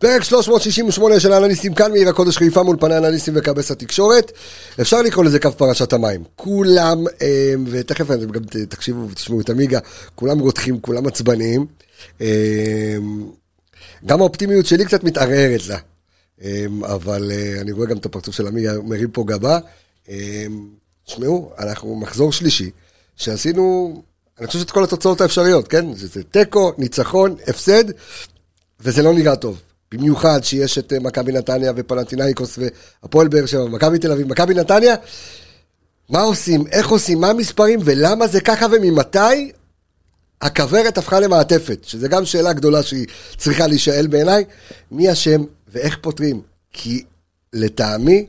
פרק 368 של האנליסטים כאן מעיר הקודש חיפה מול פני האנליסטים וכבש התקשורת. אפשר לקרוא לזה קו פרשת המים. כולם, אה, ותכף גם תקשיבו ותשמעו את עמיגה, כולם רותחים, כולם עצבניים. אה, גם האופטימיות שלי קצת מתערערת לה. אה, אבל אני רואה גם את הפרצוף של עמיגה מרים פה גבה. תשמעו, אנחנו מחזור שלישי, שעשינו, אני חושב שאת כל התוצאות האפשריות, כן? זה תיקו, ניצחון, הפסד, וזה לא נראה טוב. במיוחד שיש את אה, מכבי נתניה ופלנטינאיקוס והפועל באר שבע, מכבי תל אביב, מכבי נתניה, מה עושים, איך עושים, מה המספרים? ולמה זה ככה וממתי? הכוורת הפכה למעטפת, שזה גם שאלה גדולה שהיא צריכה להישאל בעיניי, מי אשם ואיך פותרים, כי לטעמי,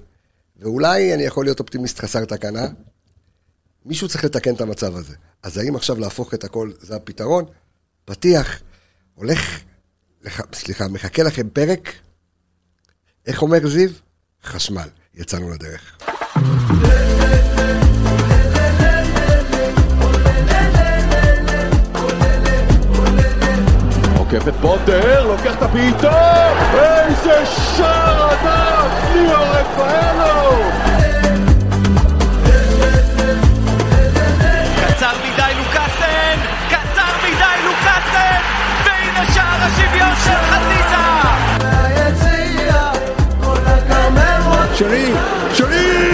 ואולי אני יכול להיות אופטימיסט חסר תקנה, מישהו צריך לתקן את המצב הזה. אז האם עכשיו להפוך את הכל זה הפתרון? פתיח, הולך סליחה, מחכה לכם פרק, איך אומר זיו? חשמל. יצאנו לדרך. עוקף את פוטר, לוקח את הבעיטה, איזה שער ענק, ליאור רפאלו! השוויון של חזיזה! שרי, שרי!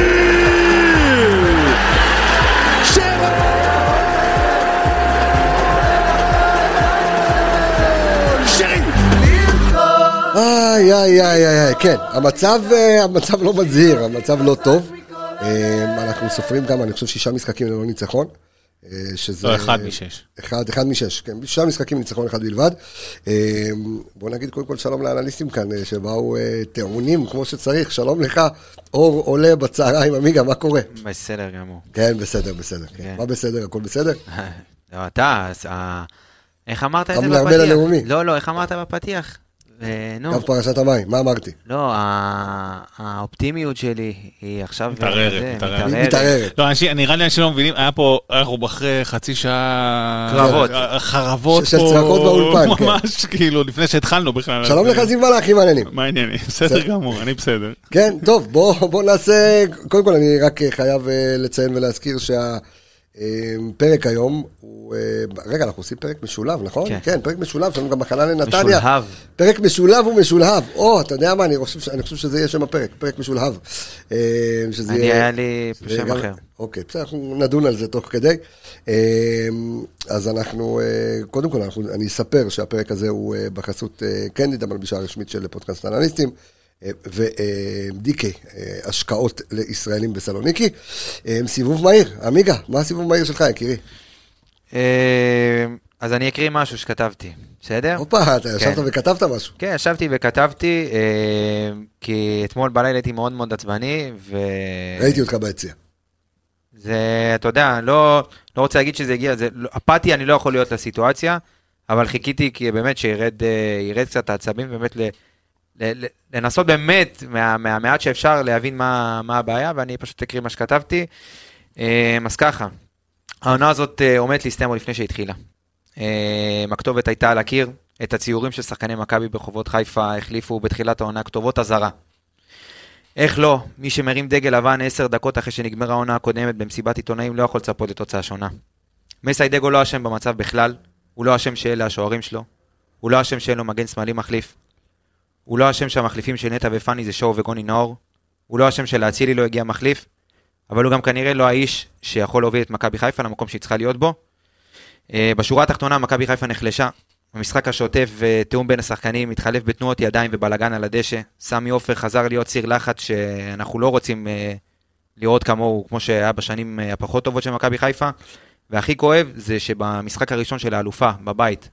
איי, איי, איי, איי, כן, המצב, אה, המצב לא מזהיר, המצב לא טוב. אה, אנחנו סופרים כמה, אני חושב שישה משחקים ללא ניצחון. אה, שזה... לא, אחד משש. אחד, אחד משש, כן. שישה משחקים ניצחון אחד בלבד. אה, בוא נגיד קודם כל שלום לאנליסטים כאן, אה, שבאו טעונים כמו שצריך. שלום לך, אור עולה בצהריים, עמיגה, מה קורה? בסדר גמור. כן, בסדר, בסדר. כן. כן. מה בסדר? הכל בסדר? לא, אתה, איך אמרת את זה בפתיח? לא, לא, איך אמרת בפתיח? נו. קו פרשת המים, מה אמרתי? לא, האופטימיות שלי היא עכשיו... מתערערת, מתערערת. לא, נראה לי אנשים לא מבינים, היה פה, אנחנו אחרי חצי שעה... קרבות. חרבות פה. של צרחות באולפן, כן. ממש, כאילו, לפני שהתחלנו בכלל. שלום לך, זיו מלאכי, מה העניינים? מה העניינים? בסדר גמור, אני בסדר. כן, טוב, בוא נעשה... קודם כל, אני רק חייב אה, לציין ולהזכיר שה... פרק היום הוא... אה, רגע, אנחנו עושים פרק משולב, נכון? כן. כן, פרק משולב, יש לנו גם הכנה לנתניה. משולהב. פרק משולב ומשולהב. או, אתה יודע מה, אני חושב, אני חושב שזה יהיה שם הפרק, פרק משולהב. אה, אני יהיה... היה לי שם אחר. אוקיי, בסדר, אנחנו נדון על זה תוך כדי. אה, אז אנחנו, קודם כל, אנחנו, אני אספר שהפרק הזה הוא בחסות קנדיד, המלבישה הרשמית של פודקאסט אנליסטים. ו-DK, השקעות לישראלים בסלוניקי. סיבוב מהיר, עמיגה, מה הסיבוב מהיר שלך, יקירי? אז אני אקריא משהו שכתבתי, בסדר? הופה, אתה ישבת כן. וכתבת משהו. כן, ישבתי וכתבתי, כי אתמול בלילה הייתי מאוד מאוד עצבני, ו... ראיתי אותך ביציע. זה, אתה יודע, לא, לא רוצה להגיד שזה הגיע, זה, אפאתי אני לא יכול להיות לסיטואציה, אבל חיכיתי כי באמת שירד קצת העצבים, באמת לנסות באמת, מה, מהמעט שאפשר, להבין מה, מה הבעיה, ואני פשוט אקריא מה שכתבתי. אה, אז ככה, העונה הזאת אה, עומדת להסתיים עוד לפני שהתחילה. אה, הכתובת הייתה על הקיר, את הציורים של שחקני מכבי ברחובות חיפה החליפו בתחילת העונה כתובות אזהרה. איך לא, מי שמרים דגל לבן עשר דקות אחרי שנגמרה העונה הקודמת במסיבת עיתונאים לא יכול לצפות לתוצאה שונה. מסיידגו לא אשם במצב בכלל, הוא לא אשם שאלה השוערים שלו, הוא לא אשם שאין לו מגן שמאלי מחליף, הוא לא אשם שהמחליפים של נטע ופאני זה שואו וגוני נאור. הוא לא אשם שלאצילי לא הגיע מחליף, אבל הוא גם כנראה לא האיש שיכול להוביל את מכבי חיפה למקום שהיא צריכה להיות בו. אה, בשורה התחתונה מכבי חיפה נחלשה. המשחק השוטף ותיאום בין השחקנים התחלף בתנועות ידיים ובלאגן על הדשא. סמי עופר חזר להיות ציר לחץ שאנחנו לא רוצים אה, לראות כמוהו, כמו שהיה בשנים אה, הפחות טובות של מכבי חיפה. והכי כואב זה שבמשחק הראשון של האלופה, בבית,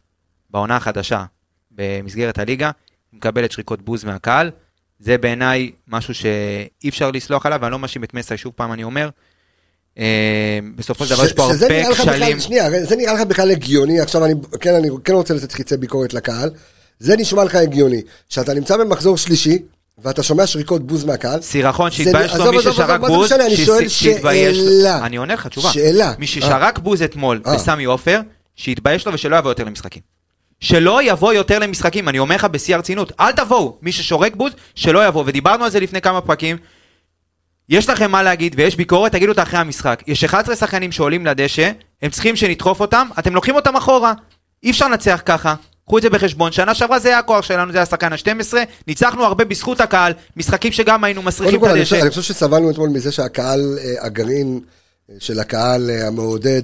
בעונה החדשה, במסגרת הליגה, מקבלת שריקות בוז מהקהל. זה בעיניי משהו שאי אפשר לסלוח עליו, ואני לא מאשים את מסי, שוב פעם אני אומר. אה, בסופו של דבר יש פה הרבה כשלים. שנייה, זה נראה לך בכלל הגיוני, עכשיו אני כן, אני כן רוצה לתת חיצי ביקורת לקהל. זה נשמע לך הגיוני, שאתה נמצא במחזור שלישי, ואתה שומע שריקות בוז מהקהל. סירחון שהתבייש לו מי ששרק בוז, שיתבייש לו. אני עונה לך תשובה. שאלה. מי ששרק בוז אתמול בסמי אה. עופר, שיתבייש לו ושלא יבוא יותר למשחקים. שלא יבוא יותר למשחקים, אני אומר לך בשיא הרצינות, אל תבואו, מי ששורק בוז, שלא יבוא, ודיברנו על זה לפני כמה פרקים, יש לכם מה להגיד ויש ביקורת, תגידו אותה אחרי המשחק. יש 11 שחקנים שעולים לדשא, הם צריכים שנדחוף אותם, אתם לוקחים אותם אחורה. אי אפשר לנצח ככה. קחו את זה בחשבון, שנה שעברה זה היה הכוח שלנו, זה היה השחקן ה-12, ניצחנו הרבה בזכות הקהל, משחקים שגם היינו מסריחים את הדשא. אני חושב שסבלנו אתמול מזה שהקהל, אה, הגרעין של הקהל אה, המעודד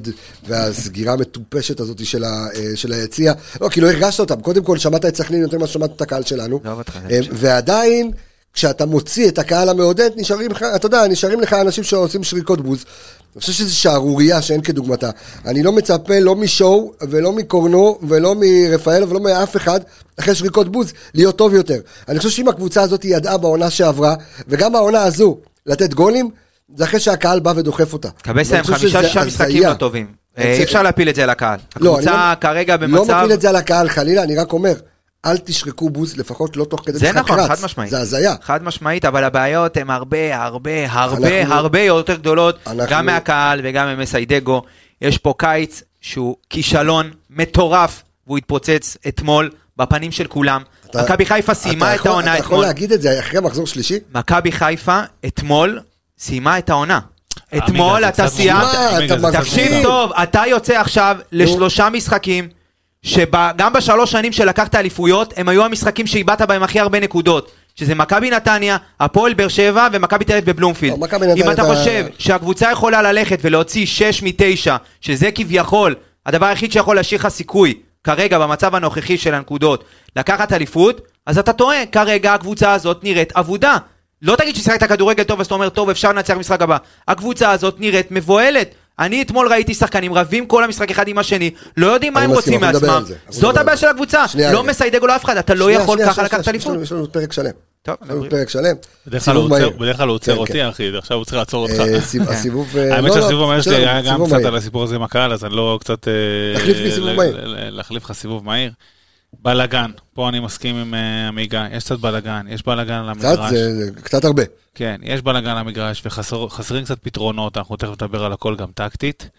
והסגירה המטופשת הזאת של, ה, של היציע, לא, כי לא הרגשת אותם, קודם כל שמעת את סכנין יותר ממה ששמעת את הקהל שלנו, לא, ועדיין... כשאתה מוציא את הקהל המעודד, נשארים לך, אתה יודע, נשארים לך אנשים שעושים שריקות בוז. אני חושב שזו שערורייה שאין כדוגמתה. אני לא מצפה לא משואו, ולא מקורנו, ולא מרפאל, ולא מאף אחד, אחרי שריקות בוז, להיות טוב יותר. אני חושב שאם הקבוצה הזאת ידעה בעונה שעברה, וגם העונה הזו, לתת גולים, זה אחרי שהקהל בא ודוחף אותה. קבסה הם חמישה-שישה משחקים לא טובים. אה, אי אפשר להפיל את זה על הקהל. לא, הקבוצה לא- כרגע במצב... לא מפיל את זה על הקהל, חלילה, אני רק אומר. אל תשרקו בוז, לפחות לא תוך כדי משחק נכון, רץ. זה נכון, חד משמעית. זה הזיה. חד משמעית, אבל הבעיות הן הרבה, הרבה, הרבה, אנחנו... הרבה יותר גדולות, אנחנו... גם מהקהל וגם ממסיידגו. יש פה קיץ שהוא כישלון מטורף, והוא התפוצץ אתמול בפנים של כולם. מכבי חיפה סיימה את העונה אתמול. אתה יכול להגיד את זה אחרי מחזור שלישי? מכבי חיפה אתמול סיימה את העונה. אתמול אתה סיימת, תקשיב טוב, אתה יוצא עכשיו לשלושה משחקים. שגם בשלוש שנים שלקחת אליפויות, הם היו המשחקים שאיבדת בהם הכי הרבה נקודות. שזה מכבי נתניה, הפועל באר שבע ומכבי תל אביב בבלומפילד. לא, אם אתה חושב שהקבוצה יכולה ללכת ולהוציא 6 מ-9, שזה כביכול הדבר היחיד שיכול להשאיר לך סיכוי כרגע במצב הנוכחי של הנקודות לקחת אליפות, אז אתה טועה, כרגע הקבוצה הזאת נראית אבודה. לא תגיד ששיחקת כדורגל טוב אז אתה אומר, טוב, אפשר לנצח משחק הבא. הקבוצה הזאת נראית מבוהלת. אני אתמול ראיתי שחקנים רבים כל המשחק אחד עם השני, לא יודעים מה הם רוצים מעצמם. זאת הבעיה של הקבוצה, לא מסיידג או לא אף אחד, אתה לא יכול ככה לקחת אליפות. יש לנו פרק שלם. טוב, יש לנו פרק שלם. בדרך כלל הוא עוצר כן, אותי, כן. אחי, עכשיו הוא צריך לעצור אותך. אה, הסיבוב... אה, האמת לא, לא, שהסיבוב מהיר שלי היה גם קצת על הסיפור הזה עם הקהל, אז אני לא קצת... להחליף לי סיבוב מהיר. להחליף לך סיבוב מהיר. בלאגן, פה אני מסכים עם uh, עמיגה, יש קצת בלאגן, יש בלאגן על המגרש. קצת, זה, זה קצת הרבה. כן, יש בלאגן על המגרש וחסרים קצת פתרונות, אנחנו תכף נדבר על הכל גם טקטית.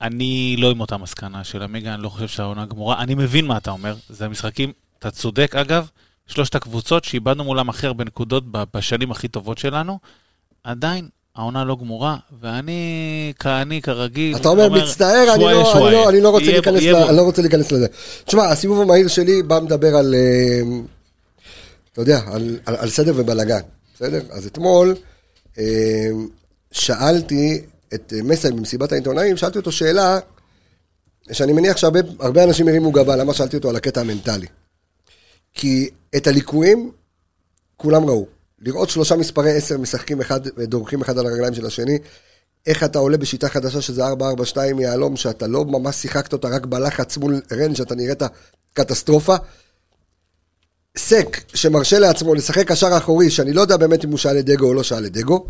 אני לא עם אותה מסקנה של עמיגה, אני לא חושב שהעונה גמורה. אני מבין מה אתה אומר, זה המשחקים, אתה צודק אגב, שלושת הקבוצות שאיבדנו מולם הכי הרבה נקודות בשנים הכי טובות שלנו, עדיין העונה לא גמורה, ואני, כעני, כרגיל, אתה אומר, מצטער, אני לא, אני, לא, אני, לא רוצה להיכנס ל, אני לא רוצה להיכנס לזה. תשמע, הסיבוב המהיר שלי בא מדבר על, אה, אתה יודע, על, על, על סדר ובלאגן, בסדר? אז אתמול אה, שאלתי את מסי במסיבת העיתונאים, שאלתי אותו שאלה, שאני מניח שהרבה אנשים הרימו גבה, למה שאלתי אותו על הקטע המנטלי? כי את הליקויים כולם ראו. לראות שלושה מספרי עשר משחקים אחד, דורכים אחד על הרגליים של השני, איך אתה עולה בשיטה חדשה שזה 4-4-2 יהלום, שאתה לא ממש שיחקת אותה רק בלחץ מול רן, שאתה נראית קטסטרופה. סק, שמרשה לעצמו לשחק קשר אחורי, שאני לא יודע באמת אם הוא שאל לדגו או לא שאל לדגו.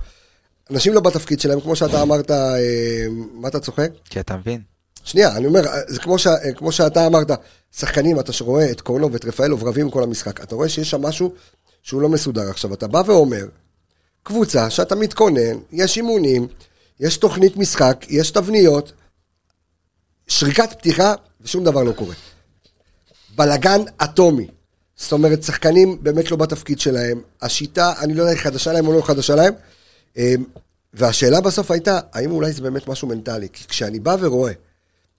אנשים לא בתפקיד שלהם, כמו שאתה אמרת, אה, מה אתה צוחק? כי אתה מבין. שנייה, אני אומר, זה כמו, ש, כמו שאתה אמרת, שחקנים, אתה רואה את קורנו ואת רפאלוב רבים כל המשחק, אתה רואה שיש שם משהו שהוא לא מסודר. עכשיו, אתה בא ואומר, קבוצה שאתה מתכונן, יש אימונים, יש תוכנית משחק, יש תבניות, שריקת פתיחה, ושום דבר לא קורה. בלגן אטומי. זאת אומרת, שחקנים באמת לא בתפקיד שלהם. השיטה, אני לא יודע איך חדשה להם או לא חדשה להם. אמ, והשאלה בסוף הייתה, האם אולי זה באמת משהו מנטלי? כי כשאני בא ורואה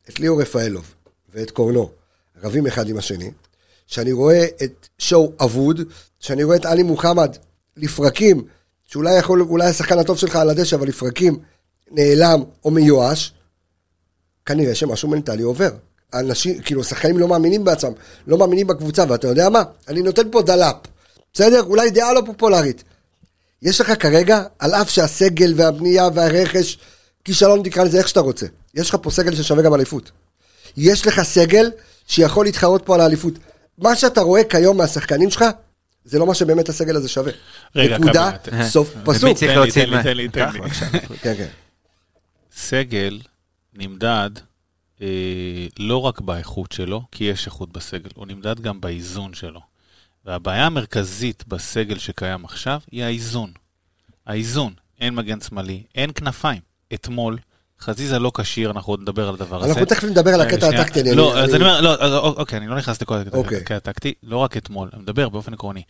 את ליאור רפאלוב ואת קורנו רבים אחד עם השני, שאני רואה את שואו אבוד, שאני רואה את עלי מוחמד לפרקים, שאולי יכול, אולי השחקן הטוב שלך על הדשא, אבל לפרקים נעלם או מיואש, כנראה שמשהו מנטלי עובר. אנשים, כאילו, שחקנים לא מאמינים בעצמם, לא מאמינים בקבוצה, ואתה יודע מה? אני נותן פה דלאפ, בסדר? אולי דעה לא פופולרית. יש לך כרגע, על אף שהסגל והבנייה והרכש, כישלון תקרא לזה איך שאתה רוצה. יש לך פה סגל ששווה גם אליפות. יש לך סגל שיכול להתחרות פה על האליפות. מה שאתה רואה כיום מהשחקנים שלך, זה לא מה שבאמת הסגל הזה שווה. רגע, נקודה, סוף פסוק. תן לי, תן לי, תן לי, תן לי. כן, כן. סגל נמדד אה, לא רק באיכות שלו, כי יש איכות בסגל, הוא נמדד גם באיזון שלו. והבעיה המרכזית בסגל שקיים עכשיו היא האיזון. האיזון, אין מגן שמאלי, אין כנפיים. אתמול חזיזה לא כשיר, אנחנו עוד נדבר על הדבר הזה. אנחנו תכף נדבר על הקטע. הטקטי. לא, אז אני- אומר, לא, אוקיי, אני לא נכנס לכל הקטע אוקיי. הקטע הטקטי, לא רק אתמול, אני מדבר באופן עקרוני.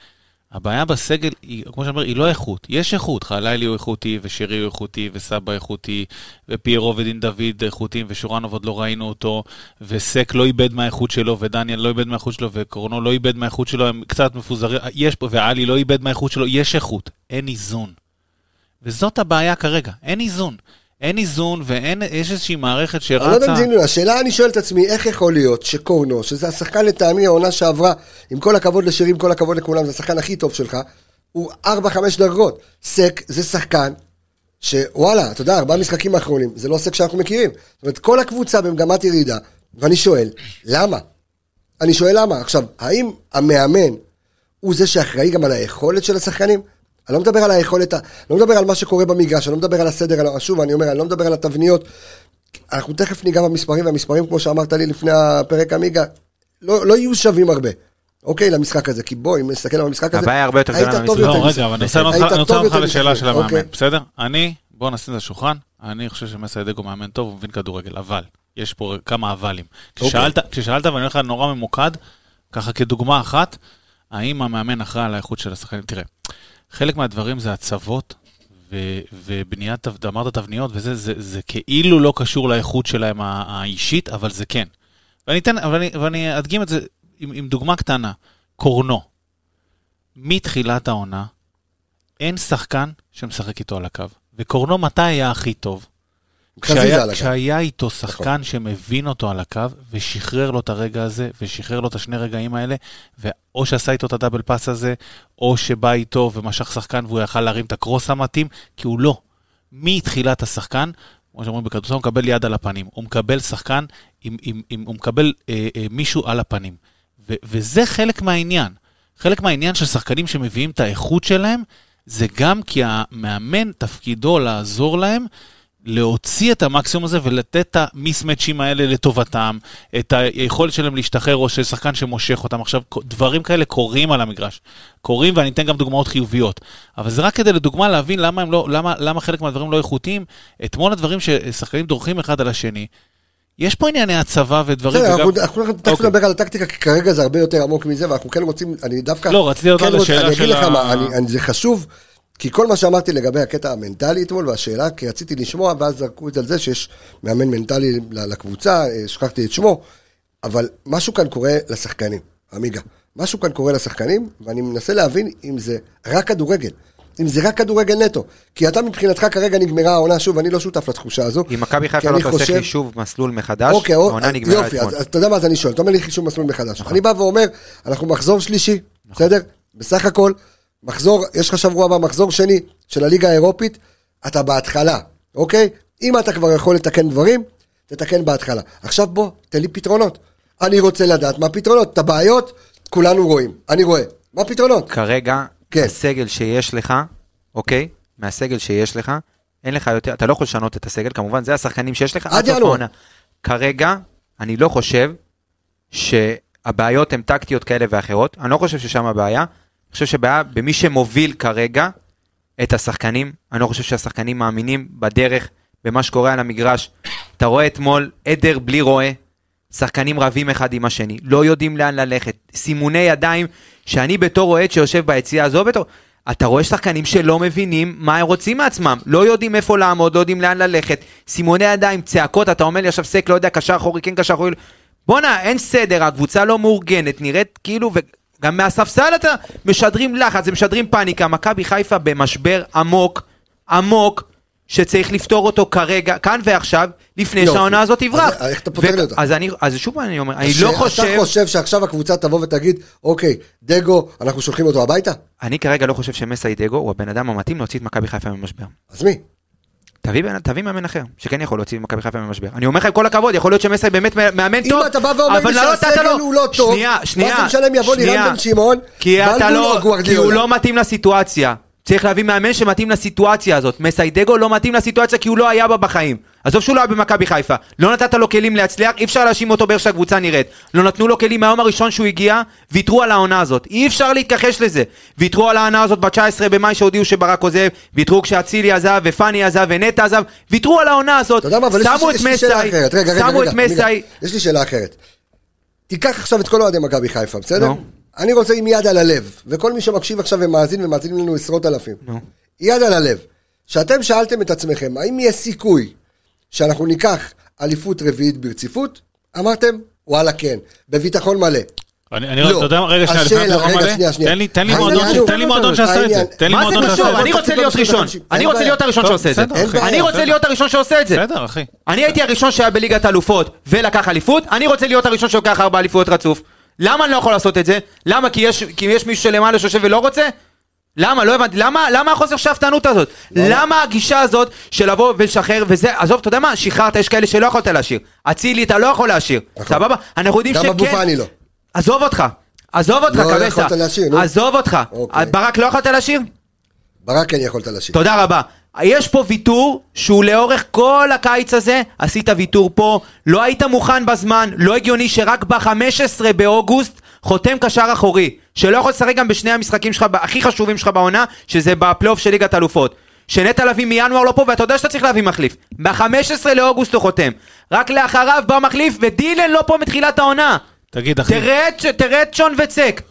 הבעיה בסגל היא, כמו שאני אומר, היא לא איכות. יש איכות, חלילי הוא איכותי, ושרי הוא איכותי, וסבא איכותי, ופיירו ודין דוד איכותיים, ושורנוב עוד לא ראינו אותו, וסק לא איבד מהאיכות שלו, ודניאל לא איבד מהאיכות שלו, וקורנו לא איבד מהאיכות שלו, הם קצת מפוזרים, יש פה, ואלי לא איבד מהאיכות שלו, יש איכות, אין איזון. וזאת הבעיה כרגע, אין איזון. אין איזון ואין, יש איזושהי מערכת אני לא יודע אם שרצה... זה עניין, השאלה אני שואל את עצמי, איך יכול להיות שקורנו, שזה השחקן לטעמי העונה שעברה, עם כל הכבוד לשירים, כל הכבוד לכולם, זה השחקן הכי טוב שלך, הוא 4-5 דרגות. סק זה שחקן שוואלה, אתה יודע, ארבעה משחקים האחרונים, זה לא סק שאנחנו מכירים. זאת אומרת, כל הקבוצה במגמת ירידה, ואני שואל, למה? אני שואל למה. עכשיו, האם המאמן הוא זה שאחראי גם על היכולת של השחקנים? אני לא מדבר על היכולת, ה- לא מדבר על מה שקורה במגרש, אני לא מדבר על הסדר, על- שוב, אני אומר, אני לא מדבר על התבניות. אנחנו תכף ניגע במספרים, והמספרים, כמו שאמרת לי לפני הפרק עמיגה, לא, לא יהיו שווים הרבה, אוקיי, למשחק הזה. כי בוא, אם נסתכל על המשחק הזה, הבעיה הרבה יותר היית גדולה טוב מהמשחק. יותר לא. רגע, אבל אני רוצה לענות לך- אני לשאלה של המאמן, אוקיי. בסדר? אני, בוא נשים את השולחן, אני חושב שמסיידגו מאמן טוב, הוא מבין כדורגל, אבל, יש פה כמה אבלים. אוקיי. כששאלת, כששאלת, ואני הולך נורא ממוקד, ככה כדוגמה אחת, האם המאמן אחראי על האיכות של השחקנים? תראה, חלק מהדברים זה הצוות. ו- ובניית, אמרת תבניות, וזה זה, זה כאילו לא קשור לאיכות שלהם האישית, אבל זה כן. ואני אתן, ואני, ואני אדגים את זה עם, עם דוגמה קטנה. קורנו. מתחילת העונה, אין שחקן שמשחק איתו על הקו. וקורנו מתי היה הכי טוב? כשהיה. כשהיה איתו שחקן שמבין אותו על הקו, ושחרר לו את הרגע הזה, ושחרר לו את השני רגעים האלה, ואו שעשה איתו את הדאבל פאס הזה, או שבא איתו ומשך שחקן והוא יכל להרים את הקרוס המתאים, כי הוא לא. מתחילת השחקן, כמו שאומרים בכדורסל, הוא מקבל יד על הפנים. הוא מקבל שחקן, עם, עם, עם, הוא מקבל אה, אה, מישהו על הפנים. ו, וזה חלק מהעניין. חלק מהעניין של שחקנים שמביאים את האיכות שלהם, זה גם כי המאמן, תפקידו לעזור להם להוציא את המקסימום הזה ולתת את המיסמצ'ים האלה לטובתם, את היכולת שלהם להשתחרר או של שחקן שמושך אותם. עכשיו, דברים כאלה קורים על המגרש. קורים ואני אתן גם דוגמאות חיוביות. אבל זה רק כדי לדוגמה להבין למה, הם לא, למה, למה חלק מהדברים לא איכותיים. אתמול הדברים ששחקנים דורכים אחד על השני, יש פה ענייני הצבה ודברים. בסדר, וגם- אנחנו תכף אוקיי. נדבר על הטקטיקה, כי כרגע זה הרבה יותר עמוק מזה, ואנחנו כן רוצים, אני דווקא... לא, רציתי לדעת כן על השאלה אני אגיד של לך ה- מה, אני- אני- זה חשוב, כי כל מה שאמרתי לגבי הקטע המנטלי אתמול, והשאלה, כי רציתי לשמוע, ואז זרקו את זה על זה שיש מאמן מנטלי לקבוצה, אה, שכחתי את שמו, אבל משהו כאן קורה לשחקנים, עמיגה. משהו כאן קורה לשחקנים, ואני מנסה להבין אם זה רק כדורגל. אם זה רק כדורגל נטו. כי אתה מבחינתך כרגע נגמרה העונה, שוב, אני לא שותף לתחושה הזו. אם מכבי חיפה לא תעשה חושב- חישוב מסלול מחדש, אוקיי, או- העונה נגמרה יופי, אתמול. אז, אתה יודע מה אז אני שואל, אתה אומר לי חישוב מסלול מחדש. נכון. אני בא ואומר, אנחנו מחזור שלישי, בסדר? בסך הכל, מחזור, יש לך שבוע הבא, מחזור שני של הליגה האירופית, אתה בהתחלה, אוקיי? אם אתה כבר יכול לתקן דברים, תתקן בהתחלה. עכשיו בוא, תן לי פתרונות. אני רוצה לדעת מה הפתרונות. את הבעיות, כולנו רואים. אני רואה. מה הפתרונות? כרגע, כן. הסגל שיש לך, אוקיי? מהסגל שיש לך, אין לך יותר, אתה לא יכול לשנות את הסגל, כמובן, זה השחקנים שיש לך עד ינואר. כרגע, אני לא חושב שהבעיות הן טקטיות כאלה ואחרות, אני לא חושב ששם הבעיה, אני חושב שהבעיה במי שמוביל כרגע את השחקנים, אני לא חושב שהשחקנים מאמינים בדרך, במה שקורה על המגרש. אתה רואה אתמול עדר בלי רועה, שחקנים רבים אחד עם השני, לא יודעים לאן ללכת, סימוני ידיים, שאני בתור אוהד שיושב ביציאה הזו, בתור... אתה רואה שחקנים שלא מבינים מה הם רוצים מעצמם, לא יודעים איפה לעמוד, לא יודעים לאן ללכת, סימוני ידיים, צעקות, אתה אומר לי עכשיו סק, לא יודע, קשר אחורי, כן קשר אחורי, בואנה, אין סדר, הקבוצה לא מאורגנת, נראית כאילו, וגם מהספסל אתה משדרים לחץ, הם משדרים פאניקה, מכבי חיפה במשבר עמוק, עמוק, שצריך לפתור אותו כרגע, כאן ועכשיו, לפני יופי. שהעונה הזאת תברח. אז איך אתה פותר לי אותה? אז אני, אז שוב אני אומר, אני לא חושב, אתה חושב שעכשיו הקבוצה תבוא ותגיד, אוקיי, דגו, אנחנו שולחים אותו הביתה? אני כרגע לא חושב שמסיידגו הוא הבן אדם המתאים להוציא את מכבי חיפה ממשבר. אז מי? תביא, תביא מאמן אחר, שכן יכול להוציא מכבי חיפה ממשבר. אני אומר לך עם כל הכבוד, יכול להיות שמסי באמת מאמן טוב, אם אתה בא ואומר לי לא שהסגל לו- הוא לא טוב, שנייה, שנייה, משנה אם יבוא לירן. בן שמעון, כי אתה לא, כי? הוא לא מתאים לסיטואציה. צריך להביא מאמן שמתאים לסיטואציה הזאת. מסיידגו לא מתאים לסיטואציה כי הוא לא היה בה בחיים. עזוב שהוא לא היה במכבי חיפה, לא נתת לו כלים להצליח, אי אפשר להאשים אותו באיך שהקבוצה נראית. לא נתנו לו כלים מהיום הראשון שהוא הגיע, ויתרו על העונה הזאת. אי אפשר להתכחש לזה. ויתרו על העונה הזאת ב-19 במאי שהודיעו שברק עוזב, ויתרו כשאצילי עזב, ופאני עזב, ונטע עזב, ויתרו על העונה הזאת. שמו את מסאי, שמו את. מסאי. יש לי שאלה אחרת. תיקח עכשיו את כל אוהדי מכבי חיפה, בסדר? אני רוצה עם יד על הלב, וכל מי שמקשיב עכשיו ומאזין, ומאזינים לנו עשרות אלפים. יד על הלב. שאתם שאלתם את עצמכם, האם יש סיכוי שאנחנו ניקח אליפות רביעית ברציפות? אמרתם, וואלה כן, בביטחון מלא. אני, אני לא. אתה יודע מה, רגע, שנייה, לפני הביטחון מלא, שנייה, שנייה. תן לי, תן לי העניין מועדון, הוא- תן לי מועדון שעשה את זה, מה זה קשור? אני. רוצה להיות ראשון. אני רוצה להיות הראשון שעושה את זה. אני רוצה להיות הראשון שעושה את זה. בסדר, אחי. אני הייתי הראשון שהיה בליגת האלופות ולקח אליפות, אני רוצה להיות הראשון שלוקח ארבע אליפויות רצוף. למה אני לא יכול לעשות את זה? למה? כי יש, כי יש מישהו שלמעלה שיושב ולא רוצה? למה? לא הבנתי. למה, למה החוסר שאפתנות הזאת? למה הגישה הזאת של לבוא ולשחרר וזה, עזוב, אתה יודע מה? שחררת, יש כאלה שלא יכולת להשאיר. אצילי אתה לא יכול להשאיר. סבבה? אנחנו יודעים גם שכן. אבו פאני לא. עזוב אותך. עזוב אותך, לא קבסה. יכולת להשאיר, נו. עזוב אותך. אוקיי. ברק לא יכולת להשאיר? ברק כן יכולת להשאיר. תודה רבה. יש פה ויתור שהוא לאורך כל הקיץ הזה, עשית ויתור פה, לא היית מוכן בזמן, לא הגיוני שרק ב-15 באוגוסט חותם קשר אחורי, שלא יכול לשחק גם בשני המשחקים שלך, הכי חשובים שלך בעונה, שזה בפלייאוף של ליגת אלופות. שנטע לביא מינואר לא פה, ואתה יודע שאתה צריך להביא מחליף. ב-15 לאוגוסט הוא חותם. רק לאחריו בא מחליף, ודילן לא פה מתחילת העונה. תגיד, אחי, תראה את, תראה את שון וצק.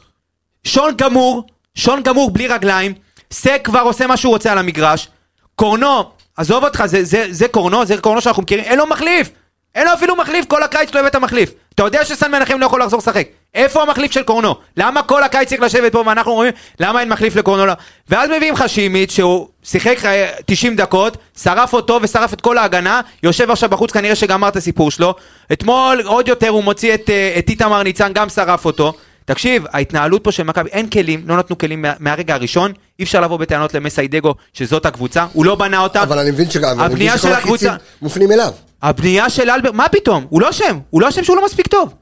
שון גמור, שון גמור בלי רגליים, סק כבר עושה מה שהוא רוצה על המגרש, קורנו, עזוב אותך, זה, זה, זה קורנו, זה קורנו שאנחנו מכירים, אין לו מחליף! אין לו אפילו מחליף, כל הקיץ לא הבאת מחליף. אתה יודע שסן מנחם לא יכול לחזור לשחק. איפה המחליף של קורנו? למה כל הקיץ צריך לשבת פה ואנחנו אומרים, למה אין מחליף לקורנו? לא? ואז מביאים לך שימיץ, שהוא שיחק אה, 90 דקות, שרף אותו ושרף את כל ההגנה, יושב עכשיו בחוץ, כנראה שגמר את הסיפור שלו. אתמול עוד יותר הוא מוציא את, אה, את איתמר ניצן, גם שרף אותו. תקשיב, ההתנהלות פה של מכבי, אין כלים, לא נתנו כלים מה, מהרגע הראשון, אי אפשר לבוא בטענות למסיידגו שזאת הקבוצה, הוא לא בנה אותה. אבל אני מבין שגם, הבנייה של הקבוצה, מופנים אליו. הבנייה של אלברט, מה פתאום? הוא לא אשם, הוא לא אשם שהוא לא מספיק טוב.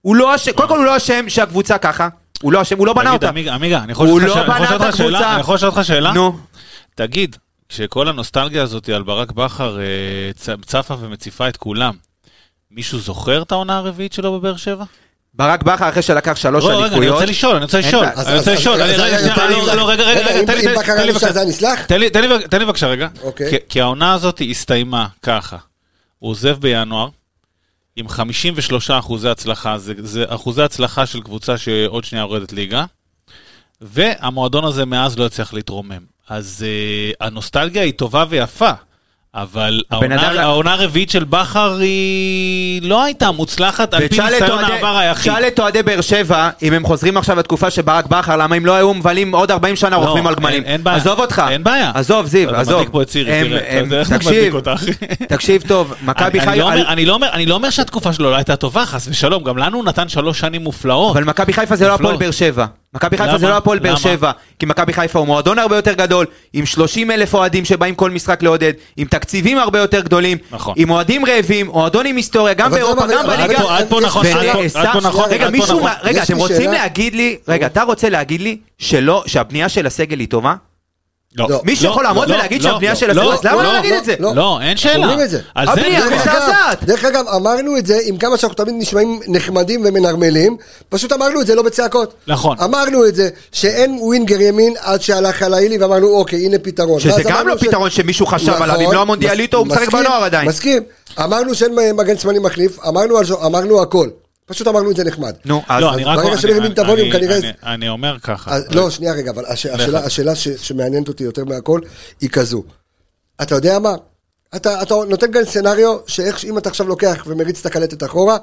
הוא לא אשם, קודם כל הוא לא אשם שהקבוצה ככה, הוא לא אשם, הוא לא בנה תגיד, אותה. עמיגה, עמיגה, אני יכול הוא לשאול לא אותך שאלה? אני יכול לשאול אותך. שאלה? נו, תגיד, כשכל הנוסטלגיה הזאת על ברק בכר אה, צפה ומציפה את כולם, מישהו זוכר את העונה הרביעית שלו בבאר שבע? ברק בכר אחרי שלקח שלוש לא, רגע, אני אליפויות, רוצה לשאול, אני רוצה לשאול, אני רוצה לשאול, רגע, לא, לא, רגע, תן לי, בבקשה? תן לי, בבקשה- רגע, אוקיי. כי העונה הזאת הסתיימה ככה, הוא עוזב בינואר, עם 53 אחוזי הצלחה, זה, זה אחוזי הצלחה של קבוצה שעוד שנייה יורדת ליגה, והמועדון הזה מאז לא הצליח להתרומם. אז uh, הנוסטלגיה היא טובה ויפה, אבל העונה, הרביעית של בכר היא לא הייתה מוצלחת על פי ניסיון העבר היחיד. תשאל את אוהדי באר שבע, אם הם חוזרים עכשיו לתקופה של ברק בכר, למה הם לא היו מבלים עוד 40 שנה לא, רוכבים על גמלים. אין- אין בעיה. עזוב אותך. אין בעיה. עזוב, זיו, עזוב. תקשיב. תקשיב טוב, מכבי חיפה... לא אני לא אומר- אני לא אומר שהתקופה שלו לא הייתה טובה, חס ושלום, גם לנו הוא נתן שלוש שנים מופלאות. אבל מכבי חיפה זה לא הפועל. באר שבע. מכבי חיפה? זה לא הפועל באר? שבע. כי מכבי חיפה הוא מועדון הרבה יותר גדול, עם 30 אלף אוהדים שבאים כל משחק לעודד, עם תקציבים הרבה יותר גדולים, נכון. עם אוהדים רעבים, מועדון עם היסטוריה, גם באירופה, למה- גם בליגה. עד פה- עד פה נכון, עד פה- נכון, רגע, מישהו, נכון. רגע, אתם רוצים. להגיד לי, רגע, אתה רוצה להגיד לי שלא, שהבנייה של הסגל היא טובה? לא. מישהו לא, יכול לעמוד לא, ולהגיד לא, שהבנייה לא, של לא, אז למה לא, לא להגיד את זה? לא. לא, אין שאלה. אומרים את זה. הבנייה מזעזעת. דרך אגב, אמרנו את זה עם כמה שאנחנו תמיד נשמעים נחמדים ומנרמלים, פשוט אמרנו את זה לא בצעקות. נכון. אמרנו את זה, שאין ווינגר ימין עד שהלך על האילי ואמרנו אוקיי, הנה פתרון. שזה גם לא פתרון שמישהו חשב נכון, עליו, אם לא המונדיאליטו, הוא משחק בנוער עדיין. מסכים. אמרנו שאין מגן שמאלי מחליף, אמרנו הכל. פשוט אמרנו את זה נחמד. נו, אז... לא, אז אני רק... ברגע אני- שמרימים אני- את הווליום, כנראה- אני- אומר ככה. לא, שנייה רגע, אבל הש, השאלה, שמעניינת אותי יותר מהכל היא כזו. אתה יודע מה? אתה, אתה נותן כאן סצנריו שאיך שאם אתה עכשיו לוקח ומריץ את הקלטת אחורה,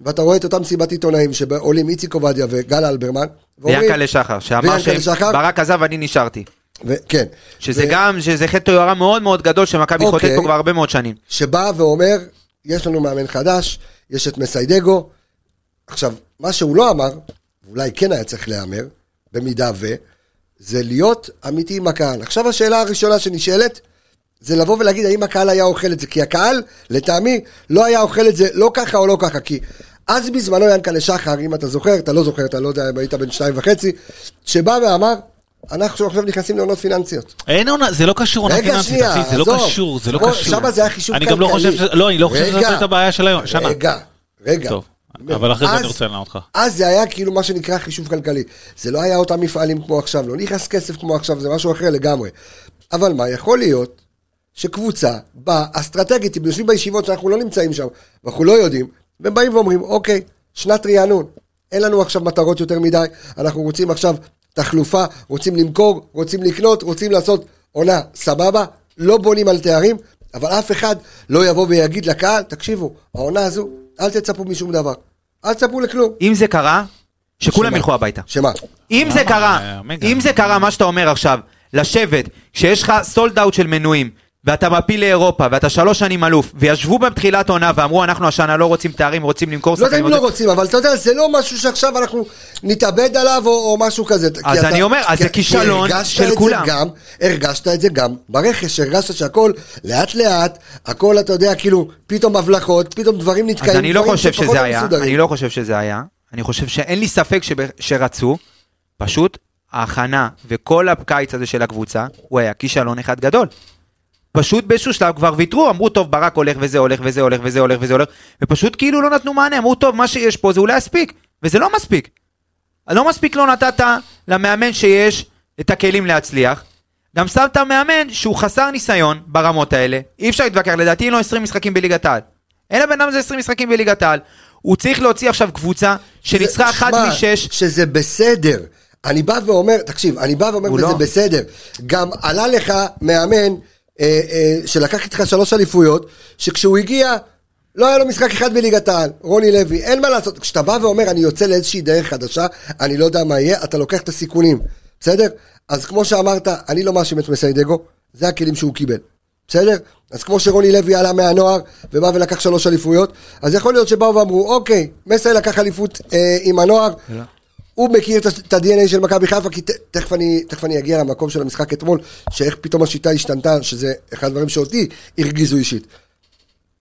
ואתה רואה את אותם מסיבת עיתונאים שעולים איציק עובדיה וגל אלברמן, ואומרים- ויענקלה שחר, שאמר. שברק עזב, אני נשארתי. ו- כן. שזה ו- גם, שזה חטא תוארה מאוד מאוד גדול שמכבי אוקיי. חוטאת פה כבר הרבה מאוד שנים. שבא ואומר, יש לנו מאמן חדש, יש את מסיידגו. עכשיו, מה שהוא לא אמר, ואולי כן היה צריך להיאמר, במידה ו, זה להיות אמיתי עם הקהל. עכשיו השאלה הראשונה שנשאלת, זה לבוא ולהגיד האם הקהל היה אוכל את זה, כי הקהל, לטעמי, לא היה אוכל את זה לא ככה או לא ככה, כי אז בזמנו ינקלה שחר, אם אתה זוכר, אתה לא זוכר, אתה לא יודע אם היית בן שניים וחצי, שבא ואמר, אנחנו עכשיו נכנסים לעונות פיננסיות. אין עונה, זה לא קשור עונה פיננסית, שנייה, אחי, זה לא. קשור, זה לא קשור. שמה זה היה חישוב אני גם לא כלכלי. חושב, לא, אני לא חושב. שזאת הייתה הבעיה של היום, שנה. רגע, רגע. טוב, אבל אחרי זה אני רוצה לענות אותך. אז זה היה כאילו מה שנקרא חישוב כלכלי. זה לא היה אותם מפעלים כמו עכשיו, לא נכנס כסף כמו עכשיו, זה משהו אחר לגמרי. אבל מה, יכול להיות שקבוצה באה אסטרטגית, אם יושבים בישיבות שאנחנו לא נמצאים שם, ואנחנו לא יודעים, והם באים ואומרים, אוקיי, שנת רענון, אין לנו עכשיו מטרות יותר מדי, אנחנו רוצים עכשיו תחלופה, רוצים למכור, רוצים לקנות, רוצים לעשות עונה, סבבה, לא בונים על תארים, אבל אף אחד לא יבוא ויגיד לקהל, תקשיבו, העונה הזו, אל תצפו משום דבר. אל תצפו לכלום. אם זה קרה, שכולם? ילכו הביתה. שמה? אם זה אה, קרה, מגה. אם זה קרה מה שאתה אומר עכשיו, לשבת, כשיש לך סולד אאוט של מנויים, ואתה מפיל לאירופה, ואתה שלוש שנים אלוף, וישבו בתחילת עונה ואמרו אנחנו השנה לא רוצים תארים, רוצים למכור לא יודע אם שחקנים", לא רוצים, אבל אתה יודע, זה לא משהו שעכשיו אנחנו נתאבד עליו או, או משהו כזה. אז אתה- אני אומר, אז זה כישלון של כולם. גם, הרגשת את זה גם ברכש, הרגשת שהכל לאט לאט, הכל אתה יודע, כאילו, פתאום הבלחות, פתאום דברים נתקעים. אז אני לא חושב שזה היה, מסודרים. אני לא חושב שזה היה, אני חושב שאין לי ספק שב- שרצו, פשוט ההכנה וכל הקיץ הזה של הקבוצה, הוא היה כישלון אחד גדול. פשוט באיזשהו שלב כבר ויתרו, אמרו טוב ברק הולך וזה הולך וזה הולך וזה הולך וזה הולך, ופשוט כאילו לא נתנו מענה, אמרו טוב מה שיש פה זה אולי יספיק, וזה לא מספיק. לא מספיק לא נתת למאמן שיש את הכלים להצליח, גם שמת מאמן שהוא חסר ניסיון ברמות האלה, אי אפשר להתווכח, לדעתי אין לו 20 משחקים בליגת העל. אין לבן אדם הזה 20 משחקים בליגת העל. הוא צריך להוציא עכשיו קבוצה שניצחה זה- אחת משש, שזה בסדר. אני בא ואומר, תקשיב, אני בא ואומר וזה לא. בסדר. גם עלה לך מאמן אה, אה, שלקח איתך שלוש אליפויות, שכשהוא הגיע, לא היה לו משחק אחד בליגת העל, רוני לוי, אין מה לעשות. כשאתה בא ואומר, אני יוצא לאיזושהי דרך חדשה, אני לא יודע מה יהיה, אתה לוקח את הסיכונים, בסדר? אז כמו שאמרת, אני לא מאשים את מסיידגו, זה הכלים שהוא קיבל. בסדר? אז כמו שרוני לוי עלה מהנוער ובא ולקח שלוש אליפויות, אז יכול להיות שבאו ואמרו, אוקיי, מסי לקח אליפות אה, עם הנוער, הוא מכיר את ה-DNA של מכבי חיפה, כי תכף אני, תכף אני אגיע למקום של המשחק אתמול, שאיך פתאום השיטה השתנתה, שזה אחד הדברים שאותי הרגיזו אישית.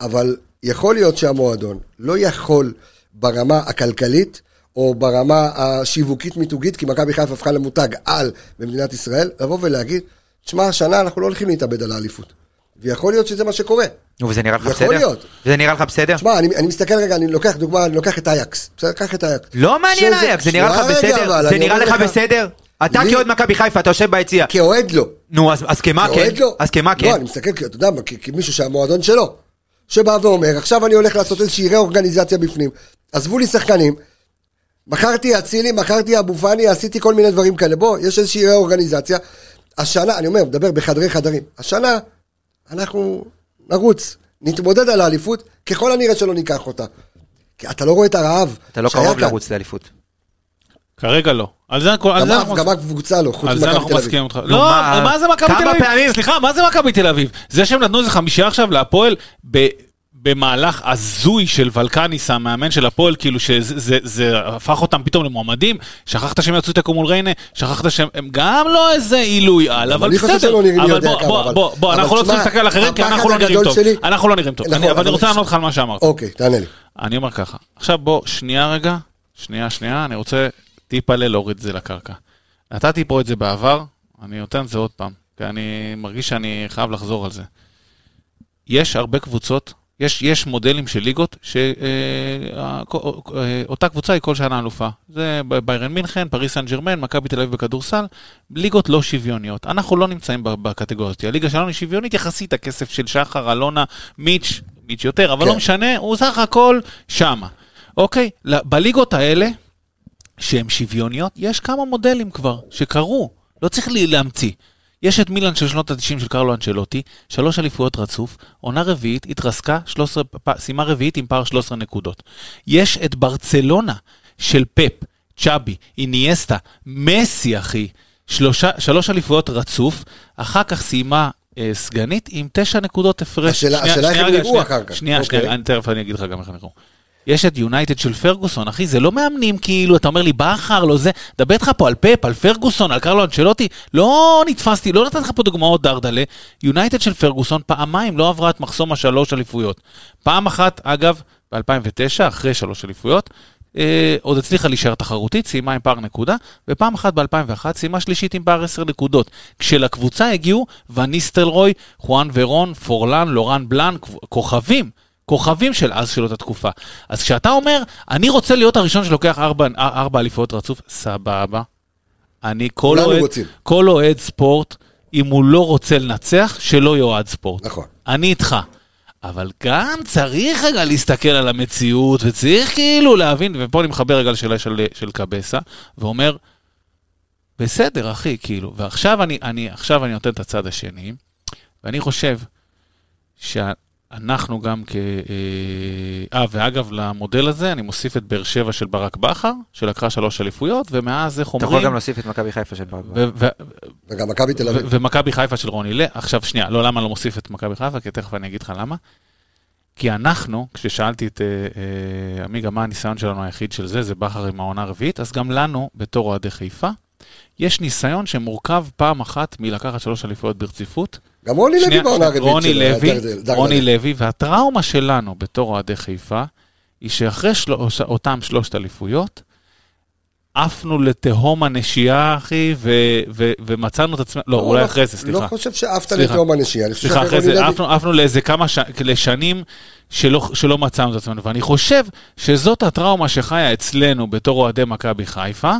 אבל יכול להיות שהמועדון לא יכול ברמה הכלכלית, או ברמה השיווקית-מיתוגית, כי מכבי חיפה הפכה למותג על במדינת ישראל, לבוא ולהגיד, תשמע, השנה אנחנו לא הולכים להתאבד על האליפות. ויכול להיות שזה מה שקורה. נו, וזה נראה לך יכול בסדר? להיות. זה נראה לך בסדר? תשמע, אני, אני מסתכל רגע, אני לוקח דוגמה, אני לוקח את אייקס. בסדר, קח את אייקס. לא מעניין שזה- אייקס, זה נראה לך בסדר? זה נראה לך בסדר? אתה לי- כאוהד מכבי חיפה, אתה יושב ביציע. כאוהד לא. נו, אז אז כמה כן? כאוהד לא. אז כמה לא, כן? אני מסתכל, אתה יודע, כמישהו שהמועדון שלו, שבא ואומר, עכשיו אני הולך לעשות איזושהי רה-אורגניזציה בפנים. עזבו לי שחקנים, מכרתי אצילי, מכרתי אבו פאני, עשיתי כל מיני דברים כאלה. בוא, יש איזושהי רה-אורגניזציה. השנה, אני אומר, מדבר בחדרי חדרים. השנה, אנחנו נרוץ, נתמודד על האליפות, ככל הנראה שלא ניקח אותה. כי אתה לא רואה את הרעב אתה לא קרוב כאן. לרוץ לאליפות. כרגע לא. על זה על גם זה אף- אנחנו גם הקבוצה לא, חוץ על זה ממכבי אנחנו תל אביב. מסכימים אותך. לא, מה- מה זה מכבי תל אביב? פעמים- סליחה, מה זה מכבי תל אביב? זה שהם נתנו איזה חמישייה עכשיו להפועל ב... במהלך הזוי של ולקניס, המאמן של הפועל, כאילו שזה זה, זה הפך אותם פתאום למועמדים, שכחת שהם יצאו תיקו מול ריינה, שכחת שהם הם גם לא איזה עילוי על, אבל בסדר. אבל בוא, בוא, בוא, בוא, אנחנו לא צריכים להסתכל על אחרים, כי הפחד אנחנו לא נראים טוב. אנחנו לא נראים טוב. אני- אבל אני רוצה לענות לך על מה שאמרת. אוקיי, תענה לי. אני אומר ככה, עכשיו בוא, שנייה רגע, שנייה, שנייה, אני רוצה טיפה להוריד את זה לקרקע. נתתי פה את זה בעבר, אני נותן את זה עוד פעם, כי אני מרגיש שאני חייב לחזור על זה. יש הרבה קבוצות, יש, יש מודלים של ליגות, שאותה קבוצה היא כל שנה אלופה. זה ביירן מינכן, פריס סן ג'רמן, מכבי תל אביב בכדורסל, ליגות לא שוויוניות. אנחנו לא נמצאים בקטגוריה הזאת. הליגה שלנו היא שוויונית יחסית, הכסף של שחר, אלונה, מיץ', מיץ' יותר, אבל כן. לא משנה, הוא סך הכל שמה. אוקיי? בליגות האלה, שהן שוויוניות, יש כמה מודלים כבר, שקרו, לא צריך להמציא. יש את מילאן של שנות ה-90 של קרלו אנצ'לוטי, שלוש אליפויות רצוף, עונה רביעית, התרסקה, 13, פ- סיימה רביעית עם פער 13 נקודות. יש את ברצלונה של פפ, צ'אבי, איניאסטה, מסי אחי, שלושה, שלוש אליפויות רצוף, אחר כך סיימה אה, סגנית עם תשע נקודות הפרש. השאלה- איך הם נראו אחר כך. שנייה, אוקיי. שנייה, אני תכף אני אגיד לך גם איך הם נראו. יש את יונייטד של פרגוסון, אחי, זה לא מאמנים כאילו, אתה אומר לי בכר, לא זה, דבר איתך פה על פפ, על פרגוסון, על קרלו אנצ'לוטי, לא נתפסתי, לא נתתי לך פה דוגמאות דרדלה. יונייטד של פרגוסון פעמיים לא עברה את מחסום השלוש אליפויות. פעם אחת, אגב, ב-2009, אחרי שלוש אליפויות, אה, עוד הצליחה להישאר תחרותית, סיימה עם פער נקודה, ופעם אחת ב-2001 סיימה שלישית עם פער 10 נקודות. כשלקבוצה הגיעו וניסטלרוי, חואן ורון, פורלן, לורן בלאן, כוכבים. כוכבים של אז של אותה תקופה. אז כשאתה אומר, אני רוצה להיות הראשון שלוקח ארבע, ארבע אליפויות רצוף, סבבה. אני, כל אוהד. כל אוהד ספורט, אם הוא לא רוצה לנצח, שלא יאוהד ספורט. נכון. אני איתך. אבל גם צריך רגע להסתכל על המציאות, וצריך כאילו להבין, ופה אני מחבר רגע לשאלה של, של קבסה, ואומר, בסדר, אחי, כאילו, ועכשיו אני, אני, עכשיו אני נותן את הצד השני, ואני חושב שאנחנו גם כ... אה, אה, ואגב, למודל הזה אני מוסיף את באר שבע של ברק בכר, שלקחה שלוש אליפויות, ומאז, איך אתה אומרים... יכול גם להוסיף את מכבי חיפה של ברק. ו- ו- וגם מכבי תל אביב. ומכבי חיפה של רוני לב, עכשיו שנייה, לא למה לא מוסיף את מכבי חיפה, כי תכף אני אגיד לך למה. כי אנחנו, כששאלתי את אה, אה, עמיגה מה הניסיון שלנו היחיד של זה, זה בכר עם העונה הרביעית, אז גם לנו, בתור אוהדי חיפה, יש ניסיון שמורכב פעם אחת מלקחת שלוש אליפויות ברציפות. גם רוני לוי בעונה הרביעית שלו, דרדל. רוני לוי, והטראומה שלנו בתור אוהדי חיפה, היא שאחרי של... אותם שלושת אליפויות, עפנו לתהום הנשייה, אחי, ו... ו... ומצאנו את עצמנו, לא, אולי אחרי זה, סליחה. לא חושב שעפת. לתהום הנשייה. אני חושב סליחה, אחרי זה, עפנו, עפנו לאיזה כמה ש... לשנים שלא, שלא מצאנו את עצמנו, ואני חושב שזאת הטראומה שחיה אצלנו בתור אוהדי מכבי חיפה,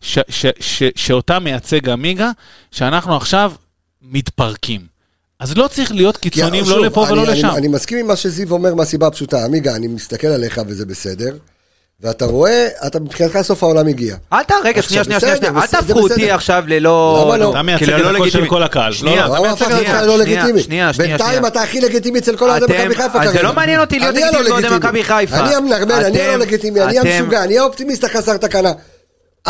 ש... ש... ש... שאותה מייצג עמיגה, שאנחנו עכשיו מתפרקים. אז לא צריך להיות קיצוניים שוב, לא לפה אני- ולא אני- לשם. אני מסכים עם מה שזיו אומר מהסיבה הפשוטה. עמיגה, אני מסתכל עליך וזה בסדר, ואתה רואה, אתה מבחינתך סוף העולם הגיע. אל ת... רגע, שנייה, שנייה, בסדר, שנייה, אל תהפכו אותי. עכשיו ללא... למה לא? אתה מייצג כאילו, את לא הקול של. כל הקהל. שנייה, לא, למה הוא הפך שנייה, אותך לא שנייה, לגיטימי? שנייה, שנייה, בינתיים שנייה. אתה הכי לגיטימי אצל כל אוהדי מכבי חיפה אז זה כרגע. לא מעניין אותי להיות אני הלא לגיטימי באוהדי. מכבי חיפה. אני המנרמל, אני הלא לגיטימי, אני המשוגע, אני האופטימיסט החסר תקנה.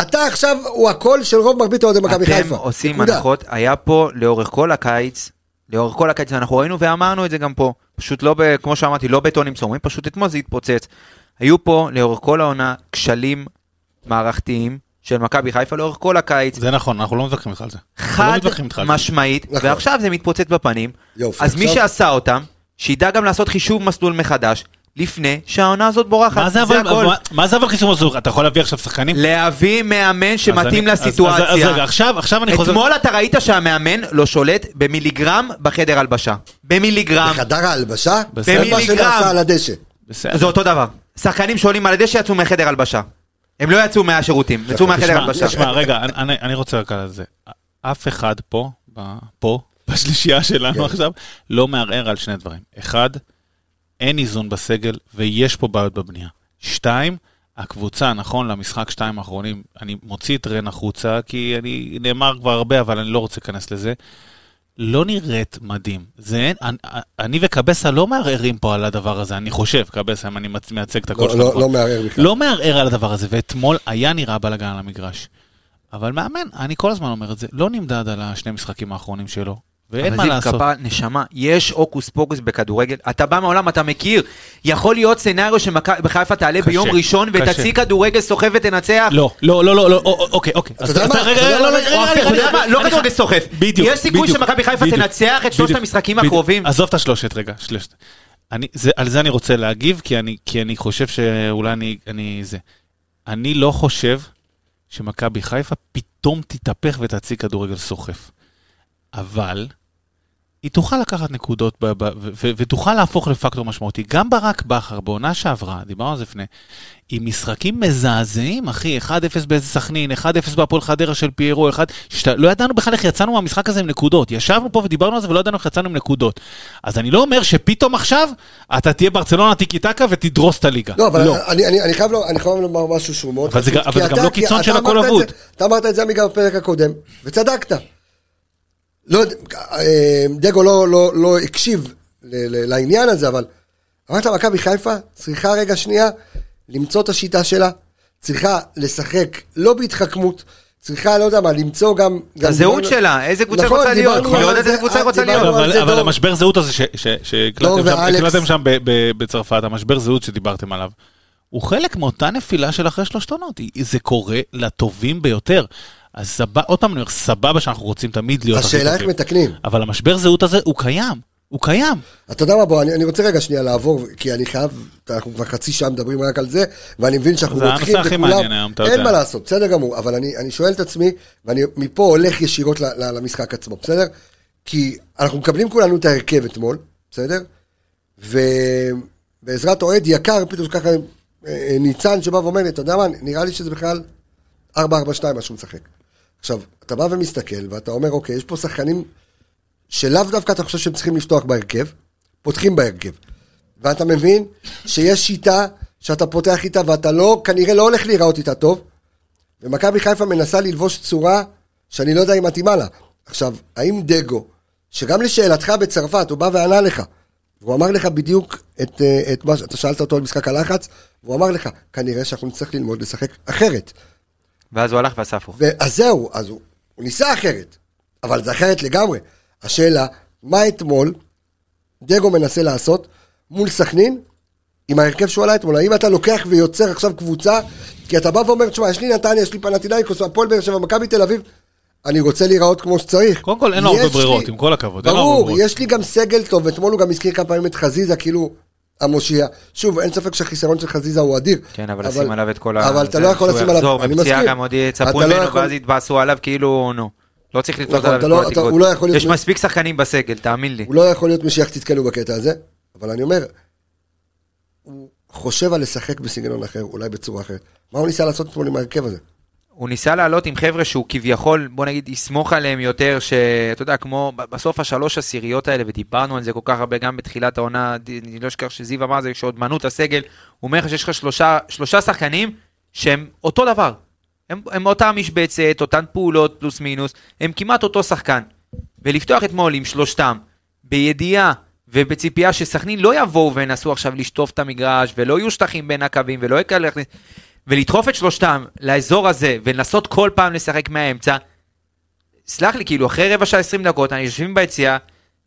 אתה עכשיו הוא הקול של רוב מרבית אוהדי מכבי חיפה. אתם עושים. הנחות, היה פה לאורך כל הקיץ, לאורך כל הקיץ, ואנחנו ראינו ואמרנו את זה גם פה, פשוט לא, ב, כמו שאמרתי, לא בטונים צורמים, פשוט אתמול זה התפוצץ. היו פה לאורך כל העונה כשלים מערכתיים של מכבי חיפה לאורך כל הקיץ, זה נכון, אנחנו לא מתווכחים איתך על זה. אנחנו לא חד זה. משמעית, נכון. ועכשיו זה מתפוצץ בפנים, יופי, אז מי עכשיו- שעשה אותם, שידע גם לעשות חישוב מסלול מחדש, לפני שהעונה הזאת בורחת, מה זה אבל, הכל. מה- מה זה אבל חיסום הזוג? אתה יכול להביא עכשיו שחקנים? להביא מאמן אז שמתאים אני- אז- לסיטואציה. אז אז רגע, עכשיו עכשיו אני חוזר... אתמול אתה ראית שהמאמן לא שולט במיליגרם בחדר הלבשה. במיליגרם. בחדר ההלבשה, בסדר. זה מה במיליגרם. על הדשא. בסדר. זה אותו דבר. שחקנים שעולים על הדשא יצאו מחדר הלבשה. הם לא יצאו מהשירותים, יצאו מהחדר הלבשה. תשמע, רגע, אני- אני- רוצה רק על זה. אף אחד פה, פה, בשלישייה כן. שלנו עכשיו, לא מערער על שני דברים. אחד, אין איזון בסגל ויש פה בעיות בבנייה. שתיים, הקבוצה, נכון, למשחק שתיים האחרונים, אני מוציא את רן החוצה, כי אני, נאמר כבר הרבה, אבל אני לא רוצה להיכנס לזה. לא נראית מדהים. זה אני, אני וקבסה לא מערערים פה על הדבר הזה, אני חושב, קבסה, אם אני מייצג את הקול לא- שלך. לא. לא מערער בכלל. לא מערער על הדבר הזה, ואתמול היה נראה בלאגן על המגרש. אבל מאמן, אני כל הזמן אומר את זה, לא נמדד על השני משחקים האחרונים שלו, ואין מה לעשות. קבע, נשמה, יש הוקוס פוקוס בכדורגל, אתה בא מהעולם, אתה מכיר. יכול להיות סצנריו שמכבי חיפה תעלה קשה, ביום ראשון קשה. ותציג כדורגל סוחב ותנצח. לא, לא, לא, לא, לא, או- או- אוקיי, אוקיי. אז- יודע אז מה? רגע, אתה יודע רגע, מה? לא, רגע, רגע, מה? לא אני- כדורגל סוחף. בדיוק, יש סיכוי שמכבי חיפה תנצח את שלושת המשחקים. הקרובים. עזוב את השלושת רגע, שלושת. אני, זה, על זה אני רוצה להגיב, כי אני, כי אני חושב שאולי אני, אני זה. אני לא חושב שמכבי חיפה פתאום תתהפך ותציג כדורגל סוחף. אבל היא תוכל לקחת נקודות ב, ב, ו, ו, ותוכל להפוך לפקטור משמעותי. גם ברק בכר, בעונה שעברה, דיברנו על זה לפני, עם משחקים מזעזעים, אחי, 1-0 באיזה סכנין, 1-0 בהפועל חדרה של פיירו, 1, שאתה, לא ידענו בכלל איך יצאנו מהמשחק הזה עם נקודות. ישבנו פה ודיברנו על זה ולא ידענו איך יצאנו עם נקודות. אז אני לא אומר שפתאום עכשיו אתה תהיה ברצלונה טיקי טקה ותדרוס את הליגה. לא, אבל אני- אני אני חייב לו- אני חייב לומר משהו שהוא מאוד אבל זה חשוב, גם- אבל זה גם אתה- לא קיצון של הכל אבוד. אתה אמרת את זה עמיגה בפרק הקודם, וצדקת. לא יודע, אה, דגו לא- לא לא הקשיב ל- ל- לעניין הזה, אבל אמרת מכבי חיפה צריכה רגע שנייה למצוא את השיטה שלה, צריכה לשחק לא בהתחקמות, צריכה, לא יודע מה, למצוא גם... גם הזהות דיברנו- שלה, איזה קבוצה נכון, רוצה להיות, על לראות זה, איזה קבוצה אה, רוצה להיות. אבל, זה, אבל. המשבר זהות הזה שהקלטתם שם, בצרפת, המשבר זהות שדיברתם עליו, הוא חלק מאותה נפילה של אחרי שלושת עונות. היא- זה קורה לטובים ביותר. אז סבבה, עוד פעם אני אומר, סבבה שאנחנו רוצים תמיד להיות השאלה איך. מתקנים. אבל המשבר זהות הזה הוא קיים. הוא קיים. אתה יודע מה, בוא, אני, אני רוצה רגע שנייה לעבור, כי אני חייב, אנחנו כבר חצי שעה מדברים רק על זה, ואני מבין שאנחנו הכי מעניין היום, אין יודע. מה לעשות, בסדר גמור, אבל אני, אני שואל את עצמי, ואני מפה הולך ישירות ל, ל, למשחק עצמו, בסדר? כי אנחנו מקבלים כולנו את ההרכב אתמול, בסדר? ובעזרת אוהד יקר, פתאום ככה אה, אה, ניצן שבא ואומר לי, אתה יודע מה, נראה לי שזה בכלל 4-4-2 מה שהוא משחק. עכשיו, אתה בא ומסתכל, ואתה אומר, אוקיי, יש פה שחקנים שלאו דווקא אתה חושב שהם צריכים לפתוח בהרכב, פותחים בהרכב. ואתה מבין שיש שיטה שאתה פותח איתה ואתה לא, כנראה לא הולך להיראות איתה טוב, ומכבי חיפה מנסה ללבוש צורה שאני לא יודע אם מתאימה לה. עכשיו, האם דגו, שגם לשאלתך בצרפת, הוא בא וענה לך, והוא אמר לך בדיוק את, אה, את מה שאתה שאלת אותו על משחק הלחץ, והוא אמר לך, כנראה שאנחנו נצטרך ללמוד לשחק אחרת. ואז הוא הלך ועשה הפוך. אז זהו, אז הוא, הוא ניסה אחרת, אבל זה אחרת לגמרי. השאלה, מה אתמול דגו מנסה לעשות מול סכנין עם ההרכב שהוא עלה אתמול? האם אתה לוקח ויוצר עכשיו קבוצה, כי אתה בא ואומר, תשמע, יש לי נתניה, יש לי פנטינאיקוס, הפועל באר שבע, מכבי תל אביב, אני רוצה להיראות כמו שצריך. קודם כל, אין לו הרבה ברירות, לי- עם כל הכבוד. ברור. יש לי גם סגל טוב, אתמול הוא גם הזכיר כמה פעמים את חזיזה, כאילו המושיע. שוב, אין ספק שהחיסרון של חזיזה הוא אדיר. כן, אבל לשים עליו את כל ה... אבל אתה לא יכול שהוא לשים עליו, יחזור אני מפציעה מסכים. גם עוד יצפו אתה לא ממנו, יכול- ואז יתבאסו עליו כאילו, נו. לא צריך לתלות נכון, עליו את אתה כל לא- אתה- התקוות. הוא לא יש מספיק שחקנים בסגל, תאמין לי. הוא לא יכול להיות משיח צדקנו בקטע הזה, אבל אני אומר, הוא חושב על לשחק בסגנון אחר, אולי בצורה אחרת. מה הוא ניסה לעשות אתמול עם ההרכב הזה? הוא ניסה לעלות עם חבר'ה שהוא כביכול, בוא נגיד, יסמוך עליהם יותר, שאתה יודע, כמו בסוף השלוש עשיריות האלה, ודיברנו על זה כל כך הרבה גם בתחילת העונה, אני לא אשכח שזיו אמר זה, שעוד מנו את הסגל, הוא אומר לך שיש לך שלושה, שלושה שחקנים שהם אותו דבר. הם, הם אותה משבצת, אותן פעולות פלוס מינוס, הם כמעט אותו שחקן. ולפתוח אתמול עם שלושתם, בידיעה ובציפייה שסכנין לא יבואו וינסו עכשיו לשטוף את המגרש, ולא יהיו שטחים בין הקווים, ולא יקרה להכניס... ולדחוף את שלושתם לאזור הזה, ולנסות כל פעם לשחק מהאמצע, סלח לי, כאילו, אחרי רבע שעה 20 דקות, אנחנו יושבים ביציאה,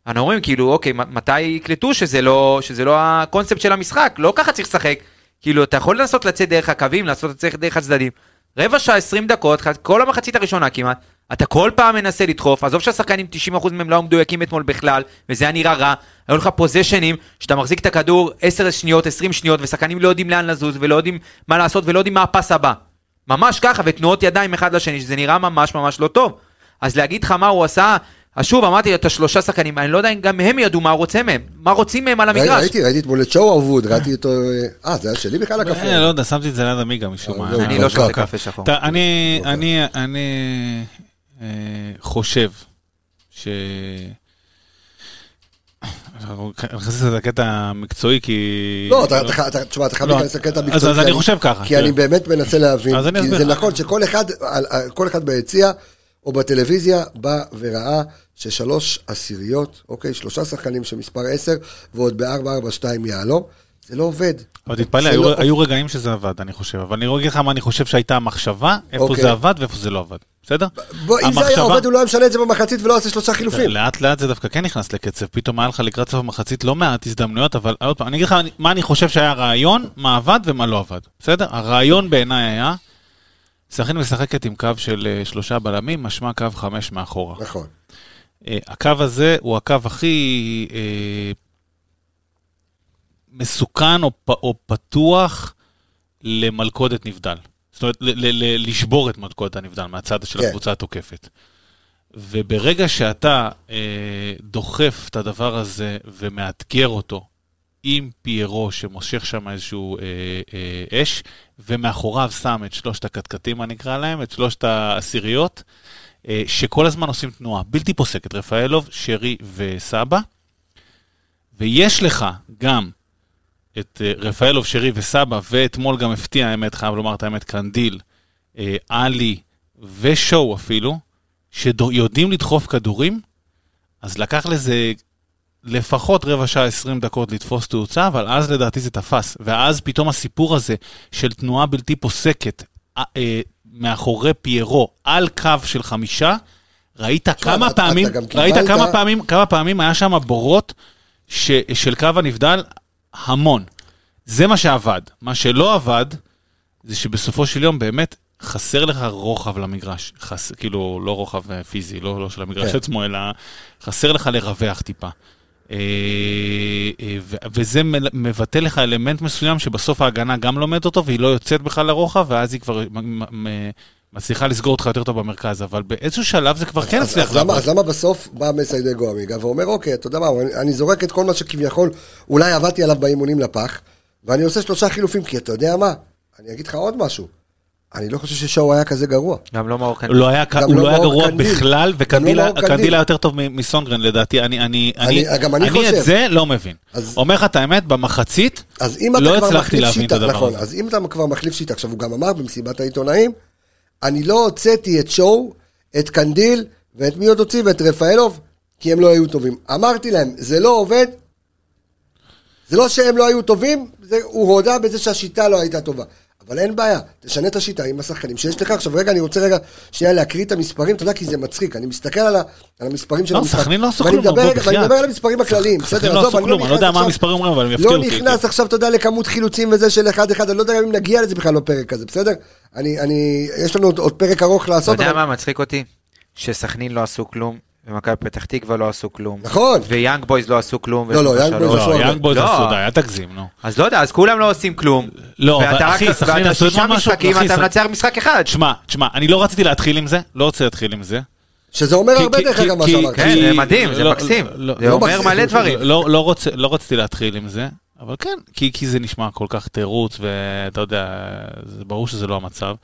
אנחנו אומרים, כאילו, אוקיי, מתי יקלטו שזה לא, שזה לא הקונספט של המשחק, לא ככה צריך לשחק. כאילו, אתה יכול לנסות לצאת דרך הקווים, לנסות לצאת דרך הצדדים. רבע שעה 20 דקות, כל המחצית הראשונה כמעט, אתה כל פעם מנסה לדחוף, עזוב שהשחקנים 90% מהם לא היו מדויקים אתמול בכלל, וזה היה נראה רע, היו לך פוזיישנים, שאתה מחזיק את הכדור 10 שניות, 20 שניות, ושחקנים לא יודעים לאן לזוז, ולא יודעים מה לעשות, ולא יודעים מה הפס הבא. ממש ככה, ותנועות ידיים אחד לשני, שזה נראה ממש ממש לא טוב. אז להגיד לך מה הוא עשה, אז שוב, אמרתי את השלושה שחקנים, אני לא יודע אם גם הם ידעו מה רוצה מהם, מה רוצים מהם על המגרש. ראיתי, ראיתי אתמול את שואו אבוד, ראיתי אותו... אה, זה היה שלי בכלל הקפה. אה, לא יודע, שמתי את זה ליד עמיגה משום מה. זהו, אני כבר לא שותה ככה. קפה שחור. אני. אני, אני אה, חושב ש... אנחנו נכנסים לזה לקטע המקצועי כי... לא, תשמע, אתה חייב לא, להיכנס לקטע אז- מקצועי. אז אני חושב ככה, כי אני תראה. באמת מנסה להבין. אני כי. זה נכון שכל אחד, ביציע או בטלוויזיה בא וראה ששלוש עשיריות, אוקיי, שלושה שחקנים של מספר 10 ועוד ב-442 יהלום, זה לא עובד. אבל תתפלא, היו- לא- היו רגעים שזה עבד, אני חושב. אבל אני אגיד לך מה אני חושב שהייתה המחשבה, איפה אוקיי. זה עבד ואיפה זה לא עבד. בסדר? בוא, אם זה היה המחשבה- עובד, הוא לא היה משנה את זה במחצית ולא עושה שלושה חילופים. לאט לאט זה דווקא כן נכנס לקצב, פתאום היה לך לקראת סוף המחצית לא מעט הזדמנויות, אבל עוד פעם, אני אגיד לך מה אני חושב שהיה הרעיון, מה עבד ומה לא עבד, בסדר? הרעיון בעיניי היה, סכנין משחקת עם קו של אה, שלושה בלמים, משמע קו חמש מאחורה. נכון. אה, הקו הזה הוא הקו הכי אה, מסוכן או, פ- או פתוח למלכודת נבדל. זאת אומרת, ל- ל- ל- לשבור את מלכודת הנבדל מהצד של כן. הקבוצה התוקפת. וברגע שאתה אה, דוחף את הדבר הזה ומאתגר אותו עם פיירו שמושך שם איזשהו אה, אה, אש, ומאחוריו שם את שלושת הקטקטים, מה נקרא להם, את שלושת העשיריות, אה, שכל הזמן עושים תנועה בלתי פוסקת, רפאלוב, שרי וסבא, ויש לך גם את אה, רפאלוב, שרי וסבא, ואתמול גם הפתיע, האמת, חייב לומר את האמת, קנדיל, אה, עלי ושואו אפילו, שיודעים לדחוף כדורים, אז לקח לזה לפחות רבע שעה, 20 דקות לתפוס תאוצה, אבל אז לדעתי זה תפס. ואז פתאום הסיפור הזה של תנועה בלתי פוסקת אה, מאחורי פיירו על קו של חמישה, ראית כמה אתה- פעמים, אתה ראית קיבלת- כמה פעמים, כמה פעמים היה שם בורות ש, של קו הנבדל המון. זה מה שעבד. מה שלא עבד, זה שבסופו של יום באמת חסר לך רוחב למגרש. חס, כאילו, לא רוחב אה, פיזי, לא, לא של המגרש כן. עצמו, אלא חסר לך לרווח טיפה. אה, אה, וזה מבטא לך אלמנט מסוים שבסוף ההגנה גם לומדת אותו והיא לא יוצאת בכלל לרוחב, ואז היא כבר מצליחה לסגור אותך יותר טוב במרכז, אבל באיזשהו שלב זה כבר כן הצליח אז, למה, לעבוד. אז למה בסוף בא מסאי דגו עמיגה ואומר, אוקיי, אתה יודע מה, אני, אני זורק את כל מה שכביכול אולי עבדתי עליו באימונים לפח, ואני עושה שלושה חילופים, כי אתה יודע מה, אני אגיד לך עוד משהו, אני לא חושב ששואו היה כזה גרוע. גם לא מאור הוא לא היה, הוא לא לא היה גרוע קנדיל. בכלל, גם וקנדיל לא היה- קנדיל. קנדיל יותר טוב מ- מסונדגרן לדעתי, אני, אני, אני- אני, גם אני חושב. את זה לא מבין. אז- אומר לך את האמת, במחצית, אז אם אתה לא הצלחתי להבין שיטה, את הדבר נכון, הזה. אז אם אתה כבר מחליף שיטה, עכשיו הוא גם אמר במסיבת העיתונאים, אני לא הוצאתי את שואו, את קנדיל, ואת מי עוד הוציא, ואת רפאלוב, כי הם לא היו טובים. אמרתי להם, זה לא עובד, זה לא שהם לא היו טובים, זה, הוא הודה בזה שהשיטה לא הייתה טובה. אבל אין בעיה, תשנה את השיטה עם השחקנים שיש לך. עכשיו רגע, אני רוצה רגע שנייה להקריא את המספרים, אתה יודע, כי זה מצחיק. אני מסתכל על, ה, על המספרים של לא, המשחק. סכנין לא עשו כלום, מדבר בוא, רגע- ואני בחייאת. מדבר על המספרים הכלליים, בסדר? לא עזוב, עשו אני לא יודע נכנס מה עכשיו- המספרים אומרים, אבל הם יפתיעו לא אותי. נכנס עכשיו, אתה יודע, לכמות חילוצים וזה של אחד-אחד, אני לא יודע גם אם נגיע לזה בכלל בפרק הזה, בסדר? אני, אני, יש לנו עוד, עוד פרק ארוך אתה לעשות, יודע אבל... מה מצחיק אותי? שסכנין לא עשו כלום, ומכבי פתח תקווה לא עשו כלום. נכון. ויאנג בויז לא עשו כלום. לא, לא, יאנג. בויז עשו לא. יאנג בויז לא. עשו די, אל תגזים, נו. אז לא יודע, אז כולם לא עושים כלום. לא, ואתה אבל רק- אחי, סכנין ואתה עשו שישה אתמול משהו, משחקים, אחי, אתה סכ- מנצח משחק אחד. תשמע, תשמע, אני לא רציתי להתחיל עם זה, לא רוצה להתחיל עם זה. שזה אומר הרבה דרך אגב מה שאמרת. כן, זה מדהים, זה לא, מקסים. לא, זה לא אומר מקסים, מלא דברים. לא, לא, רוצה, לא רציתי להתחיל עם זה, אבל כן, כי, כי זה נשמע כל כך תירוץ, ואתה יודע, זה ברור שזה לא המצב.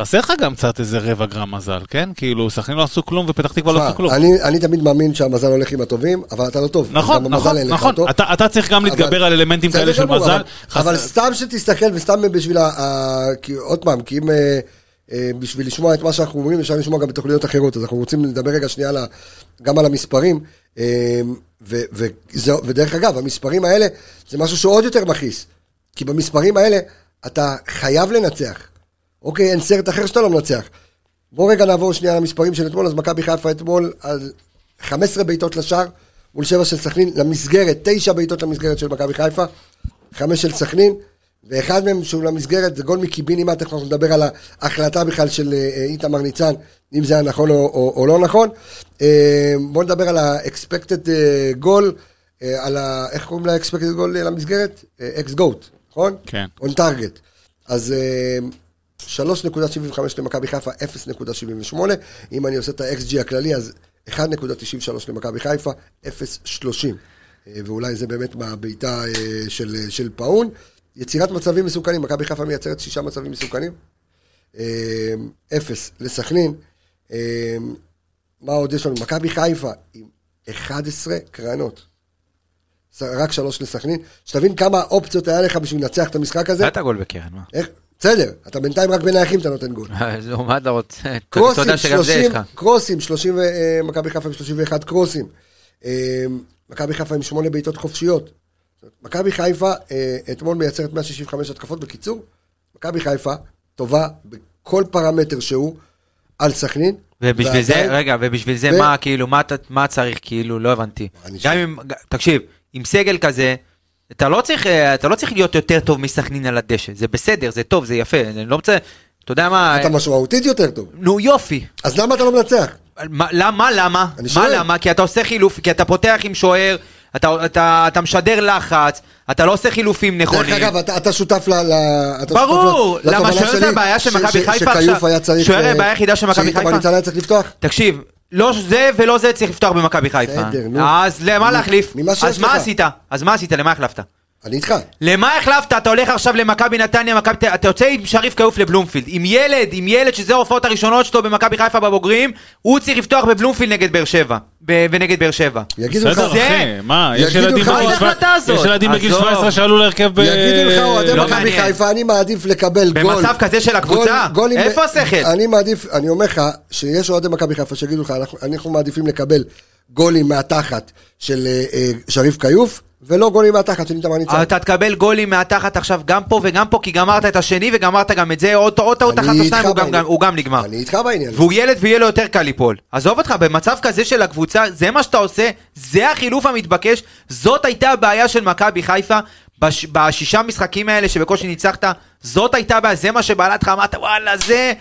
חסר לך גם קצת איזה רבע גרם מזל, כן? כאילו, סכנין לא עשו כלום ופתח תקווה לא עשו כלום. אני, אני תמיד מאמין שהמזל הולך עם הטובים, אבל אתה לא טוב. נכון, נכון, נכון. אתה, אתה צריך גם אבל- להתגבר על אלמנטים כאלה של מזל. אבל, חסר- אבל סתם שתסתכל, וסתם בשביל ה... ה- כי עוד פעם, כי אם... אה, אה, בשביל לשמוע את מה שאנחנו אומרים, אפשר לשמוע גם בתוכניות אחרות, אז אנחנו רוצים לדבר רגע שנייה גם על המספרים. אה, ו- וזה- ודרך אגב, המספרים האלה זה משהו שעוד יותר מכעיס. כי במספרים האלה אתה חייב לנצח. אוקיי, אין סרט אחר שאתה לא מנצח. בואו רגע נעבור שנייה למספרים של אתמול, אז מכבי חיפה אתמול על 15 בעיטות לשער מול 7 של סכנין, למסגרת, 9 בעיטות למסגרת של מכבי חיפה, 5 של סכנין, ואחד מהם שהוא למסגרת זה גול מקיבינימט, אנחנו נדבר על ההחלטה בכלל של אה, אה, איתמר ניצן, אם זה היה נכון או, או, או לא נכון. אה, בואו נדבר על ה-expected goal, על ה... איך קוראים ל-expected goal למסגרת? אקס גוט, נכון? כן. on target. אז אה, 3.75 למכבי חיפה, 0.78. אם אני עושה את ה-XG הכללי, אז 1.93 למכבי חיפה, 0.30. אה, ואולי זה באמת מהבעיטה אה, של, אה, של פאון. יצירת מצבים מסוכנים, מכבי חיפה מייצרת שישה מצבים מסוכנים. אפס לסכנין. מה עוד יש לנו? מכבי חיפה עם 11 קרנות. רק שלוש לסכנין. שתבין כמה אופציות היה לך בשביל לנצח את המשחק הזה. נתת גול בקרן, מה? איך? בסדר, אתה בינתיים רק בנייחים אתה נותן גול. זהו, מה אתה רוצה? קרוסים, תודה שגם זה יש 30, לך. קרוסים, 30, ו- אה, מכבי חיפה עם 31 קרוסים. אה, מכבי חיפה עם 8 בעיטות חופשיות. מכבי חיפה אה, אתמול מייצרת 165 התקפות. בקיצור, מכבי חיפה טובה בכל פרמטר שהוא על סכנין. ובשביל זה, רגע, ובשביל זה מה, כאילו, מה צריך, כאילו, לא הבנתי. גם אם, תקשיב, עם סגל כזה, אתה לא צריך, אה, אתה לא צריך להיות יותר טוב מסכנין על הדשא, זה בסדר, זה טוב, זה יפה, אני לא רוצה, אתה יודע מה, אתה משמעותית יותר טוב. נו יופי. אז למה אתה לא מנצח? מה, למה, למה? אני מה שואל. למה? כי אתה עושה חילוף, כי אתה פותח עם שוער, אתה, אתה, אתה משדר לחץ, אתה לא עושה חילופים דרך נכונים. אגב, אתה אתה שותף ל... ל- אתה ברור, שותף למה שוער זה הבעיה של מכבי חיפה שכיוף עכשיו. היה צריך... שוער אה, הבעיה היחידה של מכבי שאיתמר חיפה. ניצן היה צריך לפתוח? תקשיב, לא זה ולא זה צריך לפתוח במכבי חיפה. בסדר, נו. אז למה להחליף? ממה שיש אז מה לך. עשית? אז מה עשית? למה החלפת? אני איתך. למה החלפת? אתה הולך עכשיו למכבי נתניה, מכבי... ת- אתה יוצא עם שריף כיוף לבלומפילד. עם ילד, עם ילד שזה ההופעות הראשונות שלו במכבי חיפה בבוגרים, הוא צריך לפתוח בבלומפילד נגד באר שבע. ב- ונגד באר שבע. יגידו לך... בסדר, אחי, מה, יש ילדים לך, בגיל מה זה שבע- ההחלטה הזאת? יש ילדים בגיל עזוב. 17 שעלו להרכב ב... יגידו לך אוהדי לא מכבי. חיפה, אני מעדיף לקבל גול. במצב כזה של הקבוצה? איפה השכל? אני מעדיף, אני אומר לך, שיש אוהדי מכבי חיפה שיגידו לך, אנחנו- אנחנו מעדיפים לקבל גולים מהתחת של אה, אה, שריף כיוף, ולא גולים מהתחת של איתמר ניצן. אתה תקבל גולים מהתחת עכשיו גם פה וגם פה, כי גמרת את השני וגמרת גם את זה, עוד טעות אחת או שתיים, הוא גם נגמר. אני איתך בעניין. והוא ילד ויהיה לו יותר קל ליפול. עזוב אותך, במצב כזה של הקבוצה, זה מה שאתה עושה, זה החילוף המתבקש, זאת הייתה הבעיה של מכבי חיפה בש, בשישה משחקים האלה שבקושי ניצחת, זאת הייתה הבעיה, זה מה שבעלת לך, אמרת וואלה זה...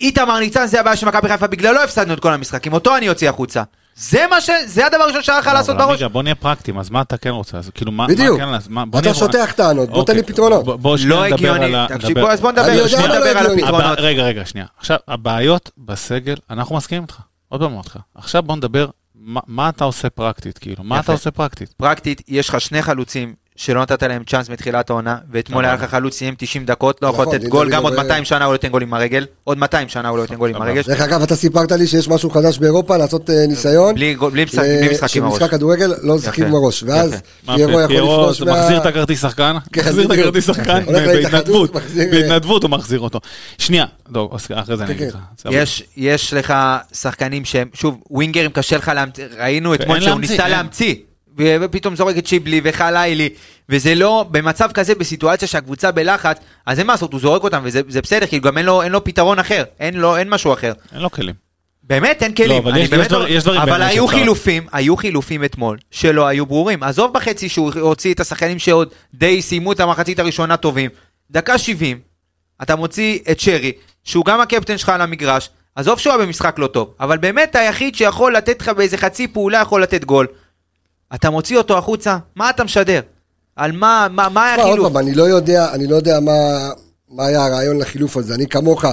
איתמר ניצן זה הבעיה של מכבי חיפה, בגללו הפסדנו את כל המשחקים, אותו אני אוציא החוצה. זה מה ש... זה הדבר הראשון שהיה לך לא, לעשות בראש. בוא נהיה פרקטיים, אז מה אתה כן רוצה? כאילו, מה בדיוק. מה כן לעשות? בוא אתה שוטח טענות, בוא תן לי אוקיי, פתרונות. בוא- בוא שנייה לא נדבר הגיוני. על ה- תקשיב, אז בוא אני נדבר לא על הגיוני. הפתרונות. רגע, רגע, שנייה. עכשיו, הבעיות בסגל, אנחנו מסכימים איתך. עוד פעם אמרתי לך. עכשיו בוא נדבר, מה- אתה עושה פרקטית, כאילו? מה. אתה עושה פרקטית? פרקטית, יש לך שני חלוצים שלא נתת להם צ'אנס מתחילת העונה, ואתמול היה לך חלוץ סיים 90 דקות, לא יכול נכון, לתת דין גול, דוד גם עוד עובר- 200 שנה הוא לא ייתן גול עם הרגל, עוד 200 שנה הוא לא ייתן גול עם. הרגל. דרך אגב, אתה סיפרת לי שיש משהו חדש באירופה, לעשות אה, ניסיון. בלי גול- בלי משחק- ל- בלי משחק עם הראש. שבמשחק כדורגל לא משחקים עם. הראש. ואז פיירו יכול פיירו לפרוש מה... מחזיר את הכרטיס שחקן? כן, מחזיר את. הכרטיס שחקן בהתנדבות. בהתנדבות הוא מחזיר אותו. שנייה, טוב, אז אחרי זה אני כן, אגיד כן. לך. סבבה. יש, יש לך שחקנים שהם, שוב, ווינגרים קשה לך להמציא, ראינו אתמול שהוא ניסה. להמציא, ופתאום זורק את שיבלי וחלילי, וזה לא, במצב כזה, בסיטואציה שהקבוצה בלחץ, אז אין מה לעשות, הוא זורק אותם, וזה זה בסדר, כי גם אין לו, אין לו פתרון אחר, אין לו, אין משהו אחר. אין לו כלים. באמת אין כלים, לא, אבל יש- באמת יש דבר- לא- יש דברים אבל היו שאפשר- חילופים, היו חילופים אתמול, שלא היו ברורים. עזוב בחצי שהוא הוציא את השחקנים שעוד די סיימו את המחצית הראשונה טובים. דקה 70, אתה מוציא את שרי, שהוא גם הקפטן שלך על המגרש, עזוב שהוא היה במשחק לא טוב, אבל באמת היחיד שיכול לתת לך באיזה חצי פעולה יכול לתת גול. אתה מוציא אותו החוצה, מה אתה משדר? על מה, מה, מה היה תשמע, עוד החילוף? פעם, אני לא יודע, אני לא יודע מה, מה היה הרעיון לחילוף הזה. אני כמוך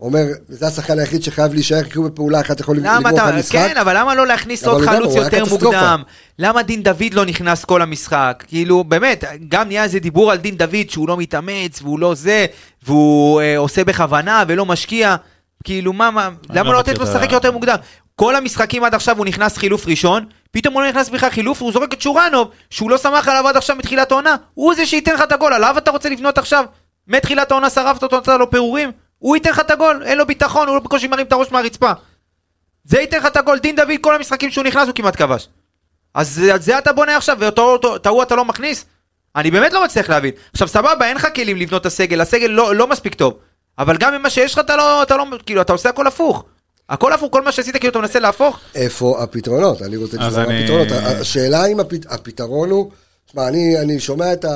אומר, זה השחקן היחיד שחייב להישאר, כי הוא בפעולה אחת יכול לגמור לך אתה, משחק. כן, אבל למה לא להכניס עוד חלוץ יותר. מוקדם? למה דין דוד לא נכנס כל המשחק? כאילו, באמת, גם נהיה איזה דיבור על דין דוד שהוא לא מתאמץ, והוא לא זה, והוא אה, עושה בכוונה ולא משקיע. כאילו, מה, מה, למה לא לא לתת לו את לשחק יותר מוקדם? כל המשחקים עד עכשיו הוא נכנס חילוף ראשון, פתאום הוא לא נכנס בכלל חילוף, הוא זורק את שורנוב, שהוא לא סמך עליו עד עכשיו מתחילת העונה, הוא זה שייתן לך את הגול, עליו אתה רוצה לבנות עכשיו? מתחילת העונה שרפת אותו, נתת לו פירורים? הוא ייתן לך את הגול, אין לו ביטחון, הוא לא בקושי מרים את הראש מהרצפה. זה ייתן לך את הגול, דין דוד, כל המשחקים שהוא נכנס הוא כמעט כבש. אז על זה אתה בונה עכשיו, ואותו אותו- את ההוא אתה לא מכניס? אני באמת לא מצליח להבין. עכשיו סבבה, אין לך כלים לבנות את הסגל, הסגל לא, לא מספיק טוב. אבל גם עם מה שיש לך אתה לא, אתה לא, כאילו, אתה עושה הכל הפוך. הכל הפוך, כל מה שעשית כאילו אתה מנסה להפוך. איפה הפתרונות? אני רוצה לשמוע מה אני- הפתרונות. השאלה אם הפת- הפתרון הוא... תשמע, אני, אני שומע את, ה,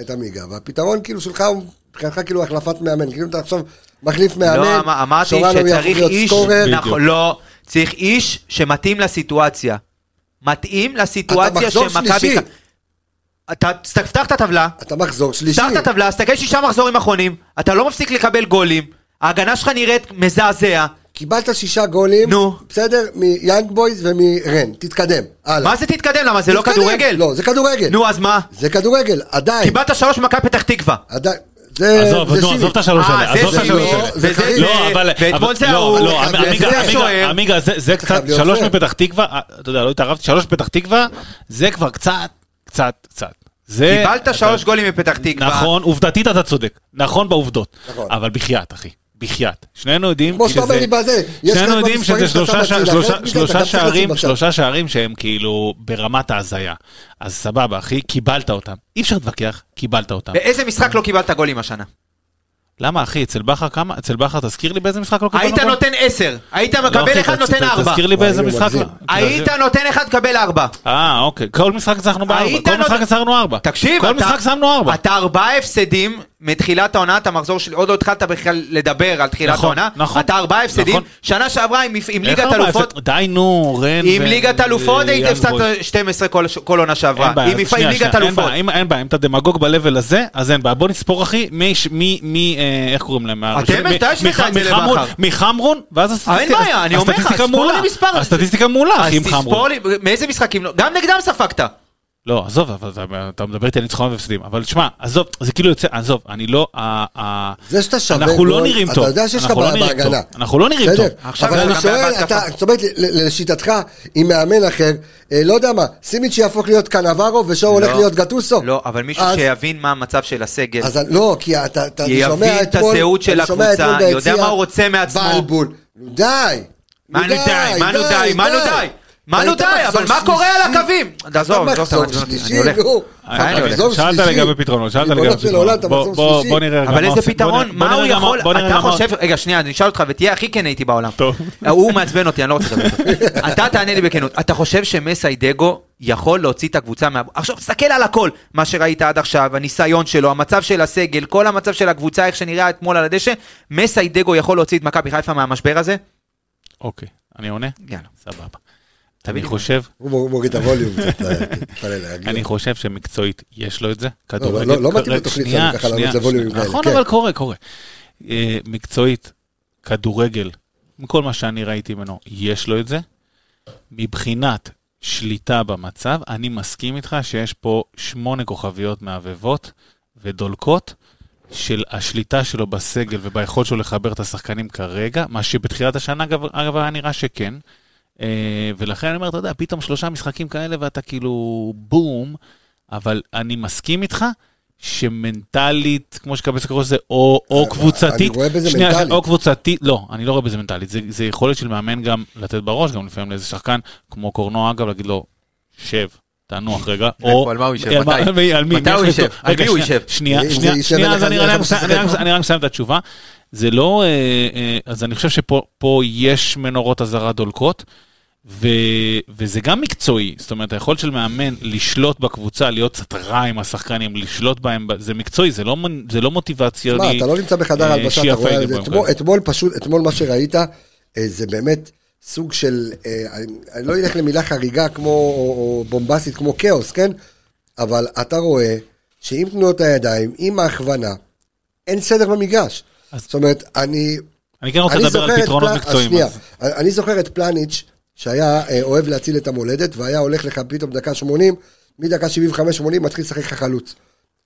את עמיגה, והפתרון כאילו שלך הוא מבחינתך כאילו החלפת מאמן. כאילו אתה עכשיו מחליף מאמן, לא, אמ- אמרתי שצריך להיות איש. נכון, לא, צריך איש שמתאים לסיטואציה. מתאים לסיטואציה מחזור שמכבי... שלישי. אתה תפתח את הטבלה, אתה מחזור שלישי. פתח את הטבלה, תסתכל שישה מחזורים אחרונים, אתה לא מפסיק לקבל גולים, ההגנה שלך נראית מזעזע, קיבלת שישה גולים, נו. בסדר, מיאנג בויז ומרן, תתקדם, הלאה. מה זה תתקדם? למה זה לא תתקדם. כדורגל? לא, זה כדורגל. נו, אז מה? זה כדורגל, עדיין. קיבלת שלוש ממכבי פתח תקווה. עדיין. זה עזוב, זה נו. עזוב את השלוש אה, האלה, זה עזוב את השלוש האלה. זה, לא, אבל... ואתמול אבל- זה לא, ההוא, לא, עמיגה, זה- קצת, שלוש. מפתח תקווה, אה, אתה יודע, לא התערבתי, שלוש מפתח תקווה, זה כבר קצת, קצת, קצת. זה... קיבלת שלוש גולים מפתח תקווה. נכון, עובדתית אתה צודק, נכון בעובדות, נכון. אבל בחייאת, אחי, בחייאת. שנינו יודעים כמו שאתה אומר לי בזה, יש שנינו יודעים שזה שלושה שם ש- בצד, שלושה- שלושה צריך שערים. שלושה שערים שהם כאילו ברמת ההזיה. אז סבבה, אחי, קיבלת אותם. אי אפשר להתווכח, קיבלת אותם. באיזה משחק לא קיבלת גולים השנה? למה, אחי, אצל בכר כמה? אצל בכר, תזכיר לי באיזה משחק לא קיבלנו היית? נותן עשר, היית לא, מקבל אחי, אחד, ת- נותן ת- ארבע. תזכיר לי באיזה משחק. לא- היית נותן אחד, תקבל ארבע. אה, אוקיי. כל משחק ניצחנו בארבע. כל משחק ניצחנו ארבע. תקשיב, כל משחק שמנו ארבע. אתה ארבעה הפסדים מתחילת העונה, אתה מחזור של... עוד לא התחלת בכלל לדבר על תחילת נכון, העונה. נכון. אתה ארבעה הפסדים. נכון. שנה שעברה עם, עם ליגת ארבע? אלופות. די נו, רן. עם ו- ליגת אלופות היית הפסדת בויז. 12 כל- כל עונה שעברה. אין בעיה, עם אז עם שנייה, ליגת שנייה, אין אלופות. בעיה, אין בעיה, אם אתה דמגוג ב-level הזה, אז אין בעיה. בוא נספור אחי, מי, ש- מי, מי, אה, איך קוראים להם? אתם, אתה השווית מח- את זה לבכר. מחמרון, ואז הסטטיסטיקה בעיה, אני אומר לך, ספור לי. מספר. הסטטיסטיקה מעולה, אחי, עם חמרון. מאיזה משחקים? לא- גם נגדם ספגת. לא, עזוב, אבל אתה- אתה מדבר איתי על ניצחונות והפסדים. אבל שמע, עזוב, זה כאילו יוצא, עזוב, אני לא... זה שאתה שווה אנחנו לא נראים אתה טוב. יודע שיש לך לא בהגנה. אנחנו לא נראים בסדר, טוב. עכשיו אבל אני שואל. אתה, זאת אומרת, ל- ל- לשיטתך, עם מאמן אחר, אה, לא יודע מה, סימיץ' יהפוך להיות קנברו ושואו הולך לא. להיות גטוסו? לא, אבל מישהו אז- שיבין מה המצב של הסגל. אז לא, כי אתה, אתה שומע יבין את אתמול, הזהות של הקבוצה, אתמול יודע מה הוא רוצה מעצמו. בלבול. די. מה נו די, מה נו די, מה נו די? מה נו די, היית אבל מה קורה על. הקווים? עזוב, אתה עזוב, מחזור עזוב, עזוב, שלישי, אני הולך. שאלת. לגבי פתרונות, שאלת לגבי פתרונות. בוא- נראה רגע אבל איזה פתרון, מה הוא יכול, אתה חושב, רגע שנייה, אני אשאל אותך ותהיה הכי כן הייתי בעולם. טוב. הוא מעצבן אותי, אני לא רוצה לדבר איתו. אתה תענה לי בכנות, אתה חושב שמסיידגו יכול להוציא את הקבוצה מה... עכשיו תסתכל על הכל, מה שראית עד עכשיו, הניסיון שלו, המצב של הסגל, כל המצב של הקבוצה, איך שנראה אתמול על הדשא, מסיידגו יכול להוציא את מכבי חיפה מהמשבר הזה? אוקיי, אני עונה? יאללה. סבבה. אני חושב, הוא מור- מוריד את הווליום קצת. אני חושב שמקצועית יש לו את זה. לא, כדורגל- לא- לא מתאים לתוכנית שלנו ככה לעלות לווליומים. כאלה, נכון, כן. אבל קורה, קורה. אה, מקצועית, כדורגל, מכל מה שאני ראיתי ממנו, יש לו את זה. מבחינת שליטה במצב, אני מסכים איתך שיש פה שמונה כוכביות מהבהבות ודולקות של השליטה שלו בסגל וביכולת שלו לחבר את השחקנים כרגע, מה שבתחילת השנה, אגב, אגב היה נראה שכן. אה, ולכן אני אומר, אתה יודע, פתאום שלושה משחקים כאלה ואתה כאילו בום, אבל אני מסכים איתך שמנטלית, כמו שקבסה קורא לזה, או, או אני קבוצתית, רואה בזה שנייה, מנטלית. או קבוצתית, לא, אני לא רואה בזה מנטלית, זה, זה יכולת של מאמן גם לתת בראש, גם לפעמים לאיזה שחקן, כמו קורנו אגב, להגיד לו, שב, תנוח רגע, איפה, על מה הוא יישב? מה- מתי? על מי? מתי הוא יישב? על מי הוא יישב? שנייה, שנייה, אז אני אני רק מסיים- אני. אני את התשובה. זה לא, אה, אה, אז אני חושב שפה פה יש מנורות אזהרה דולקות, ו, וזה גם מקצועי, זאת אומרת, היכולת של מאמן לשלוט בקבוצה, להיות קצת רע עם השחקנים, לשלוט בהם, זה מקצועי, זה לא, זה לא מוטיבציה. שמע, אתה לא נמצא בחדר אה, ההלבשה, אתה רואה, פייגלין זה- אתמול-. אתמול פשוט, אתמול מה שראית, אה, זה באמת סוג של, אה, אני- לא אלך למילה חריגה כמו, או בומבסית כמו כאוס, כן? אבל אתה רואה שעם תנועות הידיים, עם ההכוונה, אין סדר במגרש. אז- זאת אומרת, אני... אני כן רוצה לדבר על את פתרונות מקצועיים. אני זוכר את פלניץ', שהיה אה, אוהב להציל את המולדת, והיה הולך לך פתאום דקה 80, מדקה 75-80 מתחיל לשחק לך חלוץ.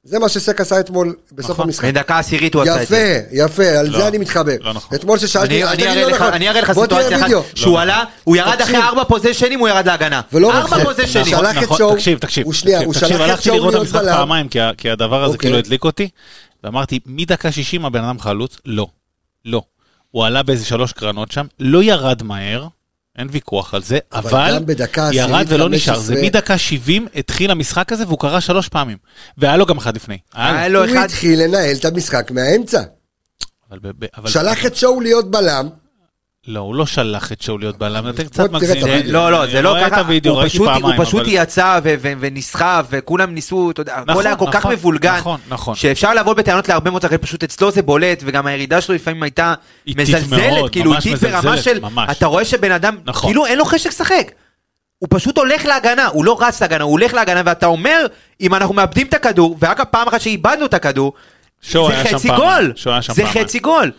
זה מה שסק עשה אתמול בסוף נכון. המשחק. מדקה עשירית הוא עשה את זה. יפה, יפה, על לא, זה אני מתחבר. לא נכון. אתמול ששאלתי, אני- אראה לא לך- נכון. אני אראה לך סיטואציה אחת. שהוא עלה, הוא ירד תקשיב. אחרי ארבע פוזיישנים, הוא ירד להגנה. ולא רק ארבע זה, פוזיישנים. נכון. שלח את נכון, שואו, תקשיב, תקשיב, הוא שנייה, תקשיב, הוא תקשיב, שלח את הלכתי לראות את המשחק. פעמיים, כי הדבר הזה אוקיי. כאילו הדליק אותי, ואמרתי, מדקה 60 הבן אדם חלוץ? לא, לא. הוא עלה באיזה שלוש קרנות שם, לא ירד מהר, אין ויכוח על זה, אבל אבל ירד ולא 15. נשאר. זה מדקה 70 התחיל המשחק הזה והוא קרה שלוש פעמים. והיה לו גם אחד לפני. היה לו. לו הוא אחד, התחיל לנהל את המשחק מהאמצע. אבל אבל- שלח את שואו להיות בלם, לא, הוא לא שלח את שואו להיות בלם, אתם בוא קצת מגזים. לא, לא, זה לא ככה, הוא פשוט- יצא ונסחב, וכולם ניסו, אתה יודע, הכל נכון, היה כל כך נכון, מבולגן, נכון. שאפשר לבוא בטענות להרבה מאוד שחקנים, פשוט אצלו זה בולט, וגם הירידה שלו לפעמים הייתה מזלזלת, כאילו איטית ברמה של. אתה רואה שבן אדם. כאילו אין לו חשק לשחק. הוא פשוט הולך להגנה, הוא לא רץ להגנה, הוא הולך להגנה, ואתה אומר, אם אנחנו מאבדים את הכדור, ורק הפעם אחת שאיבדנו את הכדור, זה חצי גול, זה. חצי גול.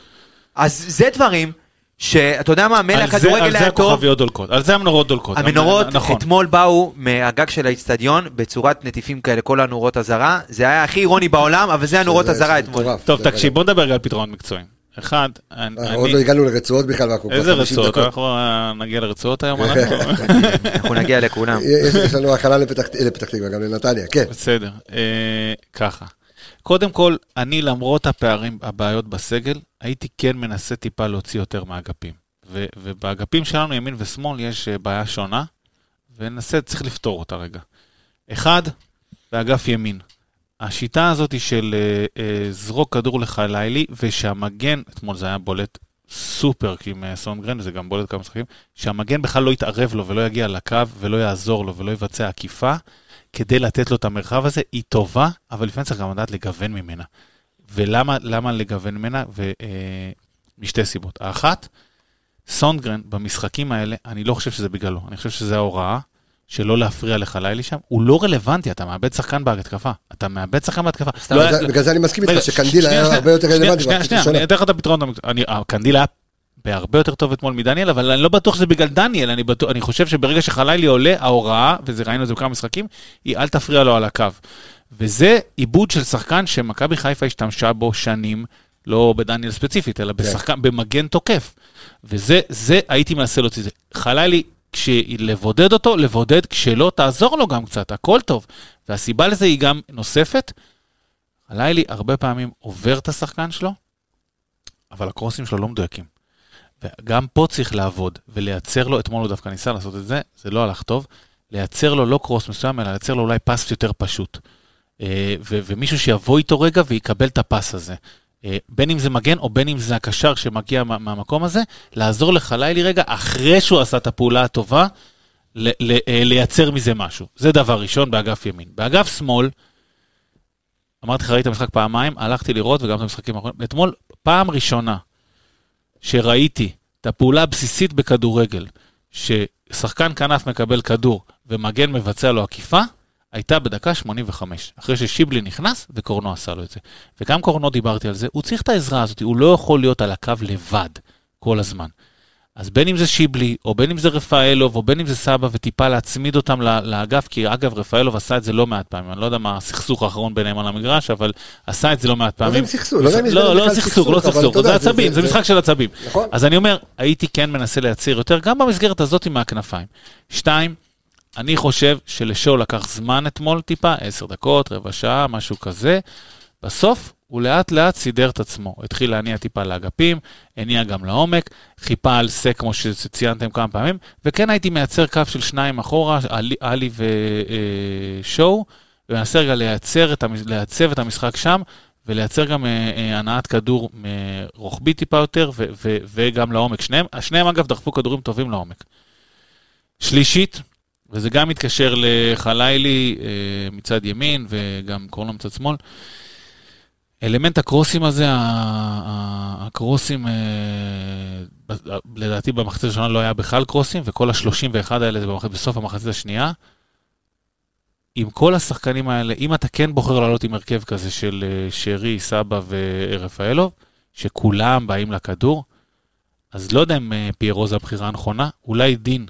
אז זה דברים שאתה יודע מה, מילא על זה- הכדורגל על זה היה טוב, הכוכביות דולקות, על זה המנורות דולקות. המנורות נכון. אתמול באו מהגג של האיצטדיון בצורת נטיפים כאלה, כל הנורות אזהרה. זה היה הכי אירוני בעולם, אבל זה הנורות זה- אזהרה זה אתמול. טוב, תקשיב, בוא נדבר על פתרונות מקצועיים. אחד, אני... עוד לא הגענו לרצועות בכלל, ואנחנו כבר איזה 50 רצועות? דקות. אנחנו אה, נגיע לרצועות היום, אנחנו? אנחנו נגיע לכולם. יש לנו לפתח לפתח תקווה, גם לנתניה, כן. בסדר, אה, ככה. קודם כל, אני למרות הפערים, הבעיות בסגל, הייתי כן מנסה טיפה להוציא יותר מהאגפים. ו- ובאגפים שלנו, ימין ושמאל, יש אה, בעיה שונה, וננסה, צריך לפתור אותה רגע. אחד, באגף ימין. השיטה הזאת היא של אה, אה, זרוק כדור לחלילי, ושהמגן, אתמול זה היה בולט סופר עם אה, סונגרן, וזה גם בולט כמה משחקים, שהמגן בכלל לא יתערב לו ולא יגיע לקו ולא יעזור לו ולא יבצע עקיפה, כדי לתת לו את המרחב הזה, היא טובה, אבל לפעמים צריך גם לדעת לגוון ממנה. ולמה למה לגוון ממנה? ו, אה, משתי סיבות. האחת, סונגרן במשחקים האלה, אני לא חושב שזה בגללו, אני חושב שזה ההוראה שלא להפריע לך לילי שם, הוא לא רלוונטי, אתה מאבד שחקן בהתקפה, אתה מאבד שחקן בהתקפה. לא בגלל זה- אני מסכים איתך שקנדיל היה הרבה יותר רלוונטי. שנייה, שנייה. אני אתן לך את הפתרון. אני- קנדיל היה בהרבה יותר טוב אתמול מדניאל, אבל אני לא בטוח שזה בגלל דניאל, אני, בטוח, אני חושב שברגע שחלילי עולה, ההוראה, וזה ראינו את זה בכמה משחקים, היא אל תפריע לו על הקו. וזה עיבוד של שחקן שמכבי חיפה השתמשה בו שנים, לא בדניאל ספציפית, אלא בשחקן, במגן תוקף. וזה, זה הייתי מנסה להוציא את זה. חלילי, כשלבודד אותו, לבודד, כשלא, תעזור לו גם קצת, הכל טוב. והסיבה לזה היא גם נוספת, חלילי הרבה פעמים עובר את השחקן שלו, אבל הקרוסים שלו לא מדויקים. וגם פה צריך לעבוד ולייצר לו, אתמול הוא דווקא ניסה לעשות את זה, זה לא הלך טוב, לייצר לו לא קרוס מסוים, אלא לייצר לו אולי פס יותר פשוט. אה, ו- ומישהו שיבוא איתו רגע ויקבל את הפס הזה. אה, בין אם זה מגן או בין אם זה הקשר שמגיע מה- מהמקום הזה, לעזור לחלילי רגע, אחרי שהוא עשה את הפעולה הטובה, ל- ל- אה, לייצר מזה משהו. זה דבר ראשון באגף ימין. באגף שמאל, אמרתי לך, ראיתי את המשחק פעמיים, הלכתי לראות וגם את המשחקים האחרונים. אתמול, פעם ראשונה שראיתי את הפעולה הבסיסית בכדורגל, ששחקן כנף מקבל כדור ומגן מבצע לו עקיפה, הייתה בדקה 85, אחרי ששיבלי נכנס וקורנו עשה לו את זה. וגם קורנו דיברתי על זה, הוא צריך את העזרה הזאת, הוא לא יכול להיות על הקו לבד כל הזמן. אז בין אם זה שיבלי, או בין אם זה רפאלוב, או בין אם זה סבא, וטיפה להצמיד אותם לאגף, כי אגב, רפאלוב עשה את זה לא מעט פעמים, אני לא יודע מה הסכסוך האחרון ביניהם על המגרש, אבל עשה את זה לא מעט פעמים. לא יודע אם סכסוך, לא יודע אם יש לא, לא סכסוך, לא סכסוך, זה עצבים, זה משחק של עצבים. נכון. אז אני אומר, הייתי כן מנסה לייצר יותר, גם במסגרת הזאת עם הכנפיים. שתיים, אני חושב שלשואו לקח זמן אתמול טיפה, עשר דקות, רבע שעה, משהו כזה. בסוף הוא לאט לאט סידר את עצמו. התחיל להניע טיפה לאגפים, הניע גם לעומק, חיפה על סק כמו שציינתם כמה פעמים, וכן הייתי מייצר קו של שניים אחורה, עלי ושואו, ומנסה רגע לייצר את, לייצב את המשחק שם, ולייצר גם אה, אה, הנעת כדור רוחבי טיפה יותר, ו- ו- וגם לעומק. שניהם, שניהם אגב דחפו כדורים טובים לעומק. שלישית, וזה גם מתקשר לחלילי אה, מצד ימין, וגם קוראים לו מצד שמאל, אלמנט הקרוסים הזה, הקרוסים, אה, לדעתי במחצית הראשונה לא היה בכלל קרוסים, וכל ה-31 האלה זה בסוף המחצית השנייה. עם כל השחקנים האלה, אם אתה כן בוחר לעלות עם הרכב כזה של אה, שרי, סבא ורפאלוב, שכולם באים לכדור, אז לא יודע אם אה, פיירו זה הבחירה הנכונה, אולי דין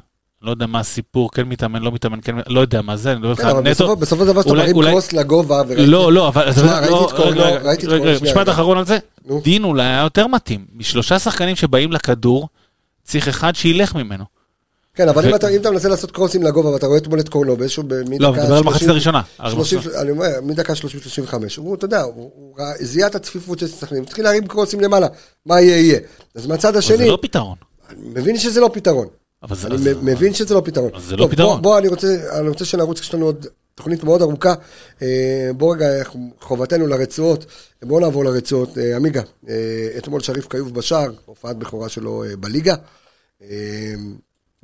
לא יודע מה הסיפור, כן מתאמן, לא מתאמן, כן, לא יודע מה זה, אני לא יודע לך נטו. בסופו של דבר שאתה מרים קרוס לגובה, לא, לא, אבל... ראיתי את קורנו, משפט אחרון על זה, דין אולי היה יותר מתאים. משלושה שחקנים שבאים לכדור, צריך אחד שילך ממנו. כן, אבל אם אתה מנסה לעשות קרוסים לגובה ואתה רואה אתמול את קורנו באיזשהו... לא, מדבר על מחצית הראשונה. אני אומר, מדקה 30-35, הוא, אתה יודע, הוא זיהה את הצפיפות של שחקנים, התחיל להרים קרוסים למעלה, מה יהיה יהיה. אז מהצד השני... זה לא פתרון. אני מבין שזה לא פתרון. אבל זה, אני מבין שזה לא פתרון. זה לא פתרון. בוא, אני רוצה, אני רוצה שנרוץ, יש לנו עוד תוכנית מאוד ארוכה. אה, בוא רגע, חובתנו לרצועות, בוא נעבור לרצועות. אה, עמיגה, אה, אתמול שריף כיוף בשער, הופעת בכורה שלו בליגה.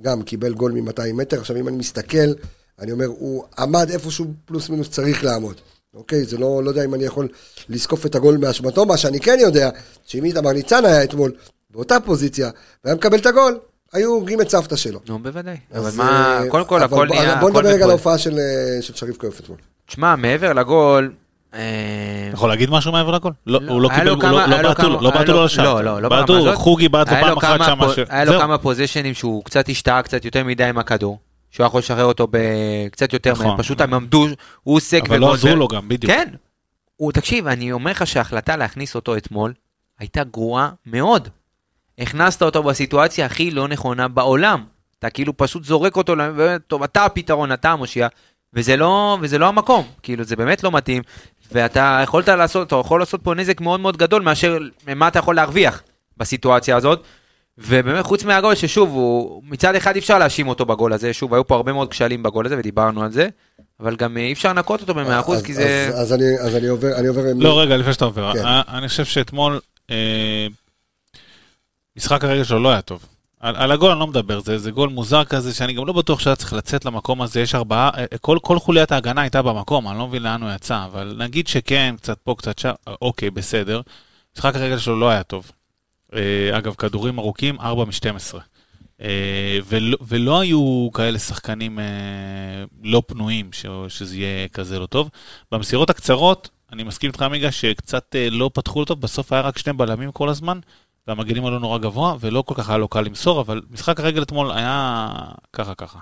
גם קיבל גול מ-200 מטר. עכשיו, אם אני מסתכל, אני אומר, הוא עמד איפשהו פלוס מינוס צריך לעמוד. אוקיי? זה לא, לא יודע אם אני יכול לזקוף את הגול באשמתו. מה שאני כן יודע, שאם איתמר ניצן היה אתמול באותה פוזיציה, והיה מקבל את הגול, היו הורגים את סבתא שלו. נו, בוודאי. אבל מה, אה, קודם כל, הכל נהיה... בוא נדבר רגע על ההופעה של אה, שריף כיוף אתמול. תשמע, מעבר לגול... אתה אה, יכול להגיד משהו מעבר לגול? לא, הוא לא קיבל, לא בעטו לו, לא בעטו לו לשם. לא, לא, לא ברמה הזאת. חוגי בעט לו פעם אחת שם. היה לו כמה פוזיישנים שהוא קצת השתהה קצת יותר מדי עם הכדור. שהוא יכול לשחרר אותו בקצת יותר נכון. פשוט הם עמדו, הוא סק אבל לא עזרו לו גם, בדיוק. כן. תקשיב, אני אומר לך שההחלטה להכניס אותו אתמול הייתה גרועה מאוד. הכנסת אותו בסיטואציה הכי לא נכונה בעולם. אתה כאילו פשוט זורק אותו, טוב, אתה הפתרון, אתה המושיע, וזה לא, וזה לא המקום, כאילו זה באמת לא מתאים, ואתה יכולת לעשות, אתה יכול לעשות פה נזק מאוד מאוד גדול מאשר מה אתה יכול להרוויח בסיטואציה הזאת. ובאמת חוץ מהגול ששוב, הוא, מצד אחד אי אפשר להאשים אותו בגול הזה, שוב, היו פה הרבה מאוד כשלים בגול הזה ודיברנו על זה, אבל גם אי אפשר לנקות אותו במאה אחוז, כי זה... אז, אז, אני, אז אני עובר, אני עובר... לא, רגע, לפני שאתה עובר, כן. אני חושב שאתמול, אה, משחק הרגע שלו לא היה טוב. על, על הגול אני לא מדבר, זה, זה גול מוזר כזה, שאני גם לא בטוח שהיה צריך לצאת למקום הזה, יש ארבעה, אה, כל, כל חוליית ההגנה הייתה במקום, אני לא מבין לאן הוא יצא, אבל נגיד שכן, קצת פה, קצת שם, אוקיי, בסדר. משחק הרגל שלו לא היה טוב. אה, אגב, כדורים ארוכים, 4 מ-12. אה, ולא, ולא היו כאלה שחקנים לא פנויים, ש, שזה יהיה כזה לא טוב. במסירות הקצרות, אני מסכים איתך, עמיגה, שקצת לא פתחו אותו, בסוף היה רק שני בלמים כל הזמן. והמגנים עלו נורא גבוה, ולא כל כך היה לו קל למסור, אבל משחק הרגל אתמול היה ככה ככה.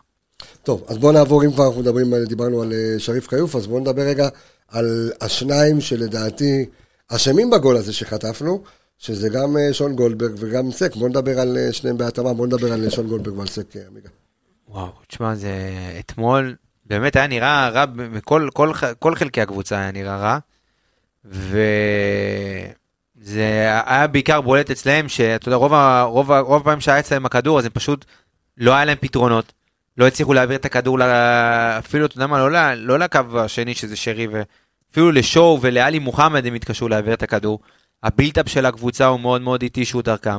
טוב, אז בואו נעבור, אם כבר אנחנו מדברים, דיברנו על אה, שריף כיוף, אז בואו נדבר רגע על השניים שלדעתי אשמים בגול הזה שחטפנו, שזה גם אה, שון גולדברג וגם סק. בואו נדבר על אה, שניהם בהתאמה, בואו נדבר על שון גולדברג ועל סק, עמיגה. וואו, תשמע, זה אתמול באמת היה נראה רע, בכל כל, כל חלקי הקבוצה היה נראה רע, ו... זה היה בעיקר בולט אצלהם, שאתה יודע, רוב, רוב, רוב הפעמים שהיה אצלם הכדור, אז הם פשוט, לא היה להם פתרונות. לא הצליחו להעביר את הכדור, אפילו, אתה יודע מה, לא, לא לקו השני, שזה שרי, ואפילו לשואו ולאלי מוחמד הם התקשרו להעביר את הכדור. הבילטאפ של הקבוצה הוא מאוד מאוד איטי שהוא דרכם.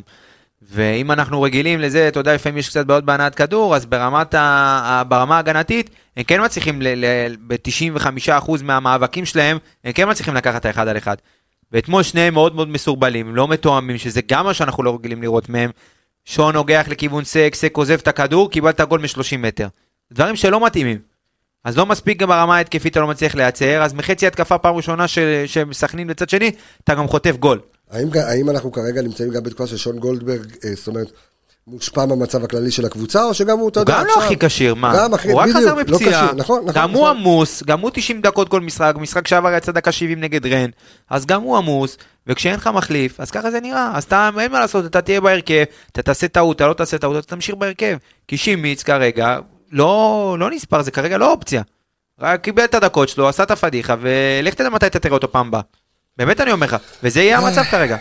ואם אנחנו רגילים לזה, אתה יודע, לפעמים יש קצת בעיות בהנעת כדור, אז ברמת ה... ברמה ההגנתית, הם כן מצליחים, ב-95% מהמאבקים שלהם, הם כן מצליחים לקחת את האחד על אחד. ואתמול שניהם מאוד מאוד מסורבלים, לא מתואמים, שזה גם מה שאנחנו לא רגילים לראות מהם, שון נוגח לכיוון סק, סק עוזב את הכדור, קיבלת גול מ-30 מטר. דברים שלא מתאימים. אז לא מספיק גם ברמה ההתקפית אתה לא מצליח לייצר, אז מחצי התקפה פעם ראשונה של סכנין בצד שני, אתה גם חוטף גול. האם, האם אנחנו כרגע נמצאים גם בתקופה של שון גולדברג, אה, זאת אומרת, מושפע מהמצב הכללי של הקבוצה, או שגם הוא, אתה הוא יודע, גם לא הכי כשיר, מה? גם הכי, הוא רק חזר לא מפציעה. נכון, נכון. גם הוא נכון. עמוס, גם הוא 90 דקות כל משחק, משחק שעבר יצא דקה 70 נגד רן, אז גם הוא עמוס, וכשאין לך מחליף, אז ככה זה נראה, אז אתה, אין מה לעשות, אתה תהיה בהרכב, אתה תעשה טעות, אתה לא תעשה טעות, אתה תמשיך בהרכב. כי שימיץ כרגע, לא, לא נספר, זה כרגע לא אופציה. רק קיבל את הדקות שלו, עשה את הפדיחה, ולך תדע מתי אתה תראה אותו פעם הבאה. באמת אני אומר לך, וזה יהיה המצב כרגע.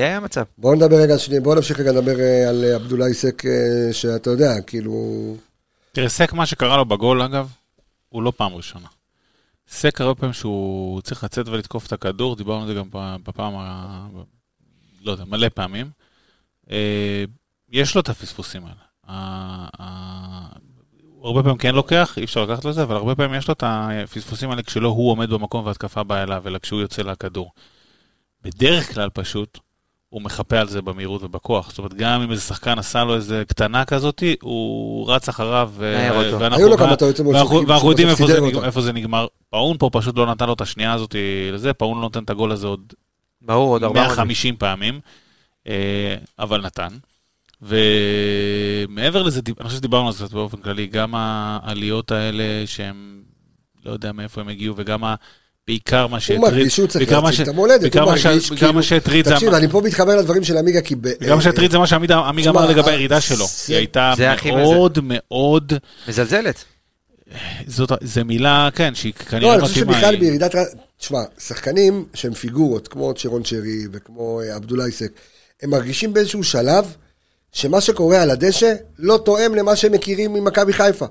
זה יהיה המצב. בואו נדבר רגע, שנייה, בואו נמשיך רגע לדבר אה, על אה, עבדולאי סק, אה, שאתה יודע, כאילו... תראה, סק, מה שקרה לו בגול, אגב, הוא לא פעם ראשונה. סק הרבה פעמים שהוא צריך לצאת ולתקוף את הכדור, דיברנו על זה גם בפעם ה... לא יודע, מלא פעמים. יש לו את הפספוסים האלה. הוא הרבה פעמים כן לוקח, אי אפשר לקחת לו את זה, אבל הרבה פעמים יש לו את הפספוסים האלה כשלא הוא עומד במקום והתקפה באה אליו, אלא כשהוא יוצא לכדור. בדרך כלל פשוט, הוא מחפה על זה במהירות ובכוח. זאת אומרת, גם אם איזה שחקן עשה לו איזה קטנה כזאתי, הוא רץ אחריו. אותו. ואנחנו- יודעים איפה זה נגמר-. פאון פה פשוט לא נתן לו את השנייה הזאת לזה, פאון לא נותן את הגול הזה עוד ברור, עוד 400. 150 פעמים, אה, אבל נתן. ומעבר לזה, אני חושב שדיברנו על זה קצת באופן כללי, גם העליות האלה שהם, לא יודע מאיפה הם הגיעו, וגם ה... בעיקר מה הוא שהטריד, מרגיש שהוא צריך בעיקר ש- את המולדת, בעיקר הוא מרגיש בעיקר כאילו... מה שהטריד זה... תקשיב, אני פה מתחבר לדברים של עמיגה, כי... ב- גם מה שהטריד זה מה שעמיגה אמר לגבי אה, הירידה שלו. זה- היא הייתה מאוד מאוד, מזלזלת. זאת, זה מילה, כן, שהיא לא, כנראה אני חושב מתאימה. שבכלל בירידת... תשמע, שחקנים שהם פיגורות, כמו צ'רון שרי וכמו אה, עבדולאי סק, הם מרגישים באיזשהו שלב שמה שקורה על הדשא לא תואם למה שהם מכירים ממכבי חיפה.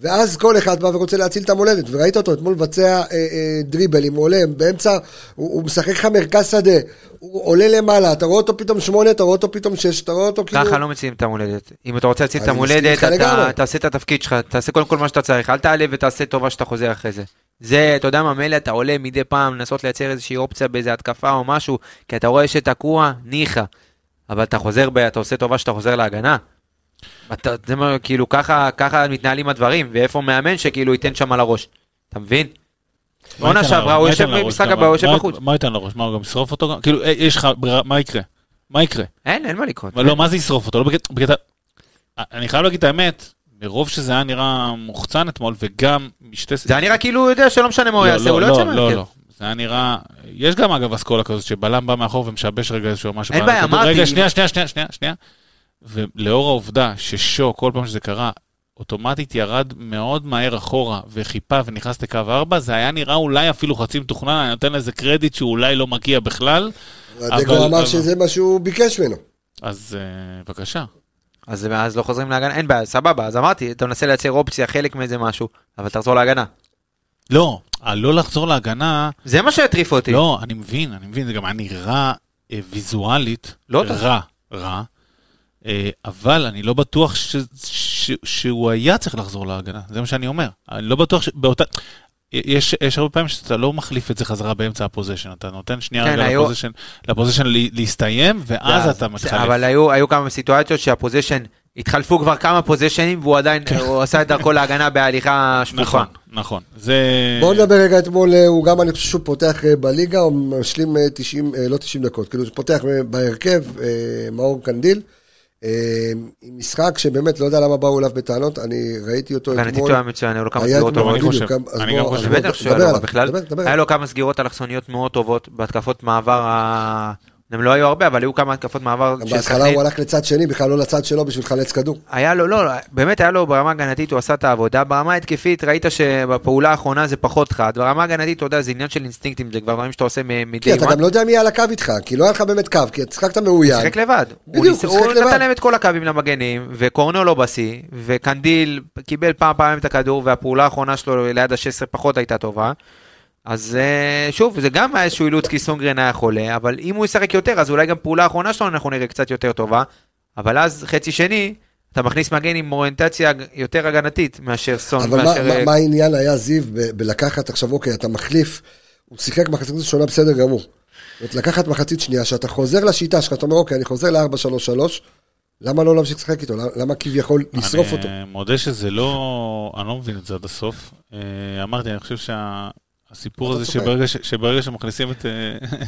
ואז כל אחד בא ורוצה להציל את המולדת, וראית אותו אתמול מבצע אה, אה, דריבלים, הוא עולה באמצע, הוא, הוא משחק לך מרכז שדה, הוא עולה למעלה, אתה רואה אותו פתאום שמונה, אתה רואה אותו פתאום שש, אתה רואה אותו כאילו... ככה לא מציעים את המולדת. אם אתה רוצה להציל את המולדת, לגמרי. אתה תעשה את התפקיד שלך, תעשה קודם כל מה שאתה צריך, אל תעלה ותעשה טובה שאתה חוזר אחרי זה. זה, אתה יודע מה, מילא אתה עולה מדי פעם לנסות לייצר איזושהי אופציה באיזה התקפה או משהו, כי אתה רואה שתקוע, ניחא. אבל אתה חוזר, ב, אתה עושה טובה שאתה חוזר להגנה. אתה, זה מה, כאילו, ככה, ככה מתנהלים הדברים, ואיפה מאמן שכאילו ייתן שם על הראש. אתה מבין? עונה שעברה? הוא יושב? במשחק הבא, הוא יושב בחוץ. מה ייתן לו ראש? מה, הוא גם ישרוף אותו? כאילו, אה, יש לך ברירה, מה יקרה? מה יקרה? אין, אין מה לקרות. לא, מה זה ישרוף אותו? לא בקטע... אני חייב להגיד את האמת, מרוב שזה היה נראה מוחצן אתמול, וגם משתי... זה היה נראה כאילו הוא יודע שלא משנה מה הוא לא, יעשה, לא, הוא לא לא, יוצא לא, מהרכב. לא. זה היה נראה... יש גם אגב אסכולה כזאת, שבלם בא מאחור ומשבש רגע איזשהו משהו. אין בעיה. אמרתי. רגע, שנייה, שנייה, שנייה, שנייה. ולאור העובדה ששו, כל פעם שזה קרה, אוטומטית ירד מאוד מהר אחורה וחיפה ונכנס לקו 4, זה היה נראה אולי אפילו חצי מתוכנן, אני נותן לזה קרדיט שהוא אולי לא מגיע בכלל, הדגו אבל- אמר אבל- שזה מה שהוא ביקש ממנו. אז אה, בבקשה. אז אז לא חוזרים להגנה, אין בעיה, סבבה, אז אמרתי, אתה מנסה לייצר אופציה, חלק מאיזה משהו, אבל תחזור להגנה. לא, הלא לחזור להגנה, זה מה שהטריף אותי. לא, אני מבין, אני מבין, זה גם היה נראה אה, ויזואלית לא. רע, רע, אה, אבל אני לא בטוח ש, ש, שהוא היה צריך לחזור להגנה, זה מה שאני אומר. אני לא בטוח שבאותה... יש, יש הרבה פעמים שאתה לא מחליף את זה חזרה באמצע הפוזיישן, אתה נותן שנייה כן, רגע היו- לפוזיישן, לפוזיישן לה- להסתיים, ואז זה- אתה מתחלף. אבל היו היו כמה סיטואציות שהפוזיישן, התחלפו כבר כמה פוזיישנים, והוא עדיין, הוא עשה את דרכו להגנה בהליכה שפוכה. נכון, נכון. זה... בואו נדבר רגע אתמול, אה, הוא גם, אני חושב שהוא פותח אה, בליגה, הוא משלים אה, 90, אה, לא 90 דקות, כאילו הוא פותח אה, בהרכב, אה, מאור קנדיל, אה, משחק שבאמת לא יודע למה באו אליו בטענות, אני ראיתי אותו אתמול. הוא היה מצוין, היו לו כמה סגירות אני טובות. בדיוק, חושב. אני גם חושב. בטח שהוא דבר היה לו, בכלל, היה. לו כמה סגירות אלכסוניות מאוד טובות בהתקפות מעבר, הם לא היו הרבה, אבל היו כמה התקפות מעבר גם בהתחלה סכנין. הוא הלך לצד שני, בכלל לא לצד שלו בשביל לחלץ כדור. היה לו, לא, באמת היה לו ברמה הגנתית, הוא עשה את העבודה. ברמה ההתקפית, ראית שבפעולה האחרונה זה פחות חד. ברמה הגנתית, אתה יודע, זה עניין של אינסטינקטים, זה כבר דברים שאתה עושה מ- כי מ-day אתה. גם לא יודע מי על הקו איתך, כי לא היה לך באמת קו, כי שיחקת מאוין. שיחק לבד. בדיוק, הוא הוא שיחק הוא לבד. נתן להם את כל הקווים למגנים, וקורנו לא בשיא, וקנדיל קיבל פעם פעמים את הכדור, והפעולה האחרונה שלו ליד ה-16 פחות הייתה טובה. אז אה, שוב, זה גם היה איזשהו אילוץ כי סונגרן היה חולה, אבל אם הוא ישחק יותר, אז אולי גם פעולה האחרונה שלו אנחנו נראה קצת יותר טובה. אבל אז חצי שני, אתה מכניס מגן עם אוריינטציה יותר הגנתית מאשר סון, אבל מה- מאשר... מה- אה, מה העניין היה זיו ב- בלקחת עכשיו, אוקיי, אתה מחליף, הוא שיחק מחצית ראשונה בסדר גמור. זאת אומרת, לקחת מחצית שנייה, שאתה חוזר לשיטה שלך, אתה אומר, אוקיי, אני חוזר ל-4-3-3, למה לא להמשיך לשחק איתו? למה- כביכול לשרוף אותו? אני מודה שזה לא, אני לא מבין את זה עד הסוף. אה, אמרתי, אני חושב שהסיפור אתה הזה? שברגע ש- שברגע שמכניסים את... אה,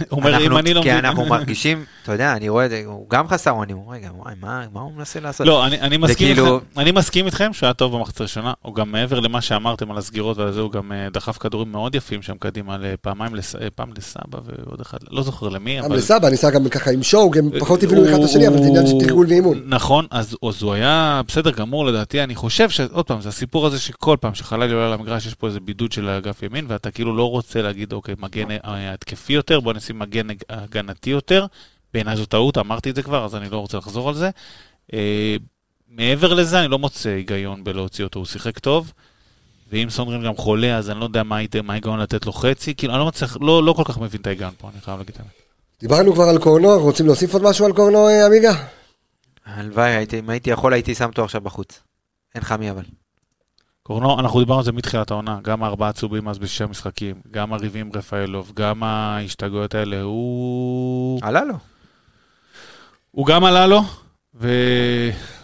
הוא אומר, אנחנו- אם אני לא כי מבין... אנחנו מרגישים, אתה יודע, אני רואה את זה, הוא גם חסר אונים, הוא אומר, רגע, וואי, מה מה הוא מנסה לעשות? לא, אני, אני, מסכים כאילו- איתכם, אני מסכים איתכם שהוא היה טוב במחצית הראשונה, הוא גם מעבר למה שאמרתם על הסגירות ועל זה, הוא גם אה, דחף כדורים מאוד יפים שם קדימה, לפעמיים, לס... אה, פעם לסבא ועוד אחד, לא זוכר למי, גם אבל... לסבא, ניסה גם ככה עם שואו, הם פחות הבינו אחד את השני, אבל זה עניין של תרגול ואימון. נכון, אז, אז הוא היה בסדר גמור לדעתי, אני חושב שעוד פעם, זה הסיפור הזה שכל פעם שחלילי עולה למגרש יש פה איזה בידוד של אגף ימין, ואתה כאילו לא רוצה להגיד, אוקיי, מגן אה, התקפי יותר, בוא נשים מגן הג- הגנתי יותר. בעיניי זו טעות, אמרתי את זה כבר, אז אני לא רוצה לחזור על זה. אה, מעבר לזה, אני לא מוצא היגיון בלהוציא אותו, הוא שיחק טוב. ואם סונגרן גם חולה, אז אני לא יודע מה ההיגיון לתת לו חצי, כאילו, אני לא מצליח, לא, לא כל כך מבין את ההיגיון פה, אני חייב להגיד את האמת. דיברנו כבר על קורנו, רוצים להוסיף עוד משהו על קורנו, אה, עמיגה? הלוואי, הייתי- אם הייתי יכול, הייתי שם אותו עכשיו בחוץ. אין לך מי אבל. קורנו, אנחנו דיברנו על זה מתחילת העונה, גם הארבעה צהובים אז בשישה משחקים, גם הריבים רפאלוב, גם ההשתגעויות האלה, הוא... עלה לו. הוא גם עלה לו, ו...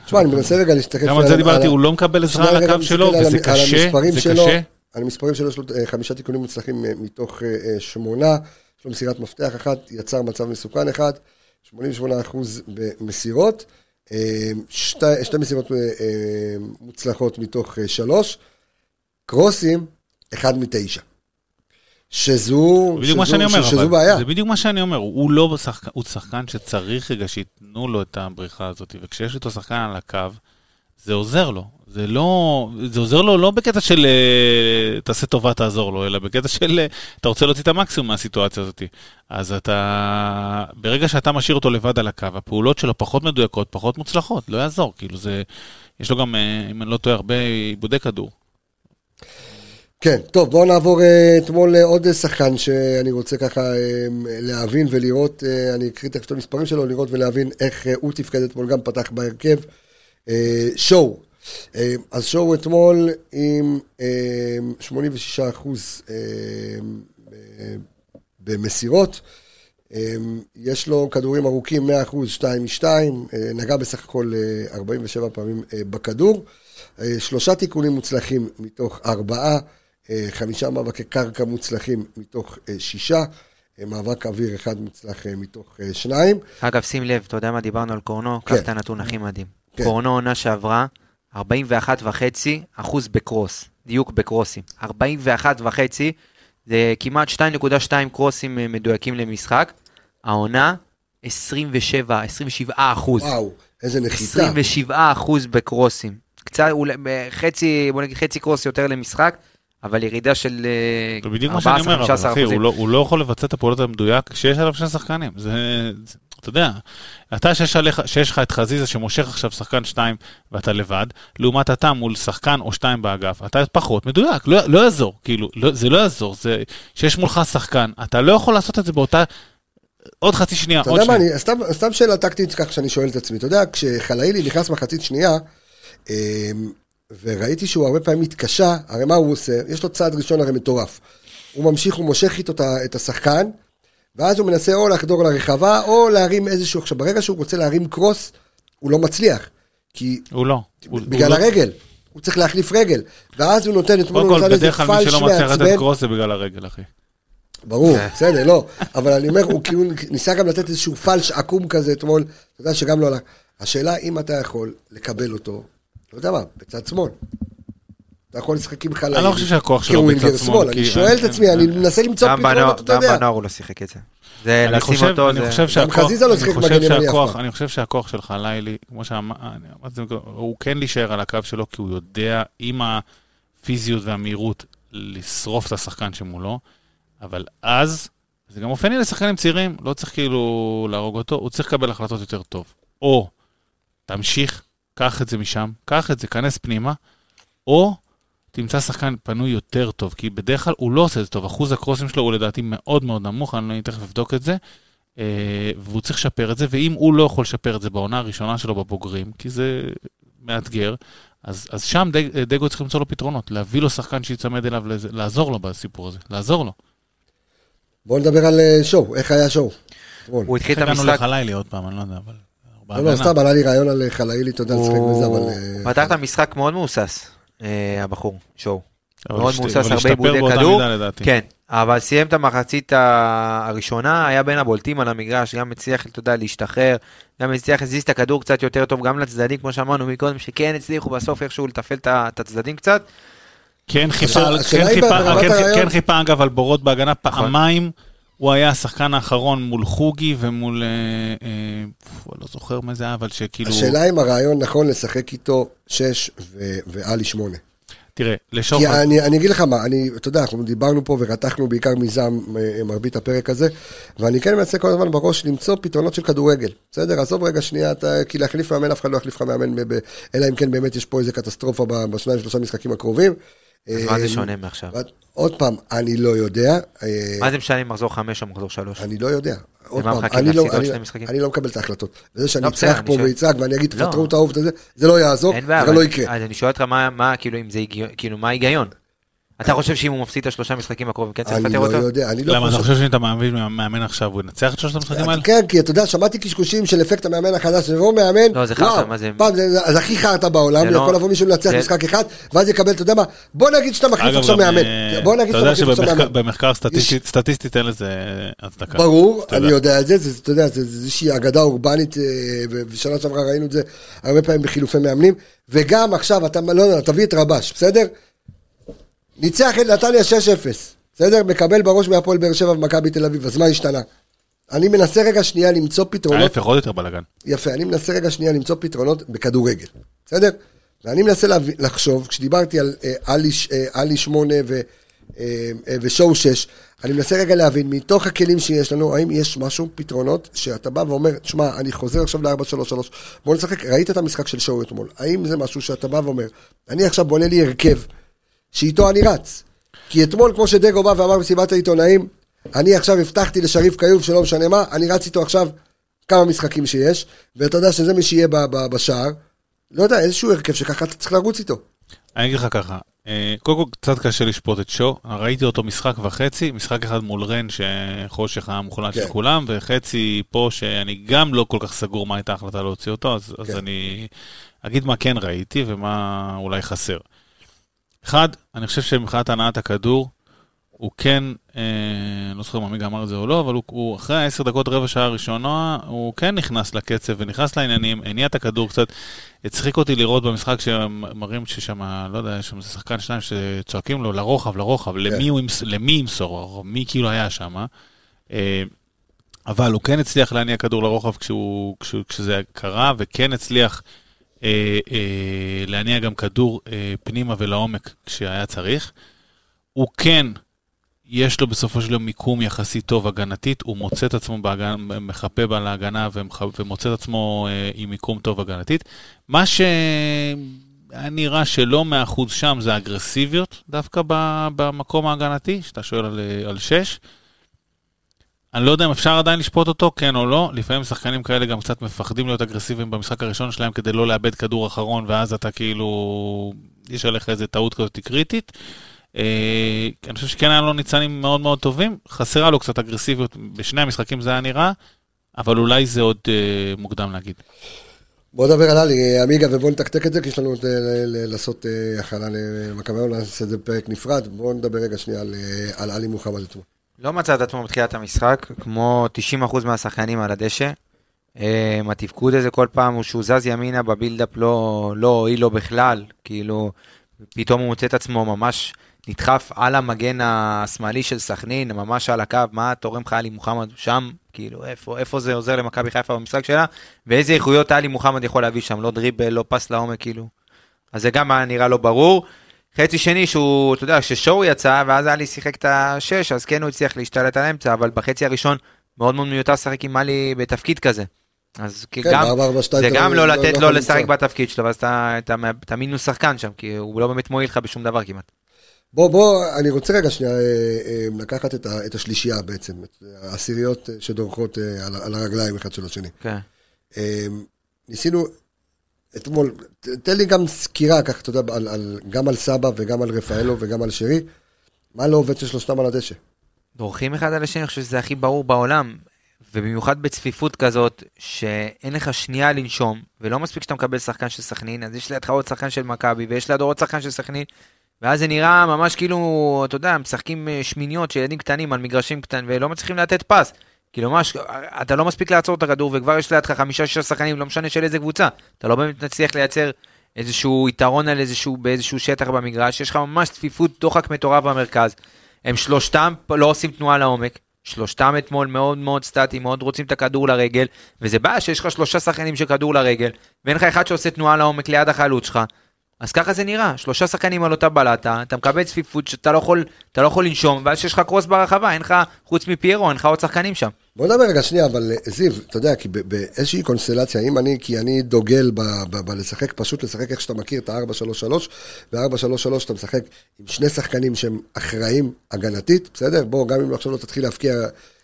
תשמע, אני מנסה רגע להסתכל... גם על זה דיברתי, הוא לא מקבל עזרה על הקו שלו, וזה קשה, זה שלו. קשה. על המספרים שלו, יש לו אה, חמישה תיקונים מוצלחים אה, מתוך אה, שמונה, יש לו מסירת מפתח אחת, יצר מצב מסוכן אחד, 88% במסירות, שתי, שתי מסירות אה, אה, מוצלחות מתוך אה, שלוש, קרוסים, אחד מתשע. שזו, בדיוק מה שזו- שאני אומר, שזו אבל בעיה. זה בדיוק מה שאני אומר, הוא לא שחקן, הוא שחקן שצריך רגע שייתנו לו את הבריחה הזאת, וכשיש איתו שחקן על הקו, זה עוזר לו. זה לא, זה עוזר לו לא בקטע של אה, תעשה טובה, תעזור לו, אלא בקטע של אה, אתה רוצה להוציא את המקסימום מהסיטואציה הזאת. אז אתה, ברגע שאתה משאיר אותו לבד על הקו, הפעולות שלו פחות מדויקות, פחות מוצלחות, לא יעזור, כאילו זה, יש לו גם, אה, אם אני לא טועה, הרבה עיבודי כדור. כן, טוב, בואו נעבור אתמול לעוד שחקן שאני רוצה ככה להבין ולראות, אני אקריא תכף את המספרים שלו, לראות ולהבין איך הוא תפקד אתמול, גם פתח בהרכב. שואו, אז שואו אתמול עם אה, 86 אחוז אה, אה, במסירות. אה, יש לו כדורים ארוכים 100 אחוז, 2 מ-2, נגע בסך הכל אה, 47 פעמים אה, בכדור. אה, שלושה תיקונים מוצלחים מתוך ארבעה, אה, חמישה מאבקי קרקע מוצלחים מתוך אה, שישה, אה, מאבק אוויר אחד מוצלח אה, מתוך אה, שניים. אגב, שים לב, אתה יודע מה דיברנו על קורנו? כן. קח את הנתון הכי מדהים. כן. קורנו עונה שעברה, 41 וחצי אחוז בקרוס, דיוק בקרוסים. 41 וחצי, זה כמעט 2.2 קרוסים אה, מדויקים למשחק. העונה, 27, 27 אחוז. וואו, איזה נחיתה. 27 אחוז בקרוסים. קצת, אולי, חצי, בוא נגיד חצי קרוס יותר למשחק, אבל ירידה של אה, זה בדיוק מה שאני אומר, אבל 14-15 אחי, הוא לא, הוא לא יכול לבצע את הפעולות המדויק כשיש עליו שני שחקנים. זה, זה אתה יודע, אתה שיש, עליך, שיש לך את חזיזה שמושך עכשיו שחקן שתיים ואתה לבד, לעומת אתה מול שחקן או שתיים באגף, אתה פחות מדויק, לא, לא יעזור, כאילו, לא, זה לא יעזור, זה שיש מולך שחקן, אתה לא יכול לעשות את זה באותה, עוד חצי שנייה, אתה עוד יודע מה, שנייה. אני, סתם, סתם שאלה טקטית כך שאני שואל את עצמי. אתה יודע, כשחלאילי נכנס מחצית שנייה, אמ, וראיתי שהוא הרבה פעמים מתקשה, הרי מה הוא עושה? יש לו צעד ראשון הרי מטורף. הוא ממשיך, הוא מושך איתו את השחקן, ואז הוא מנסה או לחדור לרחבה, או להרים איזשהו... עכשיו, ברגע שהוא רוצה להרים קרוס, הוא לא מצליח. כי הוא לא. בגלל הוא לא, הרגל. הוא צריך להחליף רגל. ואז הוא נותן, אתמול קודם הוא כל, נתן איזה בדרך כלל מי פלש שלא מצליח לתת מעצבן. קרוס זה בגלל הרגל, אחי. ברור, בסדר, לא. אבל אני אומר, הוא כאילו ניסה גם לתת איזשהו פלש עקום כזה אתמול, אתה יודע שגם לא הלך. השאלה אם אתה יכול לקבל אותו, לא יודע מה, בצד שמאל. אתה יכול לשחק עם חלאי. אני לא חושב שהכוח שלו בצד שמאל, אני שואל את עצמי, אני אין- מנסה למצוא גם פתרונות, אתה גם יודע. בנוער הוא לא שיחק את זה. זה לשים אותו, זה... שהכוח, חזיזה לא שיחק מגן ימני אף פעם. אני חושב שהכוח של חלילי, כמו שאמרתי, הוא כן להישאר על הקו שלו, כי הוא יודע עם הפיזיות והמהירות לשרוף את השחקן שמולו, אבל אז, זה גם אופייני לשחקנים צעירים, לא צריך כאילו להרוג אותו, הוא צריך לקבל החלטות יותר טוב. או תמשיך, קח את זה משם, קח את זה, כנס פנימה, או תמצא שחקן פנוי יותר טוב, כי בדרך כלל הוא לא עושה את זה טוב, אחוז הקרוסים שלו הוא לדעתי מאוד מאוד נמוך, אני תכף אבדוק את זה, אה, והוא צריך לשפר את זה, ואם הוא לא יכול לשפר את זה בעונה הראשונה שלו בבוגרים, כי זה מאתגר, אז, אז שם דג, דגו צריך למצוא לו פתרונות, להביא לו שחקן שיצמד אליו, לעזור לו בסיפור הזה, לעזור לו. בואו נדבר על אה, שואו, איך היה שואו? הוא התחיל את הגענו המשחק, לחלילי עוד פעם, אני לא יודע, אבל לא, לא. סתם עלה לי רעיון על חלאילי, אתה יודע, לשחק בזה, אבל... הוא אה, פתח את המשחק מאוד מהוסס, אה, הבחור, שואו. מאוד מבוסס, הרבה עיבודי כדור. כן, אבל סיים את המחצית הראשונה, היה בין הבולטים על המגרש, גם הצליח, אתה יודע, להשתחרר, גם הצליח להזיז את הכדור קצת יותר טוב, גם לצדדים, כמו שאמרנו מקודם, שכן הצליחו בסוף איכשהו לתפעל את הצדדים קצת. כן חיפה, כן חיפה, כן- כן חיפה אגב על בורות בהגנה נכון. פעמיים. הוא היה השחקן האחרון מול חוגי ומול... אה, אה, לא זוכר מה זה היה, אבל שכאילו... השאלה אם הרעיון נכון לשחק איתו 6 ועלי 8. תראה, כי לשוחד... אני, אני אגיד לך מה, אני, אתה יודע, אנחנו דיברנו פה ורתחנו בעיקר מזעם אה, מרבית הפרק הזה, ואני כן מנסה כל הזמן בראש למצוא פתרונות של כדורגל, בסדר? עזוב רגע שנייה, אתה, כי להחליף מאמן, אף אחד לא יחליף לך מאמן, ב, ב, אלא אם כן באמת יש פה איזה קטסטרופה בשניים שלושה משחקים הקרובים. אז מה אה, זה שונה מעכשיו? עוד פעם, אני לא יודע. אה, מה זה משנה אם מחזור 5 או מחזור 3? אני לא יודע. עוד פעם, אני לא, אני? אני לא מקבל את ההחלטות. וזה שאני לא, אצרח פה שואל. ואצעק ואני אגיד, לא. תפטרו את האהוב הזה, זה לא יעזור, זה לא יקרה. אז אני שואל אותך מה, מה, כאילו, אם זה כאילו, מה ההיגיון? אתה חושב שאם הוא מפסיד את השלושה משחקים הקרובים, כן צריך אני לפטר לא אותו? יודע, אני לא למה, אתה חושב. חושב שאם אתה מאמין מאמן עכשיו, הוא ינצח את שלושת המשחקים האלה? כן, כי אתה יודע, שמעתי קשקושים של אפקט המאמן החדש, יבוא מאמן, לא, זה חרטא, וואו, מה זה- פעם זה הכי חרטא בעולם, לא- יכול לבוא מישהו לנצח משחק אחד, ואז יקבל, אתה יודע מה, בוא נגיד שאתה מחליף עכשיו מאמן, אה, בוא נגיד אתה שאתה יודע מחליף עכשיו מאמן. שבמחקר סטטיסטית- אין לזה הצדקה. ברור, אני יודע. את זה, זה, אתה יודע, זה זה איזושהי אגדה אורבנית, אה, ו- ושנה שעברה ראינו את זה הרבה פעמים בחילופי מאמנים, וגם עכשיו, אתה, לא יודע, תביא את רבש, בסדר? ניצח את נתניה 6-0, בסדר? מקבל בראש מהפועל באר שבע ומכבי תל אביב, אז מה השתנה? אני מנסה רגע שנייה למצוא פתרונות ההפך, עוד יותר בלאגן. יפה, אני מנסה רגע שנייה למצוא פתרונות בכדורגל, בסדר? ואני מנסה. לחשוב, כשדיברתי על אה, עלי, אה, עלי שמונה אה, אה, ושואו שש, אני מנסה רגע להבין, מתוך הכלים שיש לנו, האם יש משהו, פתרונות, שאתה בא ואומר, תשמע, אני חוזר עכשיו ל-4-3-3, בוא נשחק, ראית את המשחק של שואו אתמול, האם זה משהו שאתה בא ואומר, אני עכשיו בונה לי הרכב, שאיתו אני רץ. כי אתמול, כמו שדגו בא ואמר במסיבת העיתונאים, אני עכשיו הבטחתי לשריף כיוב, שלא משנה מה, אני רץ איתו עכשיו כמה משחקים שיש, ואתה יודע שזה מי שיהיה בשער. לא יודע, איזשהו הרכב שככה אתה צריך לרוץ איתו. אני אגיד לך ככה, אה, קודם כל קצת קשה לשפוט את שו, ראיתי אותו משחק וחצי, משחק אחד מול רן שחושך היה מוחלט של כן. כולם, וחצי פה שאני גם לא כל כך סגור מה הייתה ההחלטה להוציא אותו, אז, אז כן. אני אגיד מה כן ראיתי ומה אולי חסר. אחד, אני חושב שמבחינת הנעת הכדור, הוא כן, אה, לא זוכר אם עמיגה אמר את זה או לא, אבל הוא, הוא אחרי העשר דקות רבע שעה הראשונה, הוא כן נכנס לקצב ונכנס לעניינים, הניע את הכדור קצת. הצחיק אותי לראות במשחק שמראים ששם, לא יודע, יש שם איזה שחקן שניים שצועקים לו לרוחב, לרוחב, למי הוא למי ימסור, מי כאילו היה שם. אה, אבל הוא כן הצליח להניע כדור לרוחב כשהוא, כשהוא, כשזה קרה, וכן הצליח אה, אה, להניע גם כדור אה, פנימה ולעומק כשהיה צריך. הוא כן, יש לו בסופו של יום מיקום יחסית טוב הגנתית, הוא מוצא את עצמו בהגנה, מחפה בה להגנה ומח- ומוצא את עצמו אה, עם מיקום טוב הגנתית. מה שהיה נראה שלא מאה אחוז שם זה אגרסיביות דווקא במקום ההגנתי, שאתה שואל על, אה, על שש. אני לא יודע אם אפשר עדיין לשפוט אותו, כן או לא. לפעמים שחקנים כאלה גם קצת מפחדים להיות אגרסיביים במשחק הראשון שלהם כדי לא לאבד כדור אחרון, ואז אתה כאילו, יש עליך איזה טעות כזאת קריטית. אה, אני חושב שכן היה לו ניצנים מאוד מאוד טובים, חסרה לו קצת אגרסיביות, בשני המשחקים זה היה נראה, אבל אולי זה עוד אה, מוקדם להגיד. בוא נדבר על עלי, עמיגה, ובוא נתקתק את זה, כי יש לנו אה, לעשות הכנה למכבי העונה, נעשה את זה בפרק נפרד. בוא נדבר רגע שנייה על עלי מוחמד אתמול. לא מצא את עצמו בתחילת המשחק, כמו 90% מהשחקנים על הדשא. אה, התפקוד הזה כל פעם הוא שהוא זז ימינה בבילדאפ לא לא הועיל לו בכלל, כאילו פתאום הוא מוצא את עצמו ממש נדחף על המגן השמאלי של סכנין, ממש על הקו, מה תורם לך עלי מוחמד שם, כאילו איפה, איפה זה עוזר למכבי חיפה במשחק שלה, ואיזה איכויות עלי מוחמד יכול להביא שם, לא דריבל, לא פס לעומק, כאילו. אז זה גם היה נראה לא ברור. חצי שני שהוא, אתה יודע, ששואו יצא, ואז עלי שיחק את השש, אז כן הוא הצליח להשתלט על האמצע, אבל בחצי הראשון מאוד מאוד מיותר לשחק עם עלי בתפקיד כזה. אז כן, גם, בארבע, ארבע, שתיים, זה אתה גם לא- לא לא- לתת לא לו יכול לשחק. בתפקיד שלו, ואז אתה, אתה, אתה מינוס שחקן שם, כי הוא לא באמת מועיל לך בשום דבר כמעט. בוא, בוא, אני רוצה רגע שנייה אה, אה, לקחת את, ה, את השלישייה בעצם, את העשיריות אה, שדורכות על, על הרגליים אחד של השני. כן. ניסינו אתמול, ת- תן לי גם סקירה, ככה, אתה יודע, על, על, גם על סבא וגם על רפאלו וגם על שרי. מה לא עובד של שלושתם על הדשא? דורכים אחד על השני, אני חושב שזה הכי ברור בעולם. ובמיוחד בצפיפות כזאת, שאין לך שנייה לנשום, ולא מספיק שאתה מקבל שחקן של סכנין, אז יש לידך עוד שחקן של מכבי, ויש לידו עוד שחקן של סכנין, ואז זה נראה ממש כאילו, אתה יודע, משחקים אה, שמיניות של ילדים קטנים על מגרשים קטנים, ולא מצליחים לתת פס. כאילו ממש, אתה לא מספיק לעצור את הכדור, וכבר יש לידך חמישה-שישה שחקנים, לא משנה של איזה קבוצה. אתה לא באמת מצליח לייצר איזשהו יתרון על איזשהו, באיזשהו שטח במגרש, יש לך ממש צפיפות דוחק מטורף במרכז. הם שלושתם לא עושים תנועה לעומק, שלושתם אתמול מאוד מאוד סטטיים, מאוד רוצים את הכדור לרגל, וזה בעיה שיש לך שלושה שחקנים של כדור לרגל, ואין לך אחד שעושה תנועה לעומק ליד החלוץ שלך. אז ככה זה נראה, שלושה שחקנים על אותה בלטה, אתה מקבל צפיפות שאתה לא יכול, אתה לא יכול לנשום, ואז שיש לך קרוס ברחבה, אין לך, חוץ מפיירו, אין לך עוד שחקנים שם. בוא נדבר רגע שנייה, אבל אה, זיו, אתה יודע, כי באיזושהי קונסטלציה, אם אני, כי אני דוגל בלשחק, פשוט לשחק איך שאתה מכיר את ה-4-3-3, ו-4-3-3 אתה משחק עם שני שחקנים שהם אחראים הגנתית, בסדר? בוא, גם אם עכשיו לא תתחיל להפקיע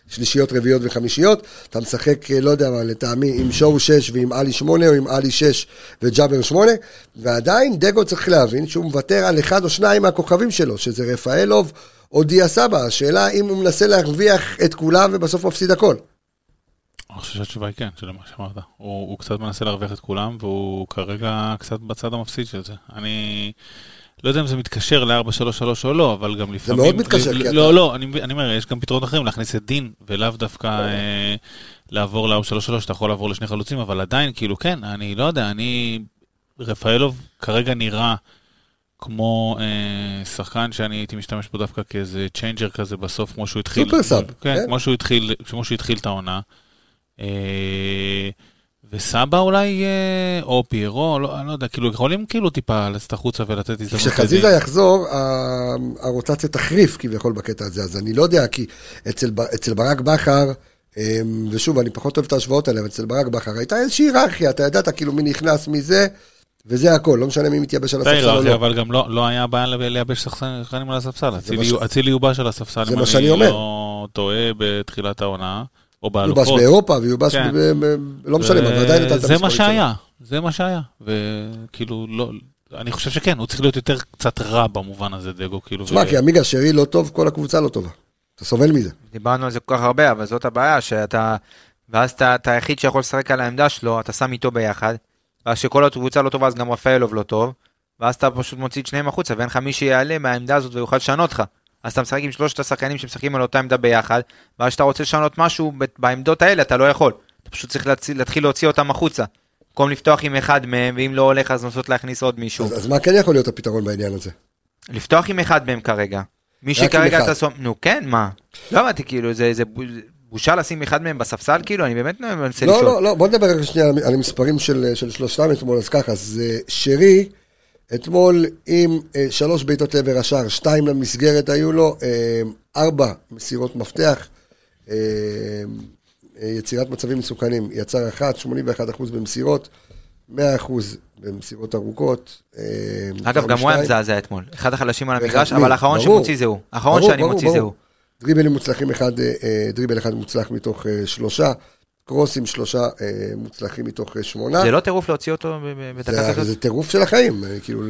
שלישיות, רביעיות וחמישיות, אתה משחק, אה, לא יודע מה, לטעמי, עם שואו 6 ועם עלי 8, או עם עלי 6 וג'אבר 8, ועדיין דגו צריך להבין שהוא מוותר על אחד או שניים מהכוכבים שלו, שזה רפאלוב או דיה סבא. השאלה אם הוא מנסה להרוויח את כולם ובסוף מפסיד הכל. אני חושב שהתשובה היא כן, של מה שאמרת. הוא, הוא קצת מנסה להרוויח את כולם, והוא כרגע קצת בצד המפסיד של זה. אני לא יודע אם זה מתקשר ל-433 או לא, אבל גם לפעמים... מאוד מתקשר, כי לא, אתה- לא, אני, אני אומר, יש גם פתרונות אחרים, להכניס את דין, ולאו דווקא אה, לעבור ל-433, אתה יכול לעבור לשני חלוצים, אבל עדיין, כאילו, כן, אני לא יודע, אני... רפאלוב כרגע נראה כמו אה, שחקן שאני הייתי משתמש בו דווקא כאיזה changer כזה בסוף, כמו שהוא התחיל. super sub, כן, כן. כמו שהוא התחיל, כמו שהוא התחיל את העונה. אה, וסבא אולי, אה, או פיירו, לא, אני לא יודע, כאילו, יכולים כאילו טיפה לצאת החוצה ולתת הזדמנות. כשחזיזה. יחזור, הרוטציה תחריף כביכול בקטע הזה, אז אני לא יודע, כי אצל, אצל ברק בכר, אמ, ושוב, אני פחות אוהב את ההשוואות האלה, אבל אצל ברק בכר הייתה איזושהי היררכיה, אתה ידעת כאילו מי נכנס, מי זה, וזה הכל, לא משנה מי מתייבש על הספסל או לא. אבל גם לא, לא היה בעיה לייבש שחקנים על הספסל. אצילי ש- אצילי יובש על הספסל, אם אני. לא טועה בתחילת העונה, או יובש באלופות. באירופה ויובש, כן. ב- ב- לא משנה, אבל עדיין נתן את זה מה המספרים שלו. שהיה, זה מה שהיה. וכאילו, לא, אני חושב שכן, הוא צריך להיות יותר קצת רע במובן הזה, דגו, כאילו. תשמע, ו- כי עמיגה שרי לא טוב, כל הקבוצה לא טובה. אתה סובל מזה. דיברנו על זה כל כך הרבה, אבל זאת הבעיה, שאתה... ואז אתה, אתה היחיד שיכול לשחק על העמדה שלו, אתה שם איתו ביחד, ואז כשכל הקבוצה לא טובה, אז גם רפאלוב לא טוב, ואז אתה פשוט מוציא את שניהם החוצה, ואין לך מי שיעלה מהעמדה הזאת ויוכל לשנות לך. אז אתה משחק עם שלושת השחקנים שמשחקים על אותה עמדה ביחד, ואז כשאתה רוצה לשנות משהו בעמדות האלה, אתה לא יכול. אתה פשוט צריך להצ... להתחיל להוציא אותם החוצה. במקום לפתוח עם אחד מהם, ואם לא הולך אז לנסות להכניס עוד מישהו. אז, אז מה כן יכול להיות הפתרון בעניין הזה? לפתוח עם אחד מהם כרגע. מי רק שכרגע. אתה סומך, נו כן, מה? לא הבנתי, כאילו, זה, זה בו- בושה לשים אחד מהם בספסל, כאילו, אני באמת מנסה לא, לשאול. לא, לא, בוא נדבר רגע שנייה על- המספרים של, של שלושתם אתמול, אז ככה, אז אה, שרי, אתמול עם אה, שלוש בעיטות לעבר השער, שתיים למסגרת היו לו, אה, ארבע מסירות מפתח, אה, אה, יצירת מצבים מסוכנים, יצר אחת, 81% במסירות, 100% במסירות ארוכות. אה, אגב, גם הוא היה. מזעזע אתמול. אחד החלשים על המגרש? אבל האחרון. שמוציא זה הוא. האחרון שאני ברור, מוציא ברור. זה הוא. דריבלים מוצלחים אחד, אה, דריבל אחד מוצלח מתוך אה, שלושה, קרוסים שלושה אה, מוצלחים מתוך אה, שמונה. זה לא טירוף להוציא אותו בדקה זה, כזאת? זה טירוף של החיים, אה, כאילו,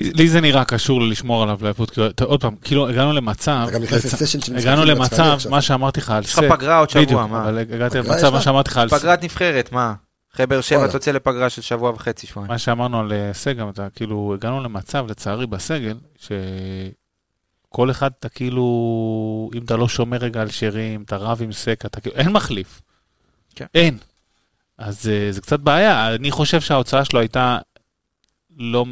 לי זה נראה קשור ללשמור עליו כאילו, אתה- עוד פעם, כאילו הגענו למצב, אתה גם נכנס לסשן של הגענו למצב. מה שאמרתי לך על יש לך פגרה עוד בדיוק, שבוע, מה? אבל הגעתי למצב, מה? שאמרתי לך על פגרת נבחרת, מה? אחרי באר שבע. תוצא לפגרה של שבוע וחצי, שבועיים. מה שאמרנו על אה, סגל, אתה כאילו, הגענו למצב, לצערי, בסגל, שכל אחד, אתה כאילו, אם אתה לא שומר רגע על שרי, אם אתה רב עם סק, אתה כאילו, אין מחליף. כן. אין. אז אה, זה קצת בעיה. אני חושב שההוצאה שלו הייתה לא,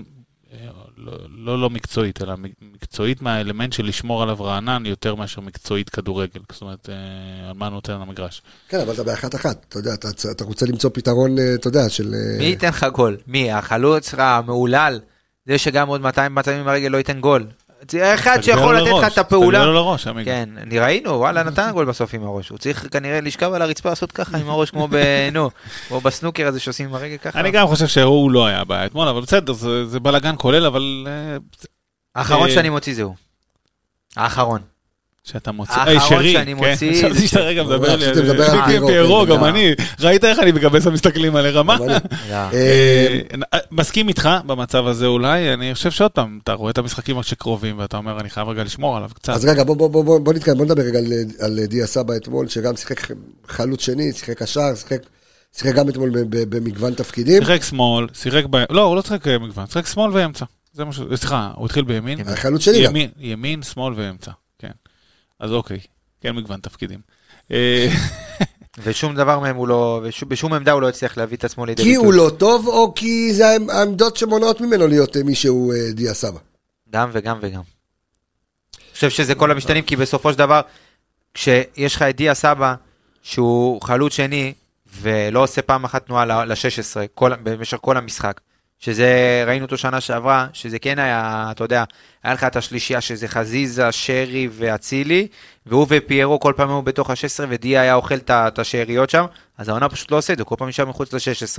אה, לא, לא, לא מקצועית, אלא מקצועית מהאלמנט של לשמור עליו רענן יותר מאשר מקצועית כדורגל. זאת אומרת, אה, על מה נותן המגרש. כן, אבל אתה באחת אחת, אתה יודע, אתה, אתה רוצה למצוא פתרון, אתה יודע, של... מי ייתן לך גול? מי? החלוץ המהולל? זה שגם עוד 200 מצבים עם הרגל לא ייתן גול. זה אחד שיכול לתת לך את הפעולה. תגלה לו לראש, עמיגה. כן, ראינו, וואלה, נתן גול בסוף עם הראש. הוא צריך כנראה לשכב על הרצפה לעשות ככה עם הראש, כמו. נו, כמו בסנוקר הזה שעושים עם הרגל ככה. אני גם חושב שהוא לא היה הבעיה אתמול, אבל בסדר, זה, בלאגן כולל, אבל... אה, האחרון אה, שאני מוציא זה הוא. האחרון. שאתה מוציא, האחרון היי שרי, שאני כן, מוציא חשבתי זה- שאתה רגע מדבר לי על כן, פיירו, כן, גם לא. אני, ראית איך אני מגבס המסתכלים עלי רמה? אבל אני- לא. אה, אה, מסכים איתך במצב הזה אולי, אני חושב שעוד פעם, אתה רואה את המשחקים שקרובים ואתה אומר, אני חייב רגע לשמור עליו קצת. אז רגע, בוא, נתקדם, בוא נדבר רגע על, על דיה סבא אתמול, שגם שיחק חלוץ שני, שיחק קשר, שיחק, שיחק גם אתמול במגוון תפקידים. שיחק שמאל, שיחק ב... לא, הוא לא שיחק אה, מגוון, שיחק שמאל ואמצע. זה מה ש... סליחה, הוא התחיל בימין. החלוץ שני גם. ימין, ימין, שמאל ואמצע, כן. אז אוקיי, כן מגוון תפקידים. אה, ושום דבר מהם הוא לא, בשום עמדה הוא לא הצליח להביא את עצמו לידי כי ביטוי. הוא לא טוב, או כי זה העמ- העמדות שמונעות ממנו להיות אה, מי שהוא אה, דיה סבא. גם וגם וגם. אני חושב שזה כל המשתנים, כי בסופו של דבר, כשיש לך את דיה סבא, שהוא חלוץ שני, ולא עושה פעם אחת תנועה ל-16 במשך כל המשחק, שזה, ראינו אותו שנה שעברה, שזה כן היה, אתה יודע, היה לך את השלישייה שזה חזיזה, שרי ואצילי, והוא ופיירו כל פעם היו בתוך ה-16, ודיה היה אוכל את השאריות שם, אז העונה פשוט לא עושה את זה, כל פעם נשאר מחוץ ל-16,